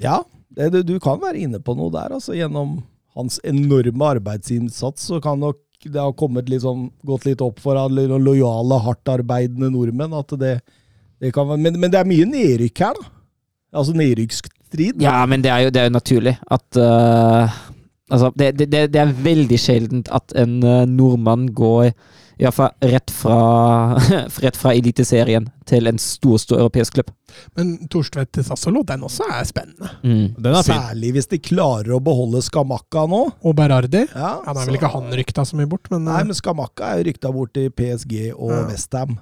Ja, du, du kan være inne på noe der. altså Gjennom hans enorme arbeidsinnsats så kan nok det ha kommet litt sånn, gått litt opp for alle lojale, hardtarbeidende nordmenn. at det, det kan være, men, men det er mye nedrykk her, da. Altså nedrykksstrid. Ja, men det er jo, det er jo naturlig at uh, Altså, det, det, det er veldig sjeldent at en eh, nordmann går i hvert fall rett fra, rett fra Eliteserien til en stor, stor europeisk klubb. Men Torstvedt til Sassolo, den også er spennende. Mm. Den er fin. Særlig hvis de klarer å beholde Skamakka nå. Og Berardi. Ja, Ja, Nå er så- vel ikke han rykta så mye bort, men, Nei, eh, men Skamakka er jo rykta bort til PSG og Ja. Westham.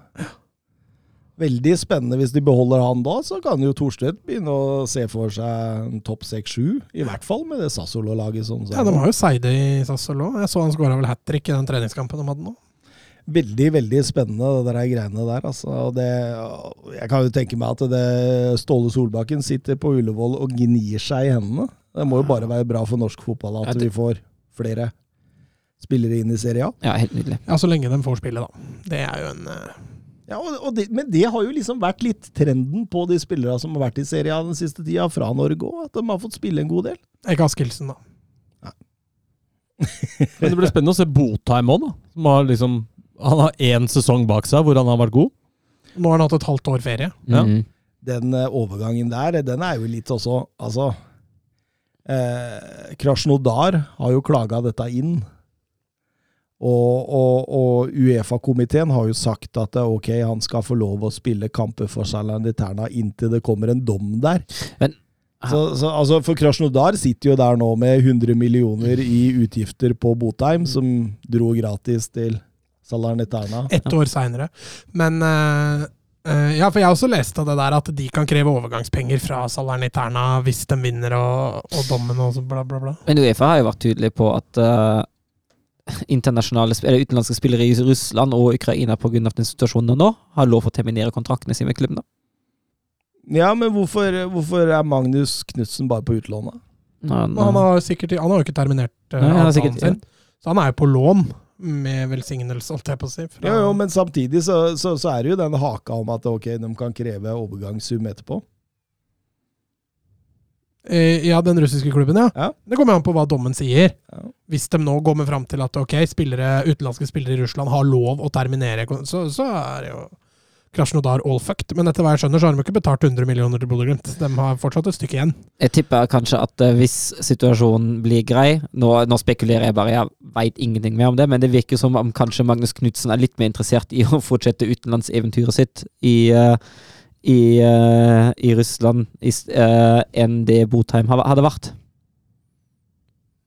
Veldig spennende hvis de beholder han da, så kan jo Torstvedt begynne å se for seg en topp 6-7. I hvert fall med det Sassolo-laget. Sånn, ja, de har jo Seide i Sassolo. Jeg så han skåra vel hat trick i den treningskampen de hadde nå. Veldig, veldig spennende, det der greiene der. Altså. Og det, jeg kan jo tenke meg at det Ståle Solbakken sitter på Ullevål og gnir seg i hendene. Det må jo bare være bra for norsk fotball at vi får flere spillere inn i Serie A. Ja, helt nydelig. Ja, så lenge de får spille, da. Det er jo en eh, Ja, og, og det, Men det har jo liksom vært litt trenden på de spillerne som har vært i Serie A den siste tida, fra Norge òg. At de har fått spille en god del. Ikke Askildsen, da. Men det blir spennende å se Botheim òg, da. Som har liksom Han har én sesong bak seg hvor han har vært god. Nå har han hatt et halvt år ferie. Ja. Mm. Den eh, overgangen der, den er jo litt også Altså eh, Krasjnodar har jo klaga dette inn. Og, og, og Uefa-komiteen har jo sagt at eh, ok, han skal få lov å spille kamper for Salernitana inntil det kommer en dom der. Men- så, så altså For Krasjnodar sitter jo der nå med 100 millioner i utgifter på Botheim, som dro gratis til Salernitana. Ett år seinere. Men uh, uh, Ja, for jeg har også lest av det der at de kan kreve overgangspenger fra Salerniterna hvis de vinner og, og dommen og så bla, bla, bla. Men Uefa har jo vært tydelig på at uh, internasjonale eller utenlandske spillere i Russland og Ukraina pga. den situasjonen nå har lov å terminere kontraktene sine med klubbene. Ja, men hvorfor, hvorfor er Magnus Knutsen bare på utlån, da? Men, Men han har, sikkert, han har jo ikke terminert uh, Nei, han sikkert- sin. Så han er jo på lån, med velsignelse, holdt jeg på å si. fra- Jo, jo, men samtidig så, så, så er det jo den haka om at ok, de kan kreve overgangssum etterpå. Eh, Ja, den russiske klubben, ja. Ja. Det kommer an på hva dommen sier. Ja. Hvis de nå kommer fram til at ok, spillere, utenlandske spillere i Russland har lov å terminere, så, så er det jo Krasjnodar all fucked. Men etter hva jeg skjønner, så har de ikke betalt 100 millioner til Bodø-Glimt. De har fortsatt et stykke igjen. Jeg tipper kanskje at eh, hvis situasjonen blir grei Nå, nå spekulerer jeg bare, jeg veit ingenting mer om det, men det virker som om kanskje Magnus Knutsen er litt mer interessert i å fortsette utenlandseventyret sitt i, uh, i, uh, i Russland i, eh, enn det Botheim hadde vært.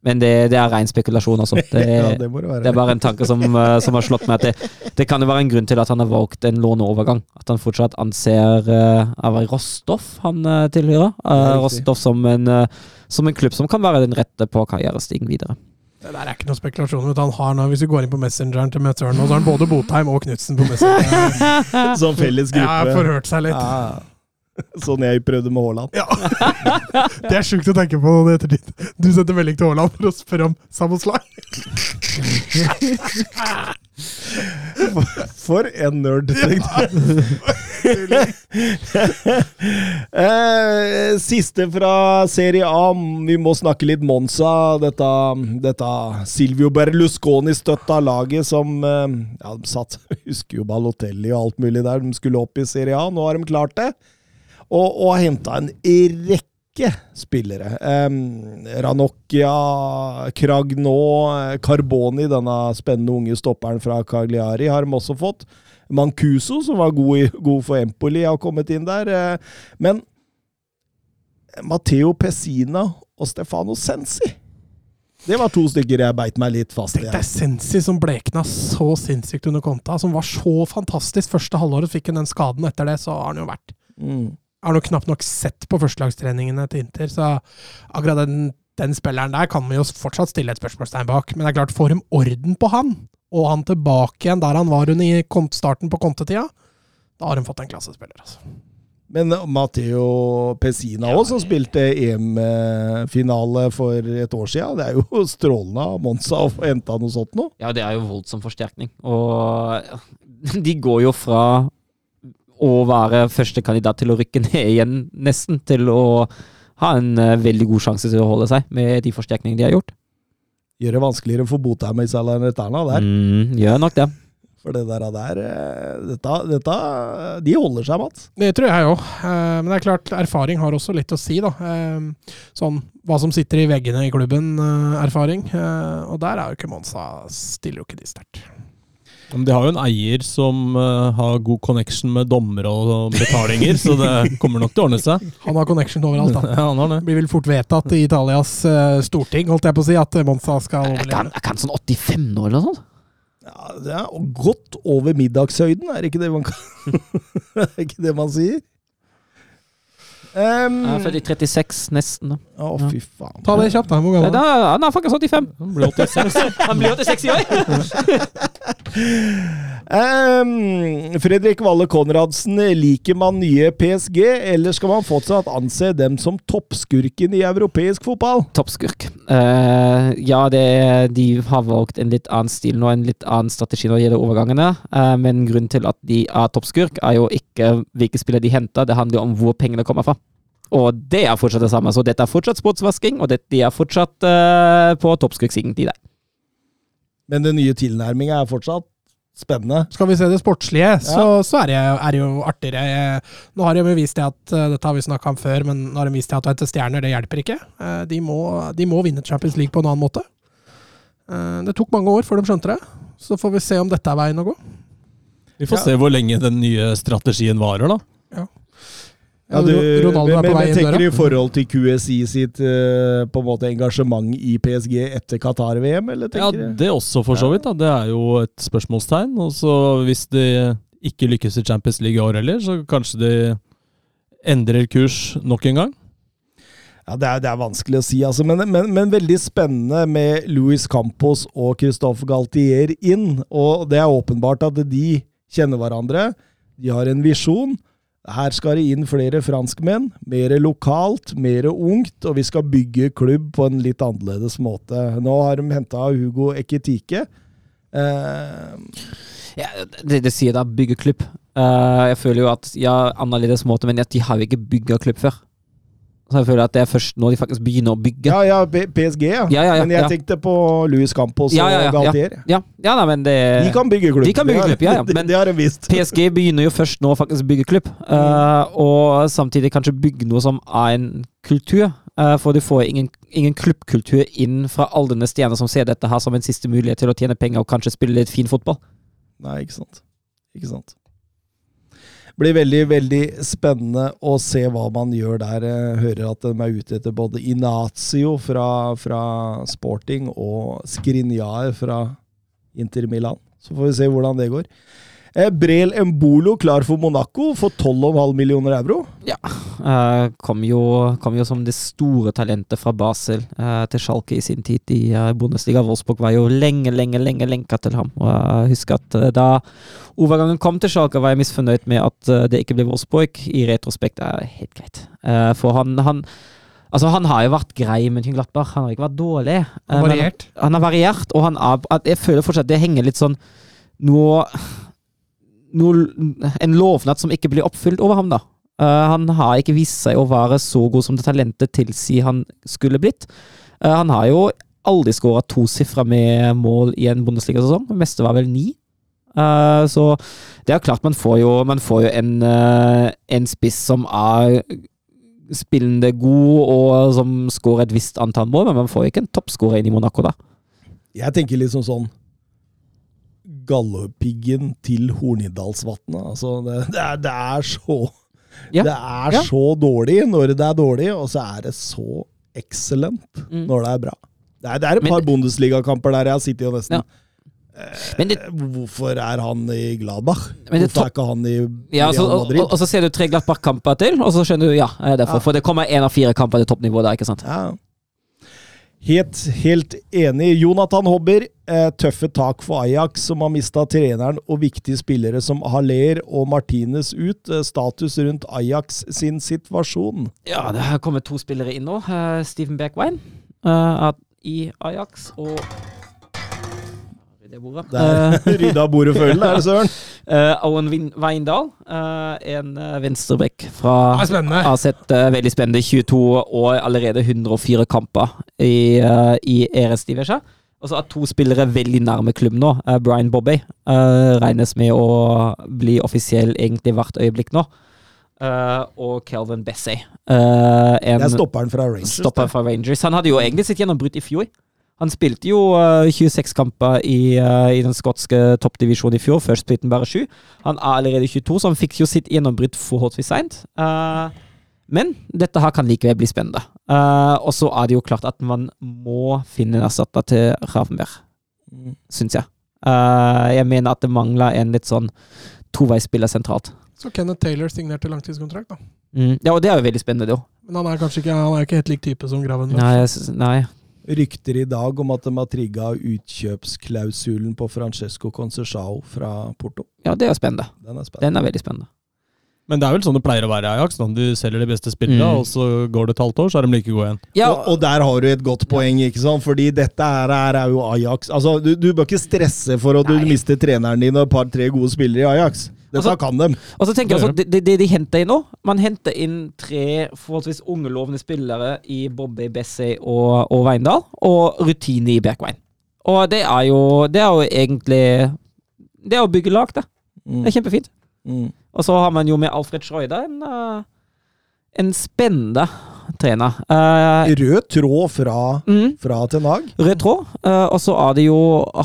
Men det, det er ren spekulasjon, altså. Det, ja, det må det være. det er bare en tanke som, eh, som har slått meg. At det, det kan jo være en grunn til at han har valgt en låneovergang. At han fortsatt anser uh, Rostov han uh, tilhører. Uh. Rostov som en, uh, som en klubb som kan være den rette på karrierestigen videre. Det der er ikke noe spekulasjon. Han har nå, hvis du går inn på messengeren til Møtøren, så har han både Botheim og Knutsen på messengeren. Som felles gruppe. Ja, forhørt seg litt. Ja. Sånn jeg prøvde med Haaland. Ja. Det er sjukt å tenke på i ettertid. Du sendte melding til Haaland for å spørre om Samoslai. For en nerd, tenkte jeg. Eh, Siste fra Serie A. Vi må snakke litt Monza. Dette, dette Silvio Berlusconi-støtta laget som eh, ja, de satt, Husker jo Balotelli og alt mulig der. De skulle opp i Serie A. Nå har de klart det. Og, og har henta en rekke spillere. Um, Ranocchia, Kragno, Carboni, denne spennende unge stopperen fra Cagliari, har de også fått. Mancuso, som var god, i, god for Empoli, har kommet inn der. eh, Men Matteo Pessina og Stefano Sensi Det var to stykker jeg beit meg litt fast i. Det er Sensi som blekna så sinnssykt under konta, som var så fantastisk. Første halvåret fikk han den skaden. Etter det så har han jo vært Mm. Har nok knapt nok sett på førstelagstreningene til Inter, så akkurat den, den spilleren der kan vi jo fortsatt stille et spørsmålstegn bak. Men det er klart, får de orden på han, og han tilbake igjen der han var under starten på kontetida, da har de fått en klassespiller, altså. Men Matteo Pessina òg, som spilte EM-finale for et år siden. Det er jo strålende av Monza å få henta noe sånt nå. Ja, det er jo voldsom forsterkning. Og de går jo fra å være første kandidat til å rykke ned igjen, nesten, til å ha en eh, veldig god sjanse til å holde seg med de forsterkningene de har gjort. Gjør det vanskeligere for Botheim i Salernitana der. Mm, gjør nok det. For det der, der eh, dette, dette De holder seg, Mats. Det tror jeg òg. Men det er klart, erfaring har også litt å si, da. Eh, Sånn hva som sitter i veggene i klubben, eh, erfaring. Eh, Og der er jo ikke Monsa Stiller jo ikke de sterkt. Men de har jo en eier som uh, har god connection med dommere og betalinger, så det kommer nok til å ordne seg. Han har connection overalt, da. Ja, han har det. Blir vel fort vedtatt i Italias uh, storting, holdt jeg på å si, at Monza skal Er overleve. er ikke han sånn 85 nå, eller noe sånt? Ja, det er godt over middagshøyden, er det ikke det man kan Er ikke det man sier? Um, jeg er født i 36, nesten. da. Å, fy faen. Ta det kjapt, da. Hvor Nei, gammel er da, han? han er faktisk 85. Han blir 86. Han blir 86 i år! Um, Fredrik Valle Konradsen, liker man nye PSG, eller skal man fortsatt anse dem som toppskurken i europeisk fotball? Toppskurk. Uh, ja, det, de har valgt en litt annen stil nå, en litt annen strategi når det gjelder overgangene. Uh, men grunnen til at de er toppskurk, er jo ikke hvilke spillere de henter, det handler om hvor pengene kommer fra. Og det er fortsatt det samme. Så dette er fortsatt sportsvasking, og dette er fortsatt uh, på toppskurksiden til deg. Men den nye tilnærminga er fortsatt spennende. Skal vi se det sportslige, så, så er, det, er det jo artigere. Nå har de vist det at eh, Dette har vi snakka om før, men nå har de vist det at å hente stjerner, det hjelper ikke. Eh, De må, de må vinne Champions League på en annen måte. Eh, Det tok mange år før de skjønte det. Så får vi se om dette er veien å gå. Vi får Ja. se hvor lenge den nye strategien varer, da. Ja, du, Ronaldo er men, på vei men inn tenker du i forhold til QSI sitt eh, på en måte engasjement i PSG etter Qatar-VM, eller Ja, tenker du? det også, for så vidt. da. Det er jo et spørsmålstegn. Og så hvis de ikke lykkes i Champions League i år heller, så kanskje de endrer kurs nok en gang. Ja, det er, det er vanskelig å si, altså. Men, men, men veldig spennende med Louis Campos og Christophe Galtier inn. Og det er åpenbart at de kjenner hverandre. De har en visjon. Her skal det inn flere franskmenn. Mer lokalt, mer ungt, og vi skal bygge klubb på en litt annerledes måte. Nå har de henta Hugo Ekitike. Eh, Ja, det, det sier da bygge klubb. Uh, jeg føler jo at ja, annerledes måte, men at de har jo ikke bygga klubb før. Så jeg føler at det er først nå de faktisk begynner å bygge. ja, ja, PSG, ja. Ja, ja, ja, Men jeg ja. tenkte på Louis Campos Ja, ja, ja, og Galtier. Ja, ja nei, men det De kan bygge klubb. De kan bygge klubb, ja, ja, men- det har de visst. PSG begynner jo først nå å faktisk bygge klubb, uh, og samtidig kanskje bygge noe som er en kultur. Uh, for du får ingen, ingen klubbkultur inn fra alle denne stjerner som ser dette her som en siste mulighet til å tjene penger og kanskje spille litt fin fotball. Nei, ikke sant. Ikke sant. Blir veldig, veldig spennende å se hva man gjør der. Jeg hører at de er ute etter både Inazio fra, fra Sporting og Skrinjar fra Inter Milan. Så får vi se hvordan det går. Eh, Brel Embolo klar for Monaco for 12,5 millioner euro. Ja. kom, jo, kom jo som det store talentet fra Basel eh, til Schalke i sin tid i eh, Bundesliga. Wolfsburg var jo lenge, lenge, lenge lenka til ham. Og jeg husker at eh, da overgangen kom til Schalke, var jeg misfornøyd med at eh, det ikke ble Wolfsburg. I retrospekt er det helt greit. Eh, for han, han Altså, han har jo vært grei med Gladbach, han har ikke vært dårlig. Han har Variert. Han har variert, og han er, jeg føler fortsatt det henger litt sånn noe, noe En lovnad som ikke blir oppfylt over ham, da. Uh, han har ikke vist seg å være så god som det talentet tilsier han skulle blitt. Uh, han har jo aldri skåra tosifra med mål i en Bundesliga-sesong. Det meste var vel ni. Uh, så det er klart man får jo, man får jo en, en spiss som er spillende god, og som skårer et visst antall mål, men man får jo ikke en toppskårer inn i Monaco, da. Jeg tenker litt liksom sånn Galdhøpiggen til Hornindalsvatnet. Altså, det, det, er, det er så Ja. Det er Ja. så dårlig når det er dårlig, og så er det så excellent Mm. når det er bra. Det er, det er et par Bundesliga-kamper der jeg har sittet og nesten Ja. Men det, Eh, Hvorfor er han i Gladbach? Hvorfor er ikke han i ja, altså, Real Madrid? og, og så ser du tre Gladbach-kamper til, og så skjønner du ja, det er derfor. Ja. For det kommer én av fire kamper til toppnivå der, ikke sant? Ja. Helt, helt enig. Jonathan Hobber, eh, tøffe tak for Ajax, som har mista treneren og viktige spillere som Haller og Martinez ut. Eh, status rundt Ajax sin situasjon. Ja, det har kommet to spillere inn nå. Eh, Steven Beckwein eh, i Ajax og det bordet. Der rydda bordet følgen, er det søren? Eh, Owen Weindal, eh, en venstrebekk fra er spennende. har sett eh, veldig spennende 22 og allerede 104 kamper i, uh, i eres Divisjon. Og så er to spillere veldig nærme klubben nå. Eh, Brian Bobby eh, regnes med å bli offisiell egentlig hvert øyeblikk nå. Uh, og Kelvin Bessie. Uh, en Det er stopperen fra Rangers. stopper fra Rangers. Han hadde jo egentlig sitt gjennombrudd i fjor. Han spilte jo eh, 26 kamper i, eh, i den skotske toppdivisjonen i fjor. Først spilte han bare 7. Han er allerede 22, så han fikk jo sitt gjennombrudd forholdsvis seint. Uh, men dette her kan likevel bli spennende. Uh, og så er det jo klart at man må finne en erstatter til Ravenberg, Mm. syns jeg. Uh, jeg mener at det mangler en litt sånn toveisspiller sentralt. Så Kenneth Taylor signerte langtidskontrakt, da. Mm. Ja, og det er jo veldig spennende, det òg. Men han er kanskje ikke, han er ikke helt lik type som Gravenberg? Nei, jeg nei. Rykter i dag om at de har trigga utkjøpsklausulen på Francesco Concesao fra Porto. Ja, det er spennende. Den er spennende. Den er veldig spennende. Men det er vel sånn det pleier å være i Ajax. Når Du selger de beste spillerne, Mm. og så går det et halvt år, så er de like gode igjen. Ja, Og, og der har du et godt poeng, ikke sant? Fordi dette her er, er jo Ajax. Altså, du, du bør ikke stresse for at du mister treneren din og et par-tre gode spillere i Ajax. Dette Altså- kan dem. Og så tenker jeg Det altså, det, det, det de henter inn nå Man henter inn tre forholdsvis unge lovende spillere i Bobby, Bessie og, og Veindal, og rutine i Bjerkveien. Og det er jo Det er jo egentlig Det er å bygge lag, det. Mm. Det er kjempefint. Mm. Og så har man jo med Alfred Schreuder en, eh, en spennende trener. Uh, Rød tråd fra, mm, fra Ten Hag. Rød tråd. Uh, og så er det jo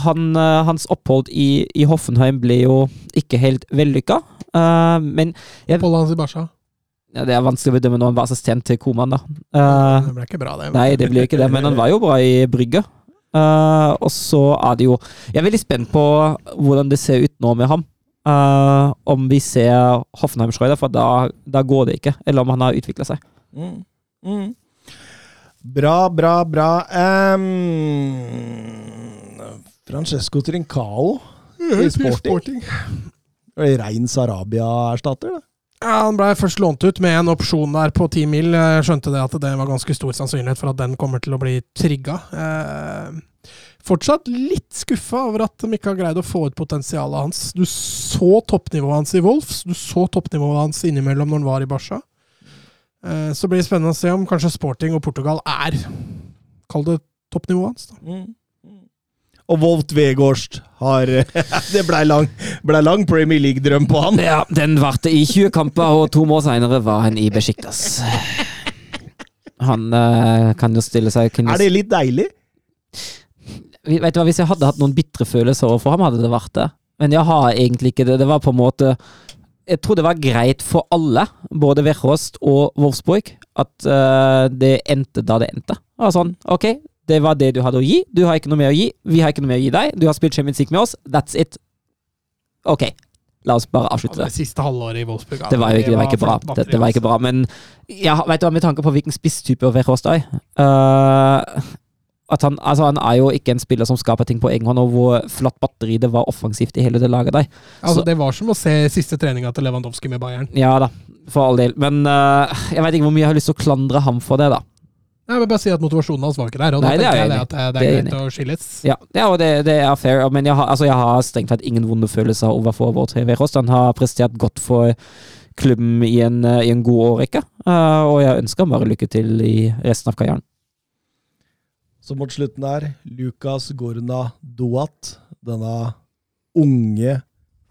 han, eh, Hans opphold i, i Hoffenheim ble jo ikke helt vellykka. uh, men Oppholdet hans i Barca. ja, det er vanskelig å bedømme når han var assistent til Koman, da. Uh, det ble ikke bra, det. Nei, det ble ikke det, men han var jo bra i Brygge. Uh, og så er det jo Jeg er veldig spent på hvordan det ser ut nå med ham. Uh, om vi ser Hoffenheim-Schreuder, for da, da går det ikke. Eller om han har utvikla seg. Mm. Mm. Bra, bra, bra. Um, Francesco Trincao i Sporting. Rein Sarabia-erstatter, det. Ja, Han ble først lånt ut med en opsjon der på ti mil. Jeg skjønte det at det var ganske stor sannsynlighet for at den kommer til å bli trigga. Eh, fortsatt litt skuffa over at de ikke har greid å få ut potensialet hans. Du så toppnivået hans i Wolfs, du så toppnivået hans innimellom når han var i Barca. Eh, så blir det spennende å se om kanskje Sporting og Portugal er Kall det toppnivået hans. da. Mm. Og Wolt Vegårst har Det blei lang, ble lang Premier League-drøm på han. Ja, den varte i 20 kamper, og to måneder seinere var han i Besjiktas. Han eh, kan jo stille seg kunne, Er det litt deilig? Vet du hva, Hvis jeg hadde hatt noen bitre følelser overfor ham, hadde det vært det. Men jeg har egentlig ikke det. Det var på en måte Jeg tror det var greit for alle, både Verhorst og Wolfsburg, at uh, det endte da det endte. Det var sånn, ok, det var det du hadde å gi. Du har ikke noe mer å gi. Vi har ikke noe mer å gi deg. Du har spilt Champions League med oss. That's it. Ok, la oss bare avslutte Ja, det. det siste halvåret i Wolfsburg ja, Det var ikke, det var ikke bra. Det, det var ikke bra, men ja, vet du hva, med tanke på hvilken spisstype Verhorst er eh, at han, altså han er jo ikke en spiller som skaper ting på egen hånd, og hvor flatt batteri det var offensivt i hele det laget der. Altså, Så- det var som å se siste treninga til Lewandowski med Bayern. Ja da, for all del. Men uh, jeg vet ikke hvor mye jeg har lyst til å klandre ham for det, da. Jeg vil bare si at motivasjonen hans var ikke der, og Nei, da er tenker jeg jeg det at det, det Det er er jeg greit å skilles. Ja, ja og det, det er fair, men jeg har, altså, jeg har strengt tatt ingen vonde følelser overfor vår tre Verhorst. Han har prestert godt for klubben i en, eh, i en god årrekke, uh, og jeg ønsker ham bare lykke til i resten av karrieren. Så mot slutten der, Lucas Gorna Douat, denne unge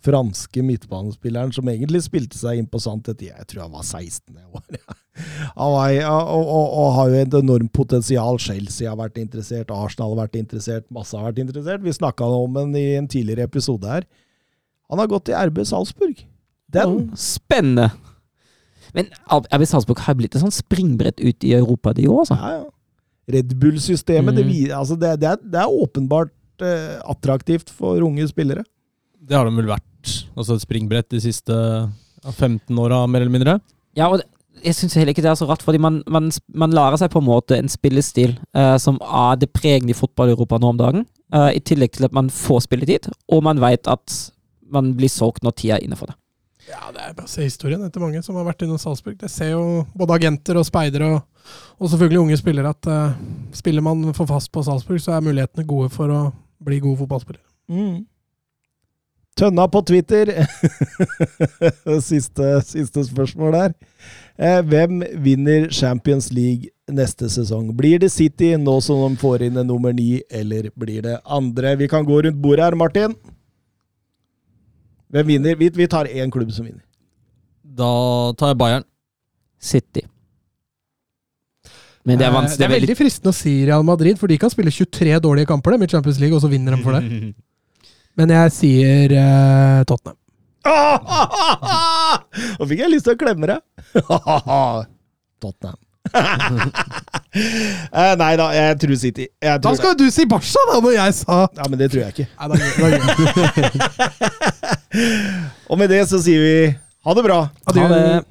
franske midtbanespilleren som egentlig spilte seg inn på sant etter jeg tror han var 16 år. Var, og, og, og har jo et enormt potensial. Chelsea har vært interessert, Arsenal har vært interessert, masse har vært interessert. Vi snakka om den i en tidligere episode her. Han har gått til RB Salzburg. Den Spennende! Men RB Salzburg har blitt et sånn springbrett ut i Europa, de òg, altså. Ja, ja. Red Bull-systemet, det, Mhm. altså det, det, er, det er åpenbart eh, attraktivt for unge spillere. Det har de vel vært. Altså et springbrett de siste 15 åra, mer eller mindre. Ja, og det, jeg syns heller ikke det er så rart, fordi man, man, man lærer seg på en måte en spillestil eh, som er det pregende i fotball-Europa nå om dagen. eh, I tillegg til at man får spilletid, og man veit at man blir solgt når tida er inne for det. Ja, det er bare å se historien etter mange som har vært innom Salzburg. Det ser jo både agenter og speidere og, og selvfølgelig unge spillere at uh, spiller man for fast på Salzburg, så er mulighetene gode for å bli god fotballspiller. Mm. Tønna på Twitter. siste, siste spørsmål der. Eh, hvem vinner Champions League neste sesong? Blir det City nå som de får inn en nummer ni, eller blir det andre? Vi kan gå rundt bordet her, Martin. Hvem vinner? Vi, vi tar én klubb som vinner. Da tar jeg Bayern. City. Men det er Eh, vanskelig. det er veldig fristende å si Real Madrid, for de kan spille 23 dårlige kamper dem, i Champions League, og så vinner de for det. Men jeg sier uh, Tottenham. Nå fikk jeg lyst til å klemme deg. Tottenham. Eh, Nei da, jeg tror City. Jeg Da skal jo du si Barca, da, når jeg sa. Ja, men det tror jeg ikke. Nei, da, da. Og med det så sier vi ha det bra. Adjø. Ha det.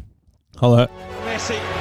Ha det.